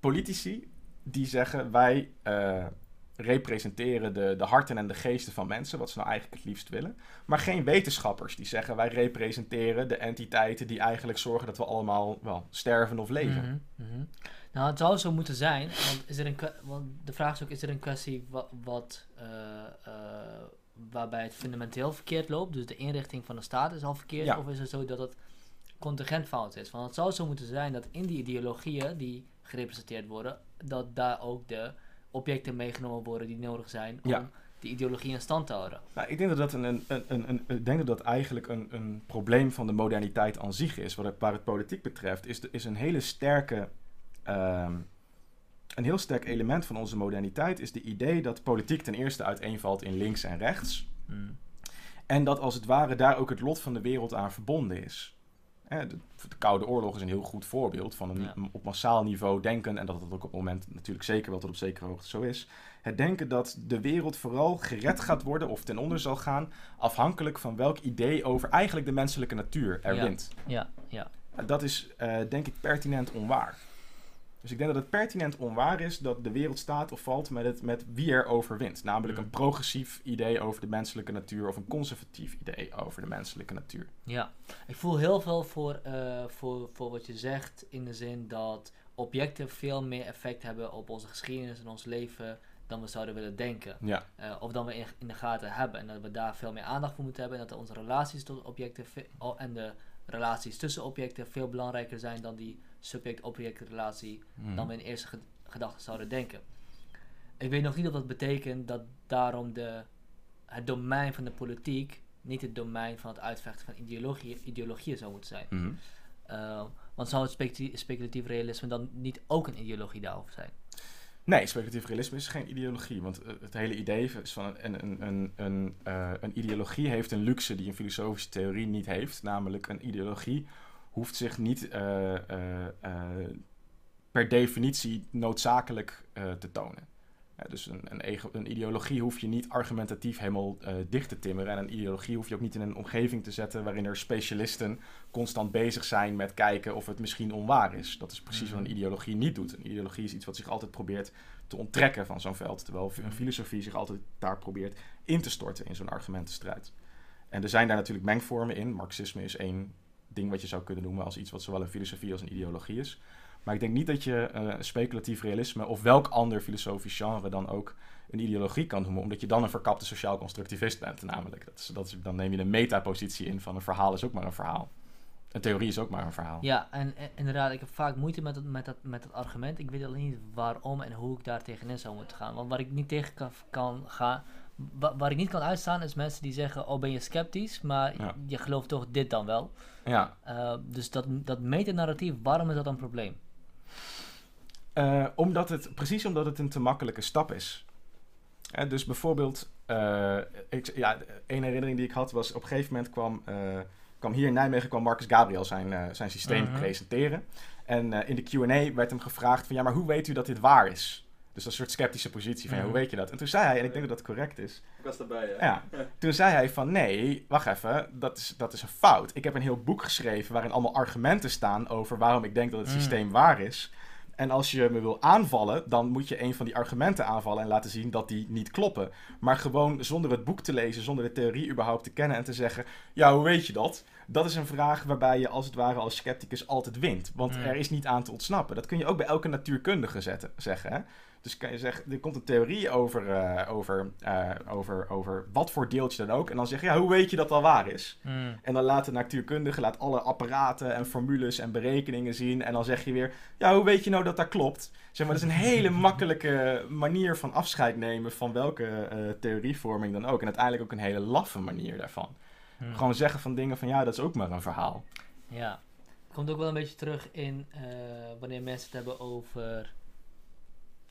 politici die zeggen wij eh, representeren de, de harten en de geesten van mensen, wat ze nou eigenlijk het liefst willen. Maar geen wetenschappers die zeggen wij representeren de entiteiten die eigenlijk zorgen dat we allemaal wel sterven of leven. Mhm, mhm. Nou, het zou zo moeten zijn, want, is er een, want de vraag is ook, is er een kwestie wat, wat, eh, eh, waarbij het fundamenteel verkeerd loopt, dus de inrichting van de staat is al verkeerd, Ja. of is het zo dat het contingent fout is? Want het zou zo moeten zijn dat in die ideologieën die gerepresenteerd worden, dat daar ook de objecten meegenomen worden die nodig zijn om Ja. die ideologie in stand te houden. Nou, ik denk dat dat, een, een, een, een, een- ik denk dat, dat eigenlijk een, een probleem van de moderniteit aan zich is. Wat het, waar het politiek betreft, is, de, is een hele sterke. ehm, een heel sterk element van onze moderniteit is de idee dat politiek ten eerste uiteenvalt in links en rechts. Hmm. En dat als het ware daar ook het lot van de wereld aan verbonden is. De, de Koude Oorlog is een heel goed voorbeeld van een Ja. op massaal niveau denken. En dat het ook op het moment natuurlijk zeker wel tot op zekere hoogte zo is. Het denken dat de wereld vooral gered gaat worden of ten onder zal gaan. afhankelijk van welk idee over eigenlijk de menselijke natuur er Ja. wint. Ja, ja. Dat is eh, denk ik pertinent onwaar. Dus ik denk dat het pertinent onwaar is dat de wereld staat of valt met, het, met wie er overwint. Namelijk Mm. een progressief idee over de menselijke natuur of een conservatief idee over de menselijke natuur. Ja, ik voel heel veel voor, eh, voor, voor wat je zegt in de zin dat objecten veel meer effect hebben op onze geschiedenis en ons leven dan we zouden willen denken. Ja, Eh, of dan we in, in de gaten hebben en dat we daar veel meer aandacht voor moeten hebben en dat onze relaties tot objecten en de relaties tussen objecten veel belangrijker zijn dan die subject-object relatie Mhm. dan we in eerste ge- gedachte zouden denken. Ik weet nog niet of dat betekent dat daarom de, het domein van de politiek niet het domein van het uitvechten van ideologie, ideologieën zou moeten zijn. Mhm. Uh, want zou het speculatief realisme dan niet ook een ideologie daarover zijn? Nee, speculatief realisme is geen ideologie. Want eh, het hele idee is van een, een, een, een, eh, een ideologie heeft een luxe die een filosofische theorie niet heeft. Namelijk een ideologie hoeft zich niet eh, eh, eh, per definitie noodzakelijk te tonen. Dus een, een, een ideologie hoef je niet argumentatief helemaal dicht te timmeren. En een ideologie hoef je ook niet in een omgeving te zetten waarin er specialisten constant bezig zijn met kijken of het misschien onwaar is. Dat is precies wat een Mhm. ideologie niet doet. Een ideologie is iets wat zich altijd probeert te onttrekken van zo'n veld. Terwijl een filosofie zich altijd daar probeert in te storten in zo'n argumentenstrijd. En er zijn daar natuurlijk mengvormen in. Marxisme is één ding wat je zou kunnen noemen als iets wat zowel een filosofie als een ideologie is. Maar ik denk niet dat je eh, speculatief realisme of welk ander filosofisch genre dan ook een ideologie kan noemen, omdat je dan een verkapte sociaal constructivist bent. Namelijk, dat is, dat is, dan neem je een metapositie in van een verhaal is ook maar een verhaal. Een theorie is ook maar een verhaal. Ja, en, en inderdaad, ik heb vaak moeite met dat, met, dat, met dat argument. Ik weet alleen niet waarom en hoe ik daar tegenin zou moeten gaan. Want waar ik niet tegen kan, kan gaan, wa- waar ik niet kan uitstaan, is mensen die zeggen: Oh, ben je sceptisch, maar Ja. je gelooft toch dit dan wel. Ja, Uh, dus dat, dat metanarratief, waarom is dat een probleem? Eh, omdat het, precies omdat het een te makkelijke stap is. Hè, dus bijvoorbeeld, eh, ik, ja, een herinnering die ik had was op een gegeven moment kwam, eh, kwam hier in Nijmegen kwam Marcus Gabriel zijn, eh, zijn systeem Mhm. presenteren. En eh, in de Q&A werd hem gevraagd van ja, maar hoe weet u dat dit waar is? Dus dat soort sceptische positie van ja, hoe weet je dat? En toen zei hij, en ik denk dat dat correct is, Ik was daarbij, ja. <laughs> Toen zei hij van nee, wacht even, dat is, dat is een fout. Ik heb een heel boek geschreven waarin allemaal argumenten staan over waarom ik denk dat het Mm. systeem waar is. En als je me wil aanvallen, dan moet je een van die argumenten aanvallen en laten zien dat die niet kloppen. Maar gewoon zonder het boek te lezen, zonder de theorie überhaupt te kennen en te zeggen, ja, hoe weet je dat? Dat is een vraag waarbij je als het ware als scepticus altijd wint. Want Mm. er is niet aan te ontsnappen. Dat kun je ook bij elke natuurkundige zetten, zeggen. Hè? Dus kan je zeggen, er komt een theorie over, eh, over, eh, over, over wat voor deeltje dan ook. En dan zeg je, ja, hoe weet je dat dat waar is? En dan laat de natuurkundige laat alle apparaten en formules en berekeningen zien. En dan zeg je weer, ja, hoe weet je nou dat dat klopt? Zeg maar, dat is een hele <laughs> makkelijke manier van afscheid nemen van welke eh, theorievorming dan ook. En uiteindelijk ook een hele laffe manier daarvan. Hmm. Gewoon zeggen van dingen van, ja, dat is ook maar een verhaal. Ja. Komt ook wel een beetje terug in wanneer mensen het hebben over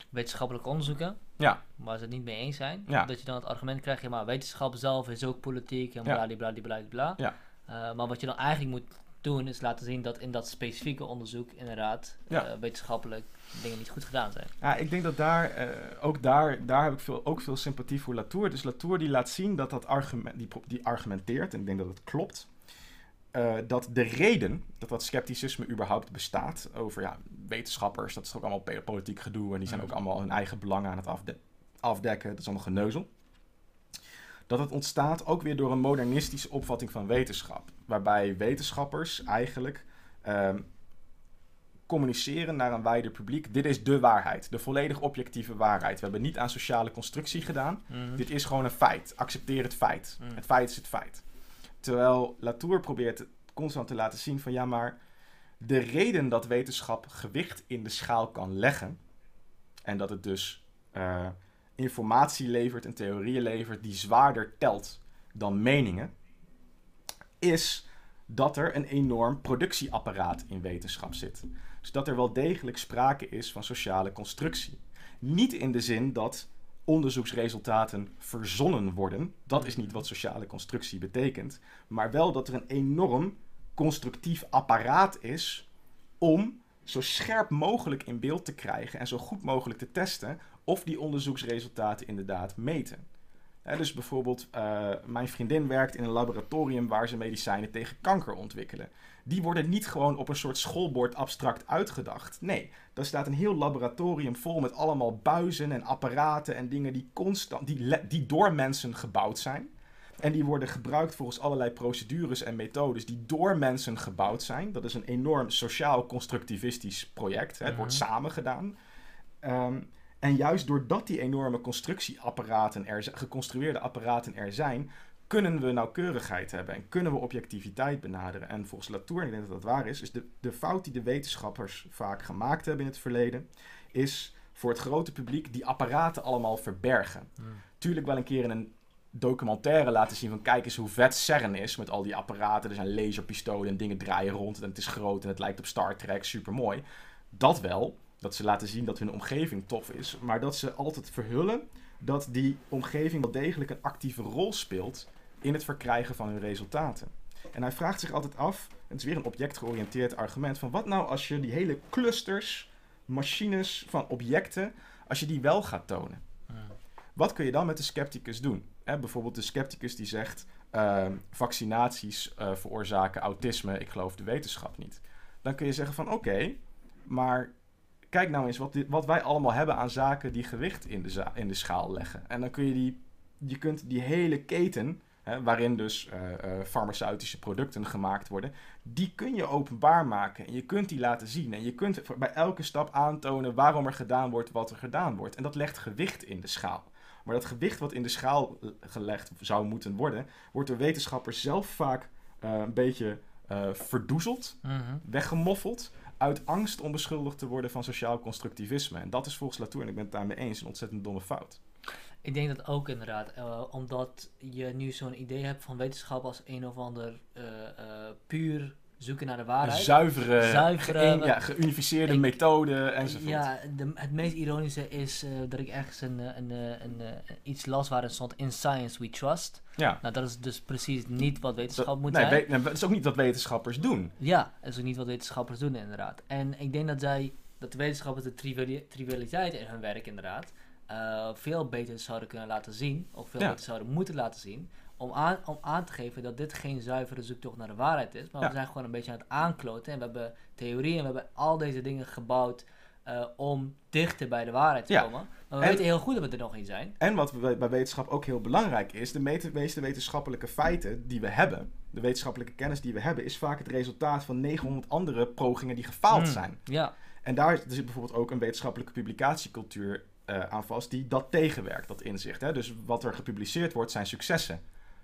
wetenschappelijke onderzoeken. Ja. Waar ze het niet mee eens zijn. Ja. Dat je dan het argument krijgt, ja maar wetenschap zelf is ook politiek en Ja. bladibladibladibla. Ja. Eh, maar wat je dan eigenlijk moet doen is laten zien dat in dat specifieke onderzoek inderdaad Ja. eh, wetenschappelijk dingen niet goed gedaan zijn. Ja, ik denk dat daar, eh, ook daar, daar heb ik veel, ook veel sympathie voor Latour. Dus Latour die laat zien dat dat argument, die, die argumenteert, en ik denk dat het klopt, dat de reden dat dat scepticisme überhaupt bestaat over ja, wetenschappers, dat is ook allemaal politiek gedoe en die zijn Mhm. ook allemaal hun eigen belangen aan het afde- afdekken, dat is allemaal geneuzel. Dat het ontstaat ook weer door een modernistische opvatting van wetenschap, waarbij wetenschappers eigenlijk ehm, communiceren naar een wijder publiek. Dit is de waarheid, de volledig objectieve waarheid. We hebben niet aan sociale constructie gedaan. Mhm. Dit is gewoon een feit. Accepteer het feit. Mm. Het feit is het feit. Terwijl Latour probeert constant te laten zien van ja, maar de reden dat wetenschap gewicht in de schaal kan leggen en dat het dus eh, informatie levert en theorieën levert die zwaarder telt dan meningen, is dat er een enorm productieapparaat in wetenschap zit. Dus dat er wel degelijk sprake is van sociale constructie. Niet in de zin dat onderzoeksresultaten verzonnen worden. Dat is niet wat sociale constructie betekent. Maar wel dat er een enorm constructief apparaat is om zo scherp mogelijk in beeld te krijgen en zo goed mogelijk te testen of die onderzoeksresultaten inderdaad meten. Dus bijvoorbeeld, eh, mijn vriendin werkt in een laboratorium waar ze medicijnen tegen kanker ontwikkelen. Die worden niet gewoon op een soort schoolbord abstract uitgedacht. Nee, daar staat een heel laboratorium vol met allemaal buizen en apparaten en dingen die, constant, die, die door mensen gebouwd zijn. En die worden gebruikt volgens allerlei procedures en methodes die door mensen gebouwd zijn. Dat is een enorm sociaal-constructivistisch project. Hè. Het wordt Mhm. samen gedaan. Ehm, en juist doordat die enorme constructieapparaten er zijn, geconstrueerde apparaten er zijn, kunnen we nauwkeurigheid hebben en kunnen we objectiviteit benaderen. En volgens Latour, en ik denk dat dat waar is, is de, de fout die de wetenschappers vaak gemaakt hebben in het verleden, is voor het grote publiek die apparaten allemaal verbergen. Mhm. Tuurlijk wel een keer in een documentaire laten zien van kijk eens hoe vet CERN is met al die apparaten. Er zijn laserpistolen en dingen draaien rond en het is groot en het lijkt op Star Trek, super mooi. Dat wel, dat ze laten zien dat hun omgeving tof is, maar dat ze altijd verhullen dat die omgeving wel degelijk een actieve rol speelt in het verkrijgen van hun resultaten. En hij vraagt zich altijd af, het is weer een objectgeoriënteerd argument, van wat nou als je die hele clusters, machines van objecten, als je die wel gaat tonen? Wat kun je dan met de scepticus doen? Hè, bijvoorbeeld de scepticus die zegt: ehm, vaccinaties eh, veroorzaken autisme, ik geloof de wetenschap niet. Dan kun je zeggen: van oké, maar kijk nou eens wat, wat wij allemaal hebben aan zaken die gewicht in de, in de schaal leggen. En dan kun je die, je kunt die hele keten, hè, waarin dus eh, eh, farmaceutische producten gemaakt worden, die kun je openbaar maken. En je kunt die laten zien. En je kunt bij elke stap aantonen waarom er gedaan wordt wat er gedaan wordt. En dat legt gewicht in de schaal. Maar dat gewicht wat in de schaal eh, gelegd zou moeten worden, wordt door wetenschappers zelf vaak eh, een beetje eh, verdoezeld, Mhm. weggemoffeld, uit angst om beschuldigd te worden van sociaal constructivisme. En dat is volgens Latour, en ik ben het daarmee eens, een ontzettend domme fout. Ik denk dat ook inderdaad, omdat je nu zo'n idee hebt van wetenschap als een of ander puur zoeken naar de Een waarheid. zuivere, Zuivere- geëen- ja, geunificeerde Ik- methode enzovoort. Ja, de, het meest ironische is eh, dat ik ergens een, eh, een, eh, een, iets las waarin stond In science we trust. Ja. Nou, dat is dus precies niet wat wetenschap Dat- moet nee, zijn. nee, dat is ook niet wat wetenschappers doen. Ja, dat is ook niet wat wetenschappers doen inderdaad. En ik denk dat zij, dat de wetenschappers de triviali- trivialiteit in hun werk inderdaad veel beter zouden kunnen laten zien, of veel Ja. beter zouden moeten laten zien, om aan, om aan te geven dat dit geen zuivere zoektocht naar de waarheid is, maar Ja. we zijn gewoon een beetje aan het aankloten en we hebben theorieën en we hebben al deze dingen gebouwd eh, om dichter bij de waarheid te Ja. komen. Maar we En- weten heel goed dat we er nog niet zijn. En wat we- bij wetenschap ook heel belangrijk is, de meeste wetenschappelijke feiten die we hebben, de wetenschappelijke kennis die we hebben, is vaak het resultaat van 900 andere pogingen die gefaald Hmm. zijn. Ja, En daar zit bijvoorbeeld ook een wetenschappelijke publicatiecultuur eh, aan vast die dat tegenwerkt, dat inzicht. Hè? Dus wat er gepubliceerd wordt zijn successen,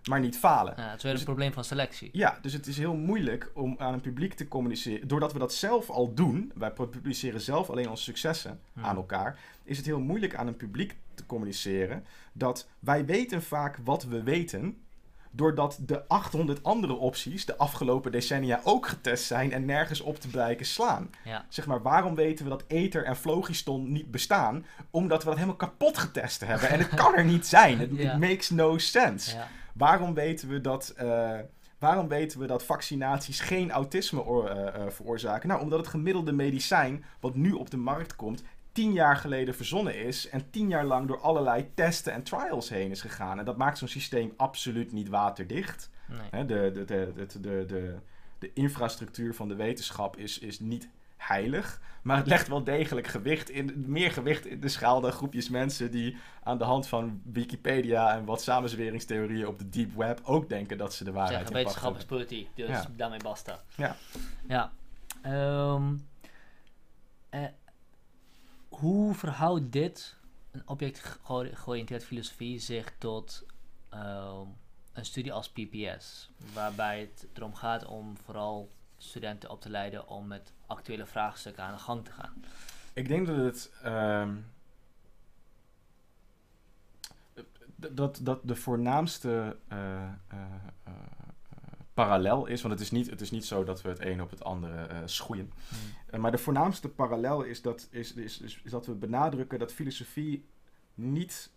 maar niet falen. ja het is weer Dus- een probleem van selectie. Ja, dus het is heel moeilijk om aan een publiek te communiceren. Doordat we dat zelf al doen, wij publiceren zelf alleen onze successen Hmm. aan elkaar, is het heel moeilijk aan een publiek te communiceren dat wij weten vaak wat we weten, doordat de 800 andere opties de afgelopen decennia ook getest zijn en nergens op te blijken slaan. Ja. Zeg maar, waarom weten we dat ether en phlogiston niet bestaan? Omdat we dat helemaal kapot getest hebben. En het <laughs> kan er niet zijn. Het Ja. it makes no sense. Ja. Waarom weten we dat, eh, waarom weten we dat vaccinaties geen autisme eh, eh, veroorzaken? Nou, omdat het gemiddelde medicijn wat nu op de markt komt, tien jaar geleden verzonnen is en tien jaar lang door allerlei testen en trials heen is gegaan. En dat maakt zo'n systeem absoluut niet waterdicht. Nee. Hè, de, de, de, de, de, de, de infrastructuur van de wetenschap is, is niet heilig. Maar het legt wel degelijk gewicht in, meer gewicht in de schaal dan groepjes mensen die aan de hand van Wikipedia en wat samenzweringstheorieën op de deep web ook denken dat ze de waarheid pacht wetenschap is hebben. politiek, dus Ja. daarmee basta. Ja. Ja. Ehm, eh, hoe verhoudt dit, een object-georiënteerde filosofie, zich tot ehm, een studie als PPS? Waarbij het erom gaat om vooral studenten op te leiden om met actuele vraagstukken aan de gang te gaan. Ik denk dat het. ehm, dat, dat de voornaamste eh, eh, eh, parallel is. Want het is, niet, het is niet zo dat we het een op het andere schoeien. Eh, maar de voornaamste parallel is dat, is, is, is, is dat we benadrukken dat filosofie niet.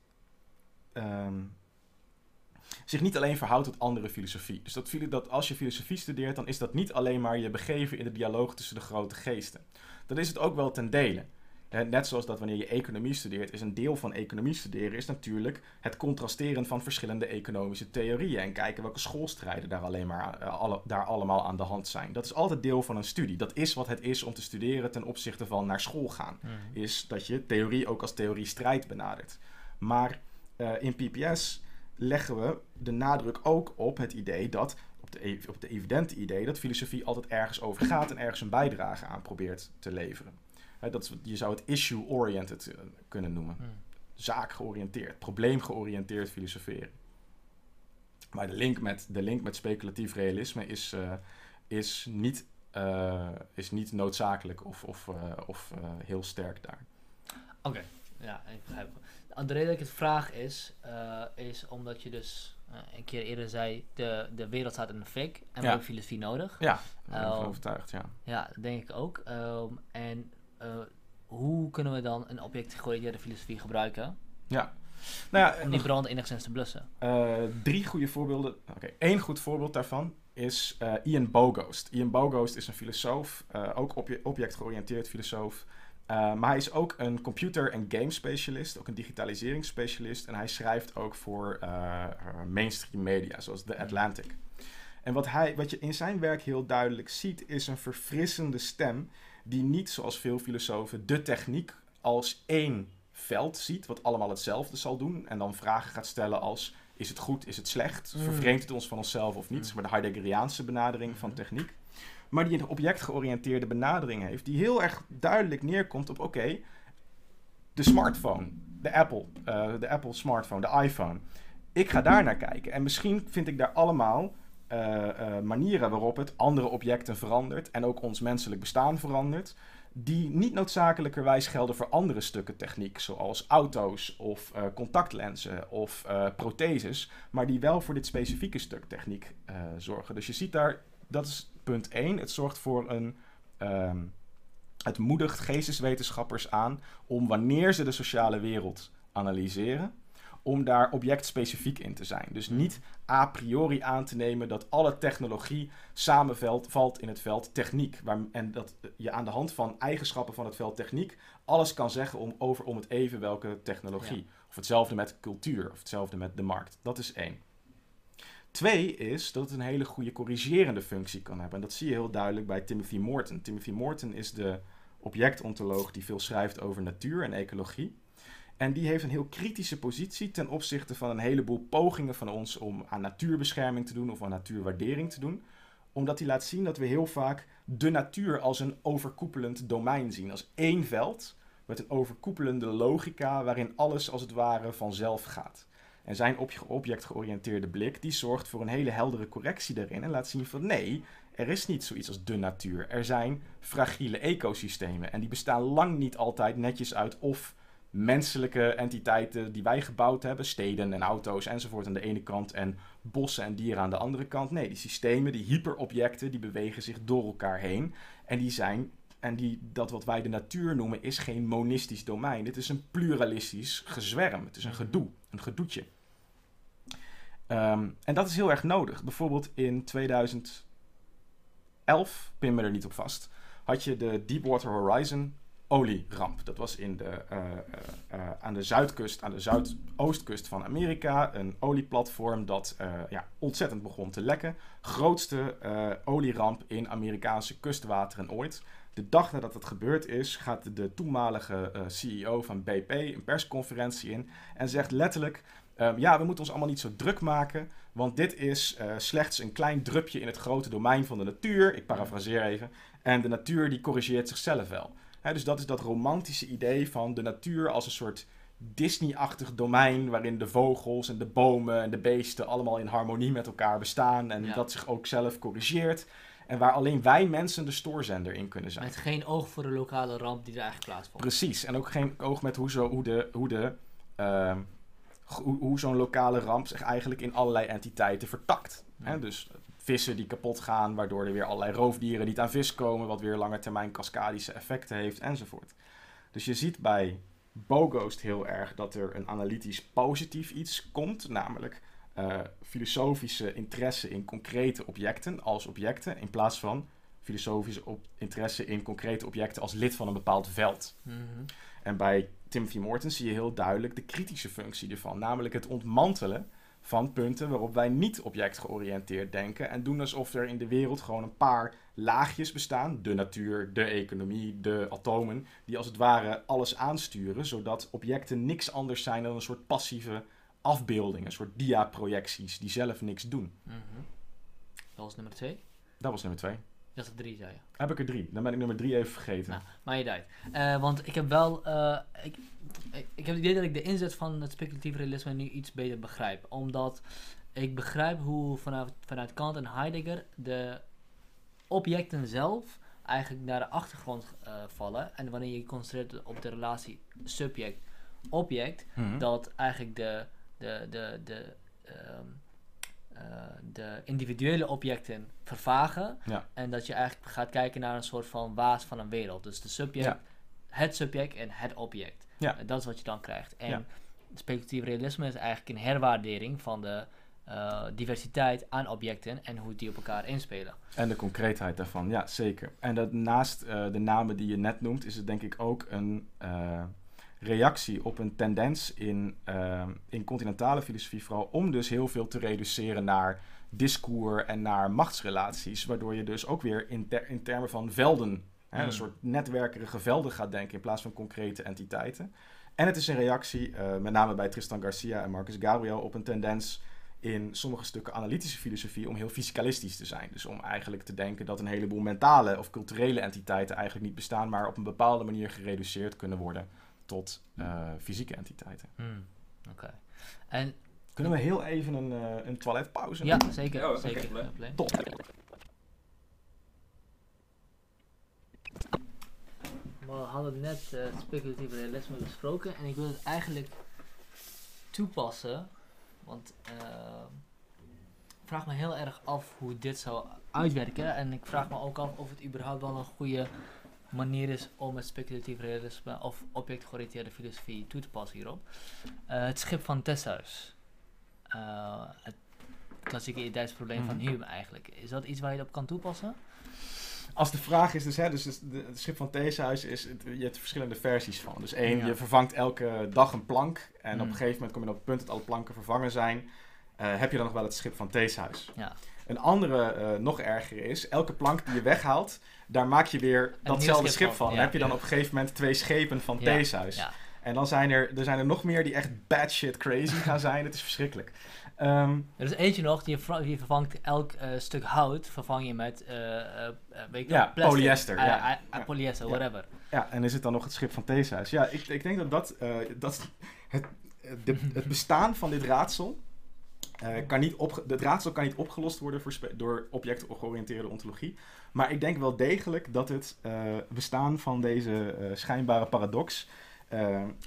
ehm, zich niet alleen verhoudt tot andere filosofie. Dus dat, dat als je filosofie studeert, dan is dat niet alleen maar je begeven in de dialoog tussen de grote geesten. Dat is het ook wel ten dele. Net zoals dat wanneer je economie studeert, is een deel van economie studeren is natuurlijk het contrasteren van verschillende economische theorieën en kijken welke schoolstrijden daar, alleen maar, eh, alle, daar allemaal aan de hand zijn. Dat is altijd deel van een studie. Dat is wat het is om te studeren ten opzichte van naar school gaan is dat je theorie ook als theorie strijd benadert. Maar eh, in PPS leggen we de nadruk ook op het idee dat, op de, ev- op de evidente idee, dat filosofie altijd ergens over gaat en ergens een bijdrage aan probeert te leveren. Dat je zou het issue-oriented eh, kunnen noemen. Hmm. Zaakgeoriënteerd, probleemgeoriënteerd filosoferen. Maar de link met, de link met speculatief realisme is, eh, is, niet, eh, is niet noodzakelijk of, of, of heel sterk daar. Oké, ja, ik begrijp. De reden dat ik het vraag is, eh, is omdat je dus eh, een keer eerder zei, de, de wereld staat in een fik en we hebben filosofie nodig. Ja, ik ben ervan overtuigd, ja. Ja, dat denk ik ook. Ehm, en eh, hoe kunnen we dan een object-georiënteerde filosofie gebruiken Ja. Nou ja, om die brand enigszins te blussen? drie goede voorbeelden. Oké, één goed voorbeeld daarvan is Ian Bogost. Ian Bogost is een filosoof, ook obje- object-georiënteerd filosoof. Eh, maar hij is ook een computer- en game specialist, ook een digitaliseringsspecialist. En hij schrijft ook voor eh, mainstream media, zoals The Atlantic. En wat, hij, wat je in zijn werk heel duidelijk ziet, is een verfrissende stem die niet, zoals veel filosofen, de techniek als één veld ziet, wat allemaal hetzelfde zal doen. En dan vragen gaat stellen als, is het goed, is het slecht? Mm. Vervreemdt het ons van onszelf of niet? Mm. Maar de Heideggeriaanse benadering van Mhm. techniek. Maar die een objectgeoriënteerde benadering heeft, die heel erg duidelijk neerkomt op, oké, de smartphone, de Apple, eh, de Apple smartphone, de iPhone. Ik ga daar naar kijken. En misschien vind ik daar allemaal eh, eh, manieren waarop het andere objecten verandert en ook ons menselijk bestaan verandert, die niet noodzakelijkerwijs gelden voor andere stukken techniek, zoals auto's of eh, contactlenzen of protheses, maar die wel voor dit specifieke stuk techniek zorgen. Dus je ziet daar, dat is punt 1, het zorgt voor een. ehm, het moedigt geesteswetenschappers aan om wanneer ze de sociale wereld analyseren, om daar objectspecifiek in te zijn. Dus niet a priori aan te nemen dat alle technologie samenvalt valt in het veld techniek. Waar, en dat je aan de hand van eigenschappen van het veld techniek alles kan zeggen om, over om het even welke technologie. Of hetzelfde met cultuur, of hetzelfde met de markt. Dat is één. Twee is dat het een hele goede corrigerende functie kan hebben. En dat zie je heel duidelijk bij Timothy Morton. Timothy Morton is de objectontoloog die veel schrijft over natuur en ecologie. En die heeft een heel kritische positie ten opzichte van een heleboel pogingen van ons om aan natuurbescherming te doen of aan natuurwaardering te doen. Omdat hij laat zien dat we heel vaak de natuur als een overkoepelend domein zien. Als één veld met een overkoepelende logica waarin alles als het ware vanzelf gaat. En zijn obje- objectgeoriënteerde blik die zorgt voor een hele heldere correctie daarin en laat zien van nee, er is niet zoiets als de natuur. Er zijn fragiele ecosystemen en die bestaan lang niet altijd netjes uit of menselijke entiteiten die wij gebouwd hebben, steden en auto's enzovoort aan de ene kant en bossen en dieren aan de andere kant. Nee, die systemen, die hyperobjecten, die bewegen zich door elkaar heen en die zijn en die, dat wat wij de natuur noemen is geen monistisch domein. Het is een pluralistisch gezwerm. Het is een gedoe, een gedoetje. Ehm, en dat is heel erg nodig. Bijvoorbeeld in 2011, pin me er niet op vast, had je de Deepwater Horizon olieramp. Dat was in de, eh, eh, eh, aan de zuidkust, aan de zuidoostkust van Amerika. Een olieplatform dat ja, ontzettend begon te lekken. Grootste olieramp in Amerikaanse kustwateren ooit. De dag nadat het gebeurd is, gaat de toenmalige CEO van BP een persconferentie in en zegt letterlijk: ehm, Ja, we moeten ons allemaal niet zo druk maken, want dit is eh, slechts een klein drupje in het grote domein van de natuur. Ik parafraseer even. En de natuur die corrigeert zichzelf wel. Dus dat is dat romantische idee van de natuur als een soort Disney-achtig domein waarin de vogels en de bomen en de beesten allemaal in harmonie met elkaar bestaan en Ja. dat zich ook zelf corrigeert. En waar alleen wij mensen de stoorzender in kunnen zijn. Met geen oog voor de lokale ramp die er eigenlijk plaatsvond. Precies, en ook geen oog met hoe, zo, hoe, de, hoe, de, ehm, hoe, hoe zo'n lokale ramp zich eigenlijk in allerlei entiteiten vertakt. Hè? Dus vissen die kapot gaan, waardoor er weer allerlei roofdieren niet aan vis komen, wat weer lange termijn cascadische effecten heeft, enzovoort. Dus je ziet bij Boghost heel erg dat er een analytisch positief iets komt, namelijk eh, filosofische interesse in concrete objecten als objecten, in plaats van filosofische op- interesse in concrete objecten als lid van een bepaald veld. Mhm. En bij Timothy Morton zie je heel duidelijk de kritische functie ervan. Namelijk het ontmantelen van punten waarop wij niet objectgeoriënteerd denken. En doen alsof er in de wereld gewoon een paar laagjes bestaan. De natuur, de economie, de atomen. Die als het ware alles aansturen. Zodat objecten niks anders zijn dan een soort passieve afbeeldingen. Een soort diaprojecties die zelf niks doen. Mhm. Dat was nummer twee. Dat was nummer twee. Dat is drie, zei je. Heb ik er drie. Dan ben ik nummer drie even vergeten. Nou, maar je uit. Eh, want ik heb wel. eh, ik, ik, ik heb het idee dat ik de inzet van het speculatief realisme nu iets beter begrijp. Omdat ik begrijp hoe vanuit, vanuit Kant en Heidegger de objecten zelf eigenlijk naar de achtergrond eh, vallen. En wanneer je je concentreert op de relatie subject-object, Mhm. dat eigenlijk de, de, de, de, ehm, eh, de individuele objecten vervagen. Ja. En dat je eigenlijk gaat kijken naar een soort van waas van een wereld. Dus de subject, Ja. het subject en het object. Ja. En dat is wat je dan krijgt. En speculatief realisme is eigenlijk een herwaardering van de eh, diversiteit aan objecten en hoe die op elkaar inspelen. En de concreetheid daarvan, ja, zeker. En dat naast eh, de namen die je net noemt, is het denk ik ook een eh, reactie op een tendens in, eh, in continentale filosofie vooral om dus heel veel te reduceren naar discours en naar machtsrelaties, waardoor je dus ook weer in, ter- in termen van velden, hè, Mm. een soort netwerkerige velden gaat denken in plaats van concrete entiteiten. En het is een reactie, eh, met name bij Tristan Garcia en Marcus Gabriel, op een tendens in sommige stukken analytische filosofie om heel fysicalistisch te zijn. Dus om eigenlijk te denken dat een heleboel mentale of culturele entiteiten eigenlijk niet bestaan, maar op een bepaalde manier gereduceerd kunnen worden tot eh, fysieke entiteiten. Oké. En Kunnen we heel even een, eh, een toiletpauze ja, doen? zeker. Zeker. Top. We hadden net eh, het speculatief realisme besproken en ik wil het eigenlijk toepassen, want ik vraag me heel erg af hoe dit zou uitwerken en ik vraag me ook af of het überhaupt wel een goede manier is om het speculatief realisme of objectgeoriënteerde filosofie toe te passen hierop. Eh, het schip van Theseus. Eh, het klassieke identiteitsprobleem van Mhm. Hume eigenlijk. Is dat iets waar je op kan toepassen? Als de vraag is dus, hè, dus het, de- het schip van Theeshuis is, het- je hebt er verschillende versies van. Dus één, Ja. je vervangt elke dag een plank en op Mm. een gegeven moment kom je op het punt dat alle planken vervangen zijn. Eh, heb je dan nog wel het schip van Theeshuis? Ja. Een andere, eh, nog erger is, elke plank die je weghaalt, daar maak je weer datzelfde schip van. van, Dan heb je dan op een gegeven moment twee schepen van Theeshuis. En dan zijn er, er zijn er nog meer die echt bad shit crazy gaan zijn. Het is verschrikkelijk. Ehm, Er is eentje nog, die, die vervangt elk eh, stuk hout, vervang je met, Ja, plastic. polyester, ja. Ja. polyester, Ja. whatever. Ja, en is het dan nog het schip van Theseus? Ja, ik, ik denk dat dat, eh, dat het, de, het bestaan van dit raadsel eh, kan niet opge- het raadsel kan niet opgelost worden voor spe- door objectgeoriënteerde ontologie. Maar ik denk wel degelijk dat het eh, bestaan van deze eh, schijnbare paradox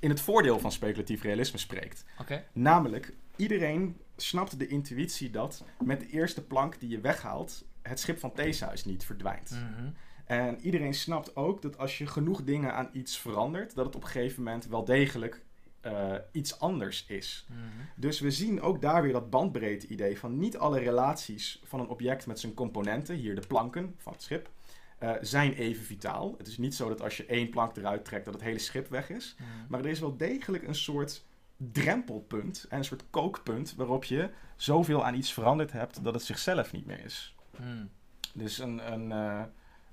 in het voordeel van speculatief realisme spreekt. Namelijk, iedereen snapt de intuïtie dat met de eerste plank die je weghaalt, het schip van Theseus niet verdwijnt. Mhm. En iedereen snapt ook dat als je genoeg dingen aan iets verandert, dat het op een gegeven moment wel degelijk eh, iets anders is. Mhm. Dus we zien ook daar weer dat bandbreedte idee van niet alle relaties van een object met zijn componenten, hier de planken van het schip, eh, zijn even vitaal. Het is niet zo dat als je één plank eruit trekt dat het hele schip weg is. Mhm. Maar er is wel degelijk een soort drempelpunt en een soort kookpunt waarop je zoveel aan iets veranderd hebt dat het zichzelf niet meer is. Mhm. Dus een, een,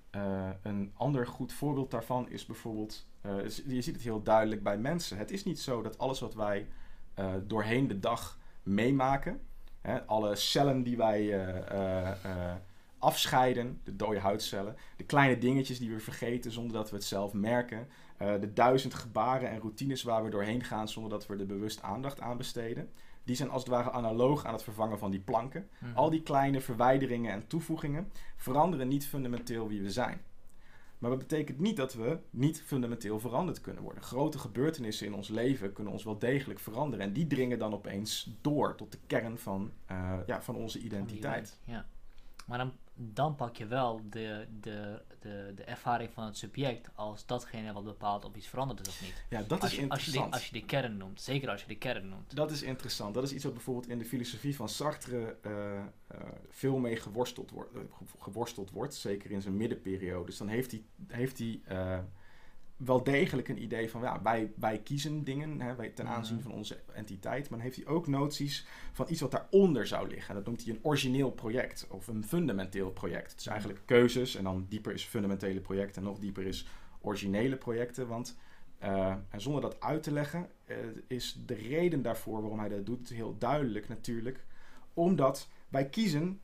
eh, een ander goed voorbeeld daarvan is bijvoorbeeld, eh, je ziet het heel duidelijk bij mensen. Het is niet zo dat alles wat wij eh, doorheen de dag meemaken, hè, alle cellen die wij, eh, afscheiden, de dode huidcellen, de kleine dingetjes die we vergeten zonder dat we het zelf merken, de duizend gebaren en routines waar we doorheen gaan zonder dat we er bewust aandacht aan besteden, die zijn als het ware analoog aan het vervangen van die planken. Mhm. Al die kleine verwijderingen en toevoegingen veranderen niet fundamenteel wie we zijn. Maar dat betekent niet dat we niet fundamenteel veranderd kunnen worden. Grote gebeurtenissen in ons leven kunnen ons wel degelijk veranderen. En die dringen dan opeens door tot de kern van, eh, ja, van onze identiteit. Ja. Maar dan, dan pak je wel de, de, de, de ervaring van het subject als datgene wat bepaalt of iets veranderd is of niet. Ja, dat als, is je, als, je de, interessant. als je de kern noemt. Zeker als je de kern noemt. Dat is interessant. Dat is iets wat bijvoorbeeld in de filosofie van Sartre eh, eh, veel mee geworsteld, wordt, eh, ge- geworsteld wordt. Zeker in zijn middenperiode. Dus dan heeft hij, heeft hij wel degelijk een idee van... Ja, wij, wij kiezen dingen hè, wij, ten Mhm. aanzien van onze entiteit. Maar dan heeft hij ook noties van iets wat daaronder zou liggen. En dat noemt hij een origineel project. Of een fundamenteel project. Het is eigenlijk keuzes. En dan dieper is fundamentele projecten. En nog dieper is originele projecten. Want... eh, en zonder dat uit te leggen, eh, is de reden daarvoor waarom hij dat doet heel duidelijk natuurlijk. Omdat wij kiezen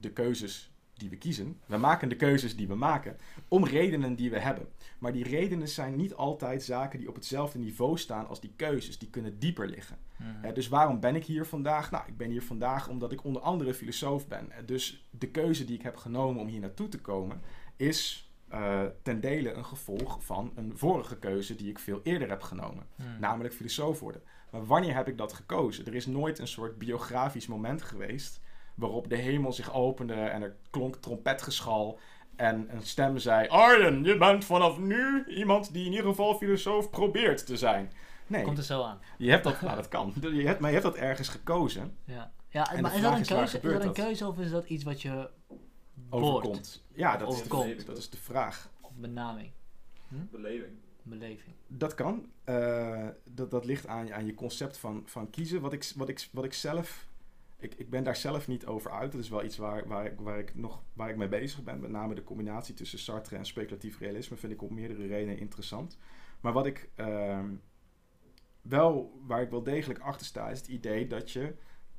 de keuzes die we kiezen. We maken de keuzes die we maken om redenen die we hebben. Maar die redenen zijn niet altijd zaken die op hetzelfde niveau staan als die keuzes. Die kunnen dieper liggen. Mhm. Dus waarom ben ik hier vandaag? Nou, ik ben hier vandaag omdat ik onder andere filosoof ben. Dus de keuze die ik heb genomen om hier naartoe te komen is eh, ten dele een gevolg van een vorige keuze die ik veel eerder heb genomen. Mhm. Namelijk filosoof worden. Maar wanneer heb ik dat gekozen? Er is nooit een soort biografisch moment geweest waarop de hemel zich opende en er klonk trompetgeschal en een stem zei: Arjen, je bent vanaf nu iemand die in ieder geval filosoof probeert te zijn. Nee, Komt er zo aan. je hebt dat, nou, dat kan. Je hebt, maar je hebt dat ergens gekozen, Ja, ja En maar is dat een keuze? Is dat een keuze of is dat iets wat je overkomt. Ja, dat is, de, dat is de vraag. Of benaming, Beleving. beleving. Dat kan. Eh, dat, dat ligt aan, aan je concept van, van kiezen. Wat ik, wat ik, wat ik zelf. Ik, ik ben daar zelf niet over uit. Dat is wel iets waar, waar, ik, waar, ik nog, waar ik mee bezig ben. Met name de combinatie tussen Sartre en speculatief realisme vind ik op meerdere redenen interessant. Maar wat ik ehm, wel, waar ik wel degelijk achter sta, is het idee dat je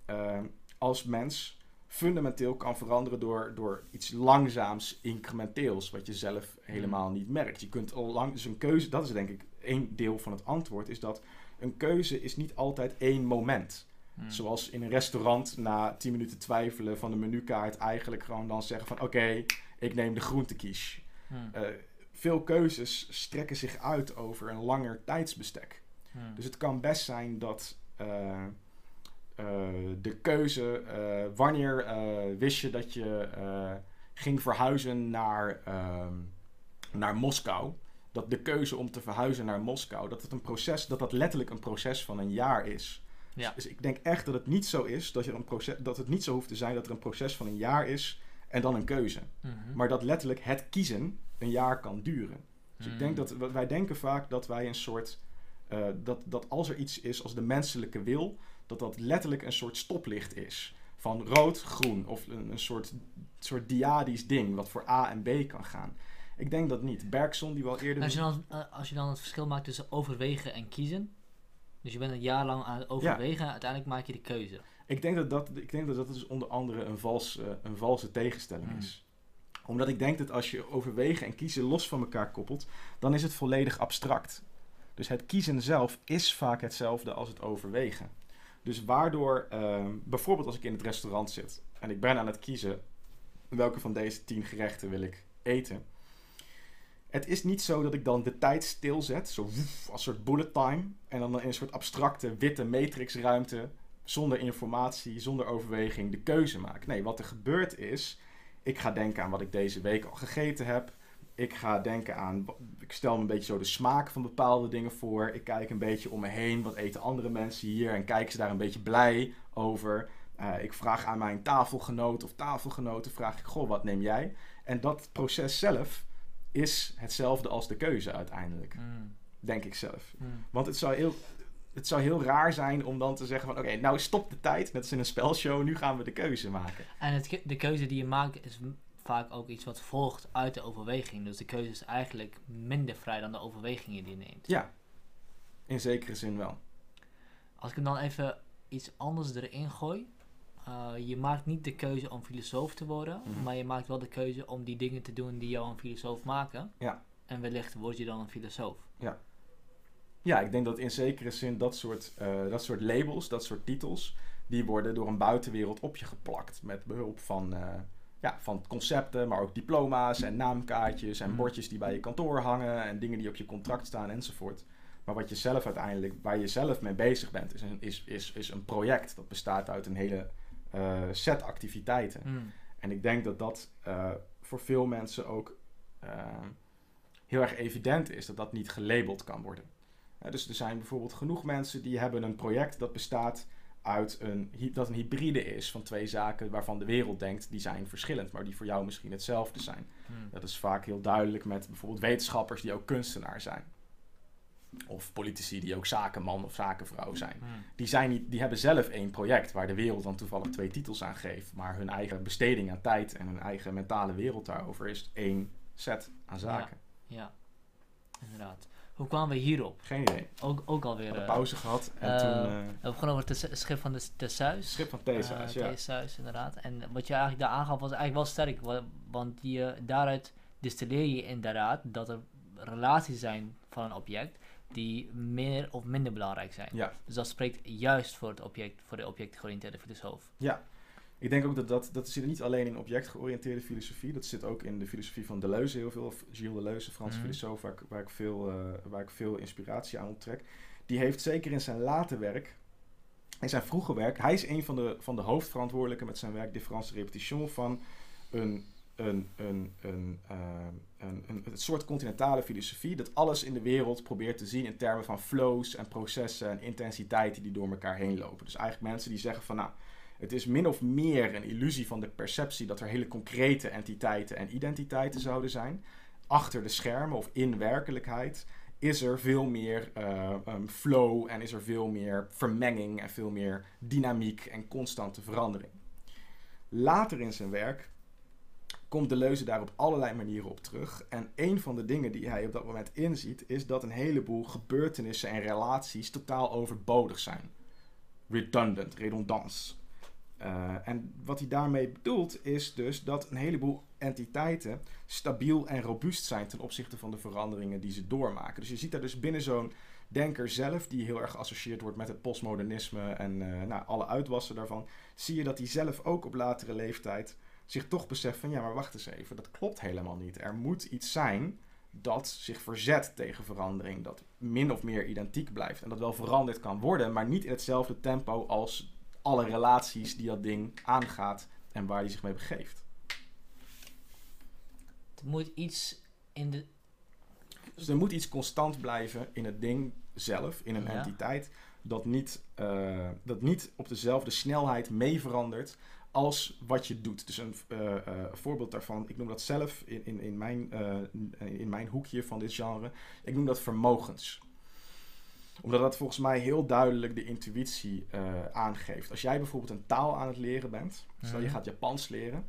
ehm, als mens fundamenteel kan veranderen door, door iets langzaams, incrementeels, wat je zelf helemaal niet merkt. Je kunt al lang, dus een keuze, dat is denk ik één deel van het antwoord, is dat een keuze is niet altijd één moment. Mhm. Zoals in een restaurant na 10 minuten twijfelen van de menukaart eigenlijk gewoon dan zeggen van oké, ik neem de groentekies. Mhm. Eh, veel keuzes strekken zich uit over een langer tijdsbestek. Mhm. Dus het kan best zijn dat eh, eh, de keuze, wanneer wist je dat je ging verhuizen naar, ehm, naar Moskou, dat de keuze om te verhuizen naar Moskou, dat het een proces, dat dat letterlijk een proces van een jaar is. Ja. Dus ik denk echt dat het niet zo is dat, er een proces, dat het niet zo hoeft te zijn dat er een proces van een jaar is en dan een keuze. Mhm. Maar dat letterlijk het kiezen een jaar kan duren. Dus ik Mhm. denk dat w- wij denken vaak dat wij een soort. eh, dat, dat als er iets is als de menselijke wil, dat dat letterlijk een soort stoplicht is. Van rood, groen. Of een, een soort, soort diadisch ding wat voor A en B kan gaan. Ik denk dat niet. Bergson, die wel eerder. Als je, dan, eh, als je dan het verschil maakt tussen overwegen en kiezen. Dus je bent een jaar lang aan het overwegen en uiteindelijk maak je de keuze. Ik denk dat dat, ik denk dat, dat dus onder andere een, vals, eh, een valse tegenstelling Mm. is. Omdat ik denk dat als je overwegen en kiezen los van elkaar koppelt, dan is het volledig abstract. Dus het kiezen zelf is vaak hetzelfde als het overwegen. Dus waardoor, ehm, bijvoorbeeld als ik in het restaurant zit en ik ben aan het kiezen welke van deze tien gerechten wil ik eten. Het is niet zo dat ik dan de tijd stilzet, zo woef, als soort bullet time, en dan in een soort abstracte witte matrixruimte zonder informatie, zonder overweging de keuze maak. Nee, wat er gebeurt is, ik ga denken aan wat ik deze week al gegeten heb. Ik ga denken aan, ik stel me een beetje zo de smaak van bepaalde dingen voor. Ik kijk een beetje om me heen, wat eten andere mensen hier en kijken ze daar een beetje blij over. Eh, ik vraag aan mijn tafelgenoot of tafelgenoten, vraag ik, goh, wat neem jij? En dat proces zelf is hetzelfde als de keuze uiteindelijk, Mhm. denk ik zelf. Mhm. Want het zou heel, het zou heel raar zijn om dan te zeggen van... Oké, nou stop de tijd, net als in een spelshow. Nu gaan we de keuze maken. En het, de keuze die je maakt is vaak ook iets wat volgt uit de overweging. Dus de keuze is eigenlijk minder vrij dan de overwegingen die je neemt. Ja, in zekere zin wel. Als ik hem dan even iets anders erin gooi. Eh, je maakt niet de keuze om filosoof te worden, Mhm. maar je maakt wel de keuze om die dingen te doen die jou een filosoof maken. Ja. En wellicht word je dan een filosoof. Ja, ik denk dat in zekere zin dat soort, eh, dat soort labels, dat soort titels, die worden door een buitenwereld op je geplakt. Met behulp van, eh, ja, van concepten, maar ook diploma's en naamkaartjes en Mhm. bordjes die bij je kantoor hangen en dingen die op je contract staan enzovoort. Maar wat je zelf uiteindelijk, waar je zelf mee bezig bent, is een, is, is, is een project. Dat bestaat uit een hele eh, set activiteiten. Mm. En ik denk dat dat eh, voor veel mensen ook eh, heel erg evident is dat dat niet gelabeld kan worden. Dus er zijn bijvoorbeeld genoeg mensen die hebben een project dat bestaat uit een, dat een hybride is van twee zaken waarvan de wereld denkt die zijn verschillend, maar die voor jou misschien hetzelfde zijn. Mm. Dat is vaak heel duidelijk met bijvoorbeeld wetenschappers die ook kunstenaar zijn. Of politici die ook zakenman of zakenvrouw zijn Mm. die, zijn niet, die hebben zelf één project waar de wereld dan toevallig twee titels aan geeft. Maar hun eigen besteding aan tijd en hun eigen mentale wereld daarover is één set aan zaken. Ja, inderdaad. Hoe kwamen we hierop? Geen idee. We Ook, ook alweer. hadden eh, pauze gehad en eh, toen eh, we begonnen over het schip van de schip van Thesaus, Eh, ja. Thesaus, inderdaad. En wat je eigenlijk daar aangaf was eigenlijk wel sterk. wa- Want je, daaruit distilleer je inderdaad dat er relaties zijn van een object die meer of minder belangrijk zijn. Ja. Dus dat spreekt juist voor het object, voor de objectgeoriënteerde filosoof. Ik denk ook dat dat, dat zit niet alleen in objectgeoriënteerde filosofie. Dat zit ook in de filosofie van Deleuze heel veel. Of Gilles Deleuze, Franse Mhm. filosoof, waar ik, waar, ik veel, eh, waar ik veel inspiratie aan onttrek. Die heeft zeker in zijn late werk, in zijn vroege werk... Hij is een van de, van de hoofdverantwoordelijken met zijn werk Difference Repetition van een, een, een, een, eh, een, een, een soort continentale filosofie... dat alles in de wereld probeert te zien in termen van flows en processen en intensiteiten die door elkaar heen lopen. Dus eigenlijk mensen die zeggen van... nou het is min of meer een illusie van de perceptie dat er hele concrete entiteiten en identiteiten zouden zijn. Achter de schermen of in werkelijkheid is er veel meer eh, um, flow en is er veel meer vermenging en veel meer dynamiek en constante verandering. Later in zijn werk komt Deleuze daar op allerlei manieren op terug. En een van de dingen die hij op dat moment inziet, is dat een heleboel gebeurtenissen en relaties totaal overbodig zijn. Redundant, redondans. Uh, en wat hij daarmee bedoelt is dus dat een heleboel entiteiten stabiel en robuust zijn ten opzichte van de veranderingen die ze doormaken. Dus je ziet daar dus binnen zo'n denker zelf, die heel erg geassocieerd wordt met het postmodernisme en uh, nou, alle uitwassen daarvan, zie je dat hij zelf ook op latere leeftijd zich toch beseft van ja, maar wacht eens even, dat klopt helemaal niet. Er moet iets zijn dat zich verzet tegen verandering, dat min of meer identiek blijft en dat wel veranderd kan worden, maar niet in hetzelfde tempo als alle relaties die dat ding aangaat en waar hij zich mee begeeft. Er moet iets in de. Dus er moet iets constant blijven in het ding zelf, in een Ja. entiteit, dat niet, uh, dat niet op dezelfde snelheid mee verandert als wat je doet. Dus een uh, uh, voorbeeld daarvan, ik noem dat zelf in, in, in, mijn, in mijn hoekje van dit genre, ik noem dat vermogens omdat dat volgens mij heel duidelijk de intuïtie aangeeft. Als jij bijvoorbeeld een taal aan het leren bent, stel je gaat Japans leren,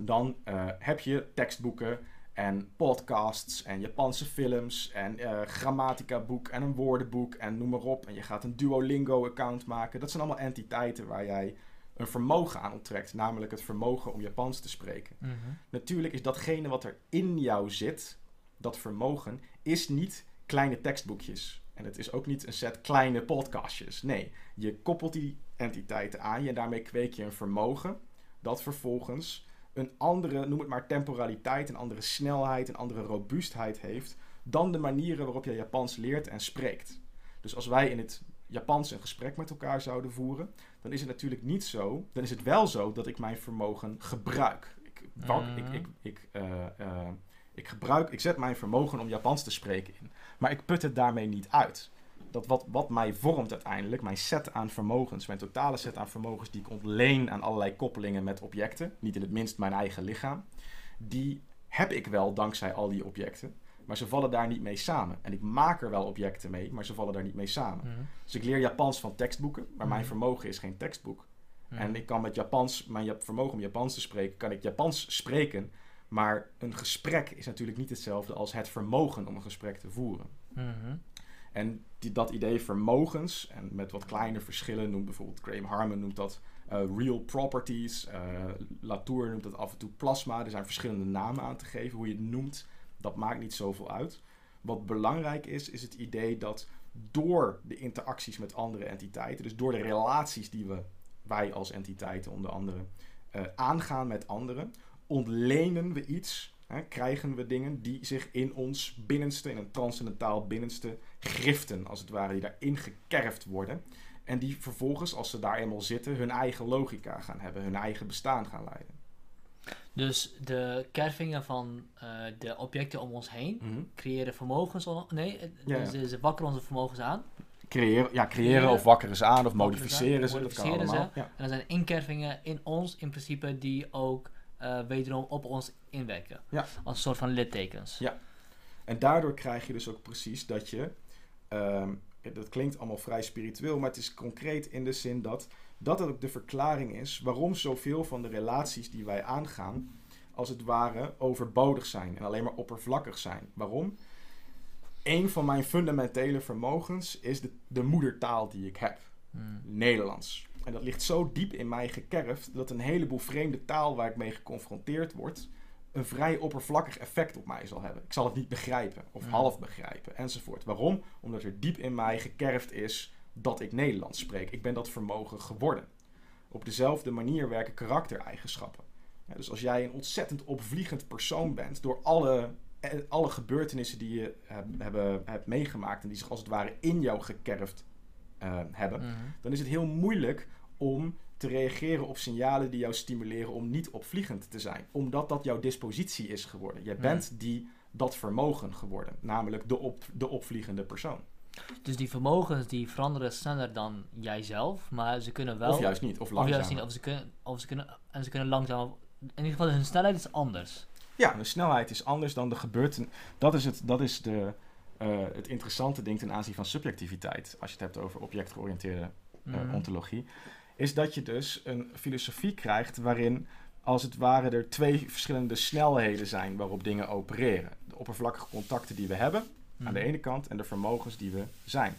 dan heb je tekstboeken en podcasts en Japanse films en grammatica boek en een woordenboek en noem maar op. En je gaat een Duolingo-account maken. Dat zijn allemaal entiteiten waar jij een vermogen aan onttrekt, namelijk het vermogen om Japans te spreken. Mm -hmm. Natuurlijk is datgene wat er in jou zit, dat vermogen, is niet kleine tekstboekjes. En het is ook niet een set kleine podcastjes. Nee, je koppelt die entiteiten aan je en daarmee kweek je een vermogen dat vervolgens een andere, noem het maar temporaliteit, een andere snelheid, een andere robuustheid heeft dan de manieren waarop je Japans leert en spreekt. Dus als wij in het Japans een gesprek met elkaar zouden voeren, dan is het natuurlijk niet zo, dan is het wel zo dat ik mijn vermogen gebruik. Ik, mm. ik, ik, ik, uh, uh, ik gebruik, ik zet mijn vermogen om Japans te spreken in. Maar ik put het daarmee niet uit. Dat wat, wat mij vormt uiteindelijk, mijn set aan vermogens, mijn totale set aan vermogens die ik ontleen aan allerlei koppelingen met objecten, niet in het minst mijn eigen lichaam, die heb ik wel dankzij al die objecten. Maar ze vallen daar niet mee samen. En ik maak er wel objecten mee, maar ze vallen daar niet mee samen. Mm -hmm. Dus ik leer Japans van tekstboeken, maar mijn Mhm. vermogen is geen tekstboek. Mm En ik kan met Japans, mijn vermogen om Japans te spreken, kan ik Japans spreken. Maar een gesprek is natuurlijk niet hetzelfde als het vermogen om een gesprek te voeren. Mhm. En die, dat idee vermogens, en met wat kleine verschillen, noemt bijvoorbeeld Graham Harman noemt dat eh, real properties. eh, Latour noemt dat af en toe plasma. Er zijn verschillende namen aan te geven. Hoe je het noemt, dat maakt niet zoveel uit. Wat belangrijk is, is het idee dat door de interacties met andere entiteiten, dus door de relaties die we, wij als entiteiten onder andere, eh, aangaan met anderen, ontlenen we iets, hè, krijgen we dingen die zich in ons binnenste, in een transcendentaal binnenste, griften, als het ware, die daarin gekerfd worden. En die vervolgens, als ze daar eenmaal zitten, hun eigen logica gaan hebben, hun eigen bestaan gaan leiden. Dus de kervingen van eh, de objecten om ons heen creëren vermogens. Nee, eh, Ja, dus ja. ze- ze wakkeren onze vermogens aan. Creëren, ja, creëren Creëren, of wakkeren ze aan of modificeren ze ze, aan, dat kan modificeren allemaal. Ja. En er zijn inkervingen in ons in principe die ook eh, wederom op ons inwerken. Ja. Als een soort van littekens. Ja. En daardoor krijg je dus ook precies dat je, ehm, dat klinkt allemaal vrij spiritueel, maar het is concreet in de zin dat dat ook de verklaring is waarom zoveel van de relaties die wij aangaan, als het ware overbodig zijn en alleen maar oppervlakkig zijn. Waarom? Een van mijn fundamentele vermogens is de, de moedertaal die ik heb. Hmm. Nederlands. En dat ligt zo diep in mij gekerfd dat een heleboel vreemde taal waar ik mee geconfronteerd word, een vrij oppervlakkig effect op mij zal hebben. Ik zal het niet begrijpen of Mm. half begrijpen enzovoort. Waarom? Omdat er diep in mij gekerfd is dat ik Nederlands spreek. Ik ben dat vermogen geworden. Op dezelfde manier werken karaktereigenschappen. Ja, dus als jij een ontzettend opvliegend persoon bent door alle, eh, alle gebeurtenissen die je hebben, hebt meegemaakt en die zich als het ware in jou gekerfd eh, hebben, Mhm. dan is het heel moeilijk om te reageren op signalen die jou stimuleren om niet opvliegend te zijn. Omdat dat jouw dispositie is geworden. Jij Hmm. bent die, dat vermogen geworden. Namelijk de, op, de opvliegende persoon. Dus die vermogens die veranderen sneller dan jijzelf, maar ze kunnen wel. of juist niet, of of langzamer. juist niet, of ze kunnen, of ze kunnen, en ze kunnen langzaam. In ieder geval, hun snelheid is anders. Ja, de snelheid is anders dan de gebeurten. Dat is, het, dat is de, eh, het interessante ding ten aanzien van subjectiviteit. Als je het hebt over objectgeoriënteerde eh, Mhm. ontologie, is dat je dus een filosofie krijgt waarin als het ware er twee verschillende snelheden zijn waarop dingen opereren. De oppervlakkige contacten die we hebben aan de Mhm. ene kant en de vermogens die we zijn.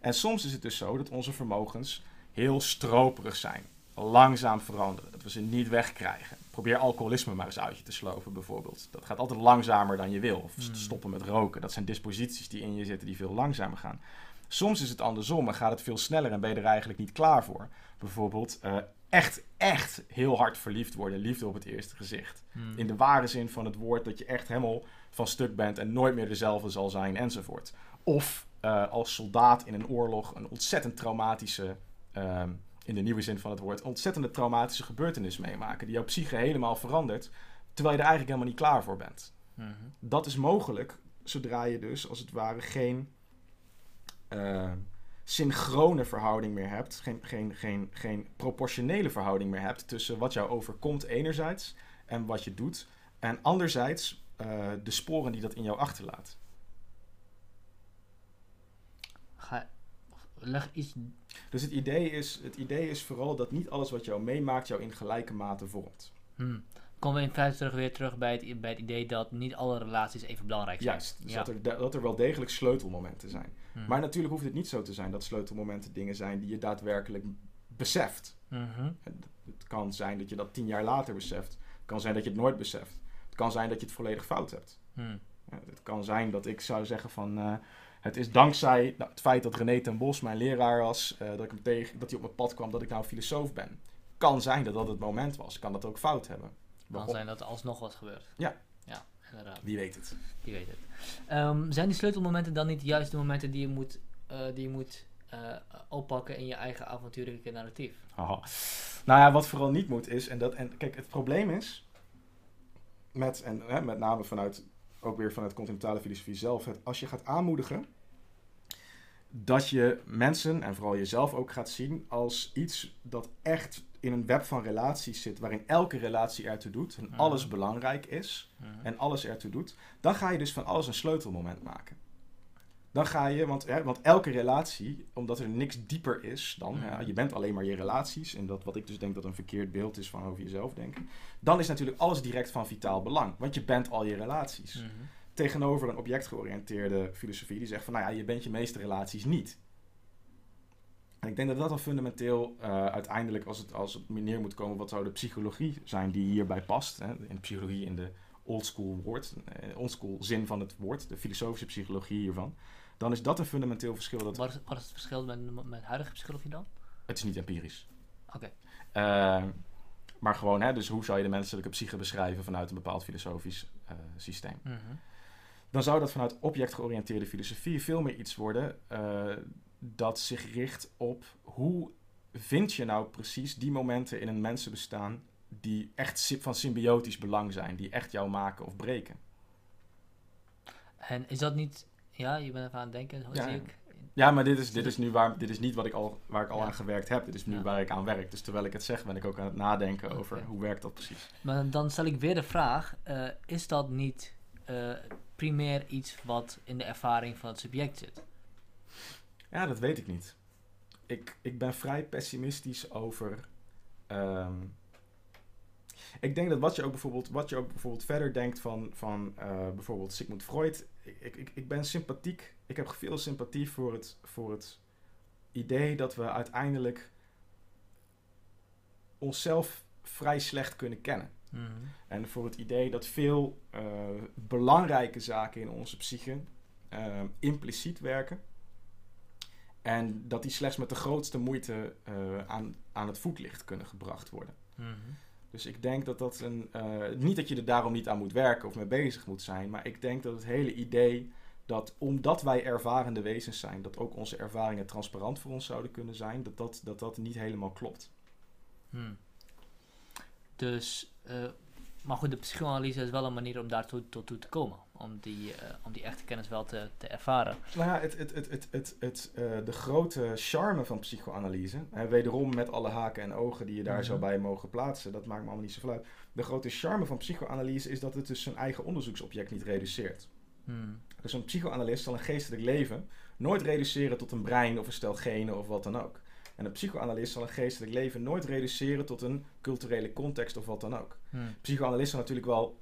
En soms is het dus zo dat onze vermogens heel stroperig zijn, langzaam veranderen, dat we ze niet wegkrijgen. Probeer alcoholisme maar eens uit je te slopen bijvoorbeeld. Dat gaat altijd langzamer dan je wil. Of Mhm. stoppen met roken. Dat zijn disposities die in je zitten die veel langzamer gaan. Soms is het andersom en gaat het veel sneller en ben je er eigenlijk niet klaar voor. Bijvoorbeeld eh, echt, echt heel hard verliefd worden. Liefde op het eerste gezicht. Mhm. In de ware zin van het woord dat je echt helemaal van stuk bent en nooit meer dezelfde zal zijn enzovoort. Of eh, als soldaat in een oorlog een ontzettend traumatische, ehm, in de nieuwe zin van het woord, ontzettende traumatische gebeurtenis meemaken. Die jouw psyche helemaal verandert, terwijl je er eigenlijk helemaal niet klaar voor bent. Mhm. Dat is mogelijk zodra je dus als het ware geen eh, synchrone verhouding meer hebt, geen, geen, geen, geen proportionele verhouding meer hebt tussen wat jou overkomt enerzijds en wat je doet, en anderzijds eh, de sporen die dat in jou achterlaat. Ga, leg iets. Dus het idee, is, het idee is vooral dat niet alles wat jou meemaakt jou in gelijke mate vormt. Hmm. Komen we in feite terug, weer terug bij het, bij het idee dat niet alle relaties even belangrijk zijn. Juist, dus Ja. dat, er, dat er wel degelijk sleutelmomenten zijn. Hmm. Maar natuurlijk hoeft het niet zo te zijn dat sleutelmomenten dingen zijn die je daadwerkelijk beseft. Mhm. Het, het kan zijn dat je dat tien jaar later beseft. Het kan zijn dat je het nooit beseft. Het kan zijn dat je het volledig fout hebt. Hmm. Het kan zijn dat ik zou zeggen van... eh, het is dankzij nou, het feit dat René ten Bos mijn leraar was... eh, dat, ik hem tegen, dat hij op mijn pad kwam dat ik nou filosoof ben. Kan zijn dat dat het moment was. Kan dat ook fout hebben. Kan zijn dat er alsnog wat gebeurt. Ja. Ja, inderdaad. Wie weet het. Je weet het. Ehm, zijn die sleutelmomenten dan niet juist de momenten die je moet, eh, die je moet oppakken in je eigen avontuurlijke narratief? Haha. Nou ja, wat vooral niet moet is, en, dat, en kijk, het probleem is, met, en hè, met name vanuit, ook weer vanuit continentale filosofie zelf, het, als je gaat aanmoedigen dat je mensen, en vooral jezelf ook gaat zien, als iets dat echt in een web van relaties zit, waarin elke relatie ertoe doet, en alles belangrijk is, en alles ertoe doet, dan ga je dus van alles een sleutelmoment maken. Dan ga je, want, hè, want elke relatie, omdat er niks dieper is dan, Mhm. ja, je bent alleen maar je relaties, en dat wat ik dus denk dat een verkeerd beeld is van over jezelf denken, dan is natuurlijk alles direct van vitaal belang, want je bent al je relaties. Mhm. Tegenover een objectgeoriënteerde filosofie die zegt van, nou ja, je bent je meeste relaties niet. En ik denk dat dat dan fundamenteel eh, uiteindelijk, als het, als het neer moet komen, wat zou de psychologie zijn die hierbij past. Hè? In de psychologie in de oldschool woord, eh, oldschool zin van het woord, de filosofische psychologie hiervan. Dan is dat een fundamenteel verschil. Dat, Wat is, wat is het verschil met, met huidige psychologie dan? Het is niet empirisch. Oké. Eh, maar gewoon, hè, dus hoe zou je de menselijke psyche beschrijven vanuit een bepaald filosofisch eh, systeem? Mhm. Dan zou dat vanuit objectgeoriënteerde filosofie veel meer iets worden eh, dat zich richt op hoe vind je nou precies die momenten in een mensenbestaan die echt van symbiotisch belang zijn, die echt jou maken of breken. En is dat niet... Ja, je bent even aan het denken, Ja, zie ik. Ja, maar dit is, dit is nu waar, dit is niet wat ik al, waar ik al Ja. aan gewerkt heb. Dit is nu Ja. waar ik aan werk. Dus terwijl ik het zeg, ben ik ook aan het nadenken over hoe werkt dat precies. Maar dan stel ik weer de vraag, eh, is dat niet eh, primair iets wat in de ervaring van het subject zit? Ja, dat weet ik niet. Ik, ik ben vrij pessimistisch over. ehm, ik denk dat wat je ook bijvoorbeeld, wat je ook bijvoorbeeld verder denkt van, van eh, bijvoorbeeld Sigmund Freud. Ik, ik, ik ben sympathiek. Ik heb veel sympathie voor het, voor het idee dat we uiteindelijk onszelf vrij slecht kunnen kennen. Mhm. En voor het idee dat veel eh, belangrijke zaken in onze psyche eh, impliciet werken. En dat die slechts met de grootste moeite eh, aan, aan het voetlicht kunnen gebracht worden. Mhm. Dus ik denk dat dat een. eh, niet dat je er daarom niet aan moet werken of mee bezig moet zijn. Maar ik denk dat het hele idee dat omdat wij ervarende wezens zijn, dat ook onze ervaringen transparant voor ons zouden kunnen zijn, dat dat, dat, dat niet helemaal klopt. Hmm. Dus, eh, maar goed, de psychoanalyse is wel een manier om daartoe tot toe te komen. Om die, eh, om die echte kennis wel te, te ervaren. Nou ja, het, het, het, het, het, het, eh, de grote charme van psychoanalyse, hè, wederom met alle haken en ogen die je daar Mhm. zo bij mogen plaatsen, dat maakt me allemaal niet zoveel uit. De grote charme van psychoanalyse is dat het dus zijn eigen onderzoeksobject niet reduceert. Hmm. Dus een psychoanalist zal een geestelijk leven nooit reduceren tot een brein of een stel genen of wat dan ook. En een psychoanalist zal een geestelijk leven nooit reduceren tot een culturele context of wat dan ook. Hmm. Psychoanalist zal natuurlijk wel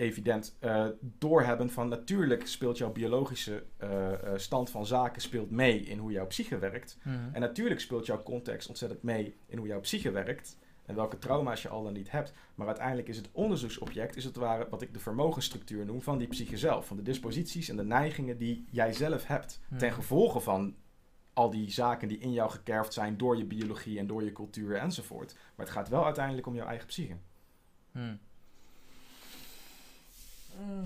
evident eh, doorhebben van natuurlijk speelt jouw biologische eh, eh, stand van zaken speelt mee in hoe jouw psyche werkt. Mhm. En natuurlijk speelt jouw context ontzettend mee in hoe jouw psyche werkt. En welke trauma's je al dan niet hebt. Maar uiteindelijk is het onderzoeksobject, is het ware wat ik de vermogensstructuur noem van die psyche zelf. Van de disposities en de neigingen die jij zelf hebt. Hmm. Ten gevolge van al die zaken die in jou gekerfd zijn door je biologie en door je cultuur enzovoort. Maar het gaat wel uiteindelijk om jouw eigen psyche. Hmm. Hmm,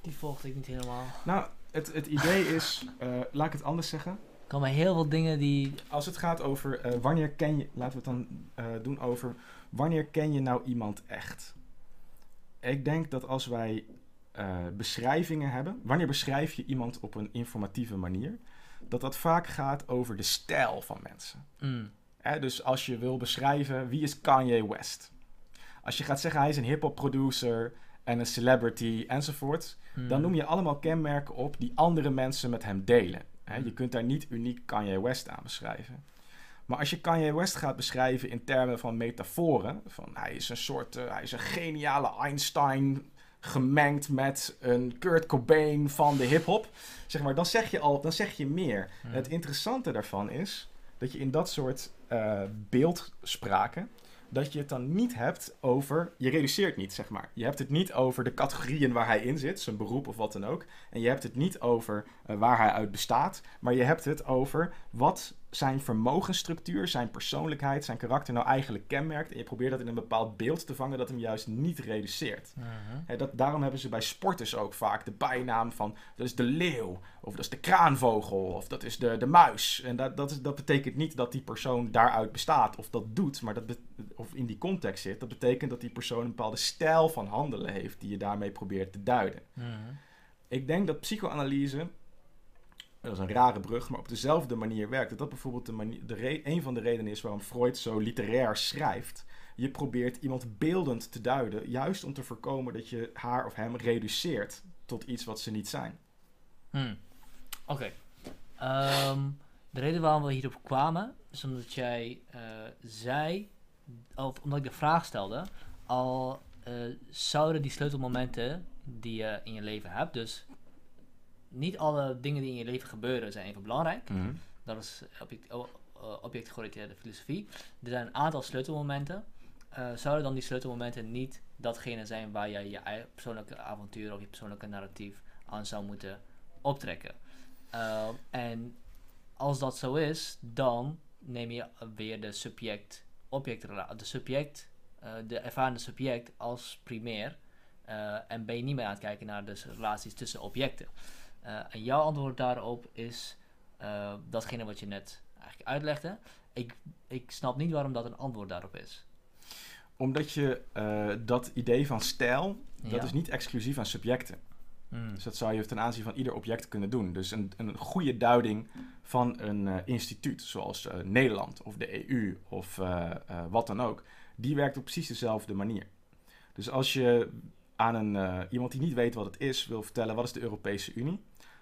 Die volgde ik niet helemaal. Nou, het, het idee is, eh, laat ik het anders zeggen. Er komen heel veel dingen die... Als het gaat over eh, wanneer ken je, laten we het dan eh, doen over wanneer ken je nou iemand echt? Ik denk dat als wij beschrijvingen hebben, wanneer beschrijf je iemand op een informatieve manier, dat dat vaak gaat over de stijl van mensen. Hè, dus als je wil beschrijven wie is Kanye West, als je gaat zeggen hij is een hip-hop producer en een celebrity enzovoort, Hmm. dan noem je allemaal kenmerken op die andere mensen met hem delen. Hè, je kunt daar niet uniek Kanye West aan beschrijven. Maar als je Kanye West gaat beschrijven in termen van metaforen, van hij is een soort, eh, hij is een geniale Einstein gemengd met een Kurt Cobain van de hip-hop, zeg maar, dan zeg je al, dan zeg je meer. Hmm. Het interessante daarvan is dat je in dat soort eh, beeldspraken, dat je het dan niet hebt over, je reduceert niet, zeg maar. Je hebt het niet over de categorieën waar hij in zit, zijn beroep of wat dan ook. En je hebt het niet over eh, waar hij uit bestaat, maar je hebt het over wat zijn vermogensstructuur, zijn persoonlijkheid, zijn karakter nou eigenlijk kenmerkt. En je probeert dat in een bepaald beeld te vangen dat hem juist niet reduceert. Mhm. Dat, daarom hebben ze bij sporters ook vaak de bijnaam van dat is de leeuw, of dat is de kraanvogel, of dat is de, de muis. En dat, dat, is, dat betekent niet dat die persoon daaruit bestaat of dat doet, maar dat of in die context zit. Dat betekent dat die persoon een bepaalde stijl van handelen heeft die je daarmee probeert te duiden. Mhm. Ik denk dat psychoanalyse, dat is een rare brug, maar op dezelfde manier werkt. Dat bijvoorbeeld de manier, de een van de redenen is waarom Freud zo literair schrijft. Je probeert iemand beeldend te duiden, juist om te voorkomen dat je haar of hem reduceert tot iets wat ze niet zijn. Hmm. Oké. Ehm, de reden waarom we hierop kwamen, is omdat jij eh, zei, of omdat ik de vraag stelde, al eh, zouden die sleutelmomenten die je in je leven hebt. Dus niet alle dingen die in je leven gebeuren zijn even belangrijk. Mhm. Dat is object, o- eh, objectgeoriënteerde filosofie. Er zijn een aantal sleutelmomenten. Eh, zouden dan die sleutelmomenten niet datgene zijn waar jij je ei- persoonlijke avontuur of je persoonlijke narratief aan zou moeten optrekken? Eh, en als dat zo is, dan neem je weer de subject, object, de subject, eh, de ervarende subject als primair. en ben je niet meer aan het kijken naar de relaties tussen objecten. Eh, en jouw antwoord daarop is eh, datgene wat je net eigenlijk uitlegde. Ik, ik snap niet waarom dat een antwoord daarop is. Omdat je eh, dat idee van stijl, dat is niet exclusief aan subjecten. Mm. Dus dat zou je ten aanzien van ieder object kunnen doen. Dus een, een goede duiding van een instituut, zoals Nederland of de EU of wat dan ook, die werkt op precies dezelfde manier. Dus als je aan een, iemand die niet weet wat het is, wil vertellen wat is de Europese Unie,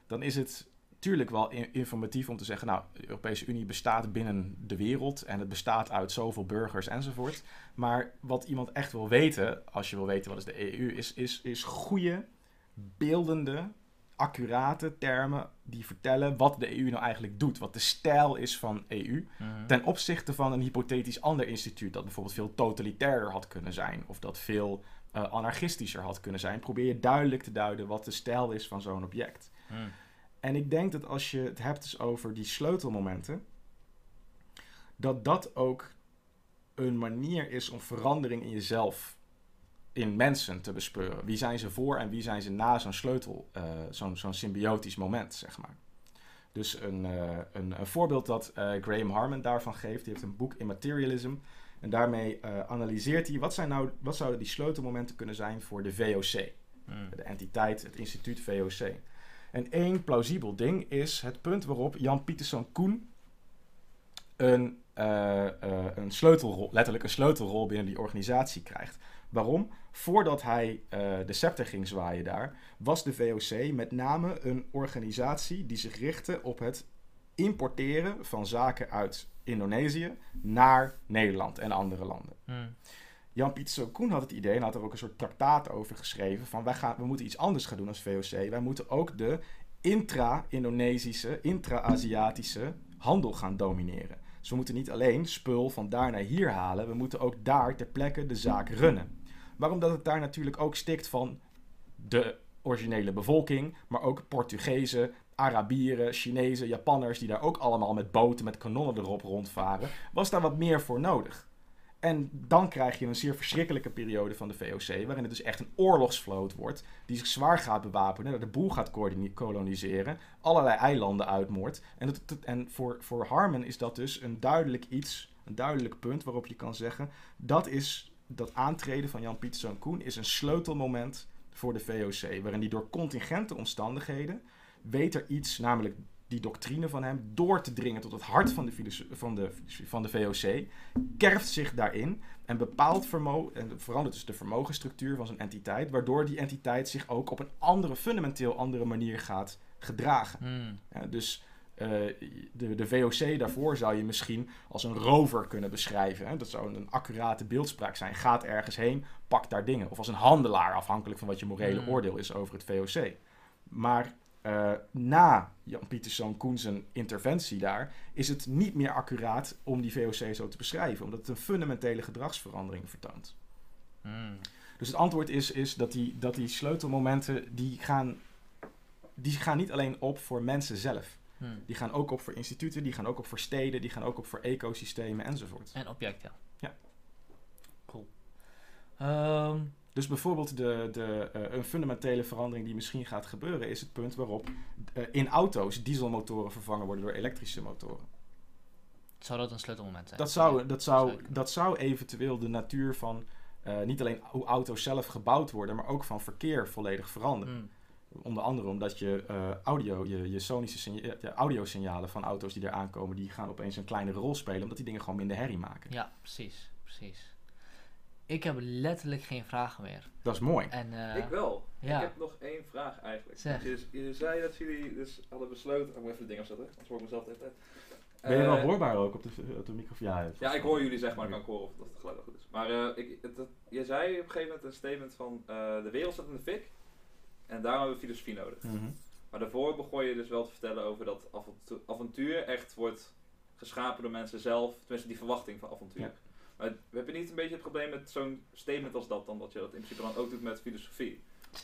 dan is het natuurlijk wel in- informatief om te zeggen, nou, de Europese Unie bestaat binnen de wereld en het bestaat uit zoveel burgers enzovoort. Maar wat iemand echt wil weten, als je wil weten wat is de EU, is, is, is goede, beeldende, accurate termen die vertellen wat de EU nou eigenlijk doet. Wat de stijl is van EU Mhm. ten opzichte van een hypothetisch ander instituut dat bijvoorbeeld veel totalitairder had kunnen zijn of dat veel eh, anarchistischer had kunnen zijn. Probeer je duidelijk te duiden wat de stijl is van zo'n object. Mm. En ik denk dat als je het hebt dus over die sleutelmomenten, dat dat ook een manier is om verandering in jezelf, in mensen te bespeuren. Wie zijn ze voor en wie zijn ze na zo'n sleutel, eh, zo'n zo'n symbiotisch moment, zeg maar. Dus een, eh, een, een voorbeeld dat eh, Graham Harman daarvan geeft, die heeft een boek Immaterialism. En daarmee analyseert hij wat, zijn nou, wat zouden die sleutelmomenten kunnen zijn voor de VOC Mm. de entiteit, het instituut VOC. En één plausibel ding is het punt waarop Jan Pieterszoon Koen een, eh, eh, een sleutelrol, letterlijk een sleutelrol binnen die organisatie krijgt. Waarom? Voordat hij eh, de scepter ging zwaaien daar, was de VOC met name een organisatie die zich richtte op het importeren van zaken uit Indonesië naar Nederland en andere landen. Mm. Jan Pieter Koen had het idee en had er ook een soort traktaat over geschreven van wij gaan, we moeten iets anders gaan doen als VOC. Wij moeten ook de intra-Indonesische, intra-Aziatische handel gaan domineren. Dus we moeten niet alleen spul van daar naar hier halen, we moeten ook daar ter plekke de zaak runnen. Waarom dat het daar natuurlijk ook stikt van de originele bevolking, maar ook Portugezen, Arabieren, Chinezen, Japanners, die daar ook allemaal met boten met kanonnen erop rondvaren, was daar wat meer voor nodig. En dan krijg je een zeer verschrikkelijke periode van de VOC, waarin het dus echt een oorlogsvloot wordt, die zich zwaar gaat bewapenen, de boel gaat koloniseren, allerlei eilanden uitmoordt. En, het- en voor, voor Harman is dat dus een duidelijk iets, een duidelijk punt waarop je kan zeggen, dat is dat aantreden van Jan Pieterszoon Koen is een sleutelmoment voor de VOC, waarin die door contingente omstandigheden weet er iets, namelijk die doctrine van hem, door te dringen tot het hart van de, van de, van de VOC, kerft zich daarin en bepaalt vermo en verandert dus de vermogensstructuur van zijn entiteit, waardoor die entiteit zich ook op een andere, fundamenteel andere manier gaat gedragen. Mm. Ja, dus eh, de, de VOC daarvoor zou je misschien als een rover kunnen beschrijven. Hè? Dat zou een accurate beeldspraak zijn. Gaat ergens heen, pakt daar dingen. Of als een handelaar, afhankelijk van wat je morele Mm. oordeel is over het VOC. Maar eh, na Jan Pieterszoon Koen zijn interventie daar, is het niet meer accuraat om die VOC zo te beschrijven. Omdat het een fundamentele gedragsverandering vertoont. Mm. Dus het antwoord is, is dat, die, dat die sleutelmomenten, die gaan, die gaan niet alleen op voor mensen zelf. Mm. Die gaan ook op voor instituten, die gaan ook op voor steden, die gaan ook op voor ecosystemen enzovoort. En objecten. Ja. Cool. Ehm, Dus bijvoorbeeld de, de, eh, een fundamentele verandering die misschien gaat gebeuren, is het punt waarop eh, in auto's dieselmotoren vervangen worden door elektrische motoren. zou dat een sleutelmoment zijn? Dat zou, dat zou, dat zou eventueel de natuur van eh, niet alleen hoe auto's zelf gebouwd worden, maar ook van verkeer volledig veranderen. Mm. Onder andere omdat je eh, audio, je, je sonische signa- de audiosignalen van auto's die er aankomen, die gaan opeens een kleinere rol spelen, omdat die dingen gewoon minder herrie maken. Ja, precies. precies. Ik heb letterlijk geen vragen meer. Dat is mooi. En, eh, ik wel. ja. Ik heb nog één vraag eigenlijk. Zeg. Je, je zei dat jullie dus hadden besloten... Ik moet even de ding afzetten, anders hoor ik mezelf de hele tijd. Ben je wel Eh, hoorbaar ook op de, op de microfoon? Ja, Ja, ik hoor jullie zeg maar, ik kan ik horen of dat het geluid goed is. Maar eh, ik, het, het- je zei op een gegeven moment een statement van eh, de wereld staat in de fik. En daarom hebben we filosofie nodig. Mhm. Maar daarvoor begon je dus wel te vertellen over dat avontu- avontuur echt wordt geschapen door mensen zelf. Tenminste, die verwachting van avontuur. Ja. Maar we hebben niet een beetje het probleem met zo'n statement als dat dan, dat je dat in principe dan ook doet met filosofie.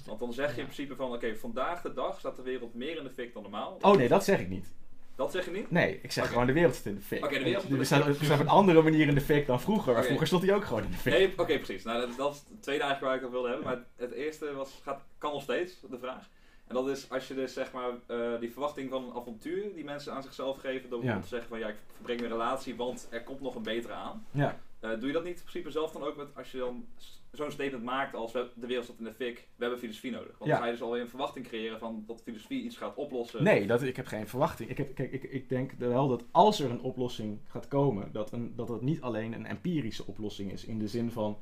Want dan zeg je in principe van, oké, vandaag de dag staat de wereld meer in de fik dan normaal. Oh nee, dat zeg ik niet. Dat zeg je niet? Nee, ik zeg gewoon de wereld zit in de fik. Oké, de wereld we staat op een andere manier in de fik dan vroeger. Maar vroeger stond hij ook gewoon in de fik. Nee, oké, precies. Nou, dat, dat is het tweede eigenlijk waar ik het wilde hebben. Maar het eerste was, gaat, kan nog steeds, de vraag. En dat is als je dus zeg maar eh, die verwachting van een avontuur die mensen aan zichzelf geven door Ja. te zeggen van ja, ik verbreng mijn relatie, want er komt nog een betere aan. Ja. Eh, doe je dat niet in principe zelf dan ook met als je dan zo'n statement maakt als we, de wereld staat in de fik, we hebben filosofie nodig. Want Ja. dan ga je dus alweer een verwachting creëren van dat filosofie iets gaat oplossen. Nee, dat, ik heb geen verwachting. Ik, heb, kijk, ik, ik denk wel dat als er een oplossing gaat komen, dat, een, dat het niet alleen een empirische oplossing is. In de zin van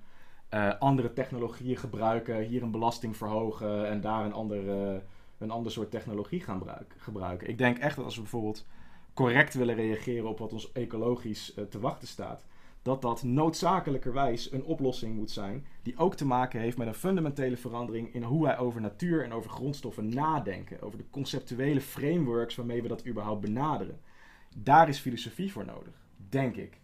eh, andere technologieën gebruiken, hier een belasting verhogen en daar een ander, eh, een ander soort technologie gaan gebruik- gebruiken. Ik denk echt dat als we bijvoorbeeld correct willen reageren op wat ons ecologisch te wachten staat, dat dat noodzakelijkerwijs een oplossing moet zijn die ook te maken heeft met een fundamentele verandering in hoe wij over natuur en over grondstoffen nadenken, over de conceptuele frameworks waarmee we dat überhaupt benaderen. Daar is filosofie voor nodig, denk ik.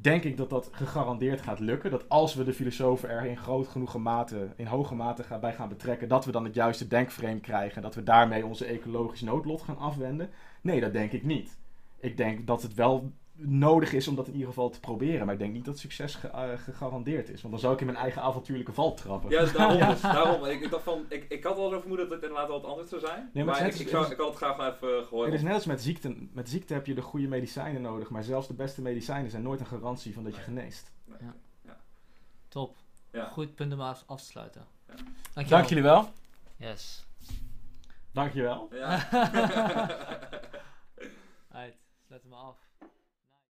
Denk ik dat dat gegarandeerd gaat lukken. Dat als we de filosofen er in groot genoeg mate, in hoge mate bij gaan betrekken, dat we dan het juiste denkframe krijgen en dat we daarmee onze ecologisch noodlot gaan afwenden. Nee, dat denk ik niet. Ik denk dat het wel nodig is om dat in ieder geval te proberen. Maar ik denk niet dat succes ge- eh, gegarandeerd is. Want dan zou ik in mijn eigen avontuurlijke val trappen. <laughs> Ja, daarom. dus, daarom. Ik, ik, dacht van, ik, ik had wel zo vermoeden dat het inderdaad wel wat anders zou zijn. Nee, maar ik, is- ik, het zou, ik had het graag wel even gehoord. Het is net als met ziekte. Met ziekte heb je de goede medicijnen nodig. Maar zelfs de beste medicijnen zijn nooit een garantie van dat je geneest. Nee. Ja. Ja. Top. Ja. Goed punt om af af te sluiten. Ja. Dankjewel. Dank jullie wel. Yes. Dankjewel. Ja. Uit, sluit hem af.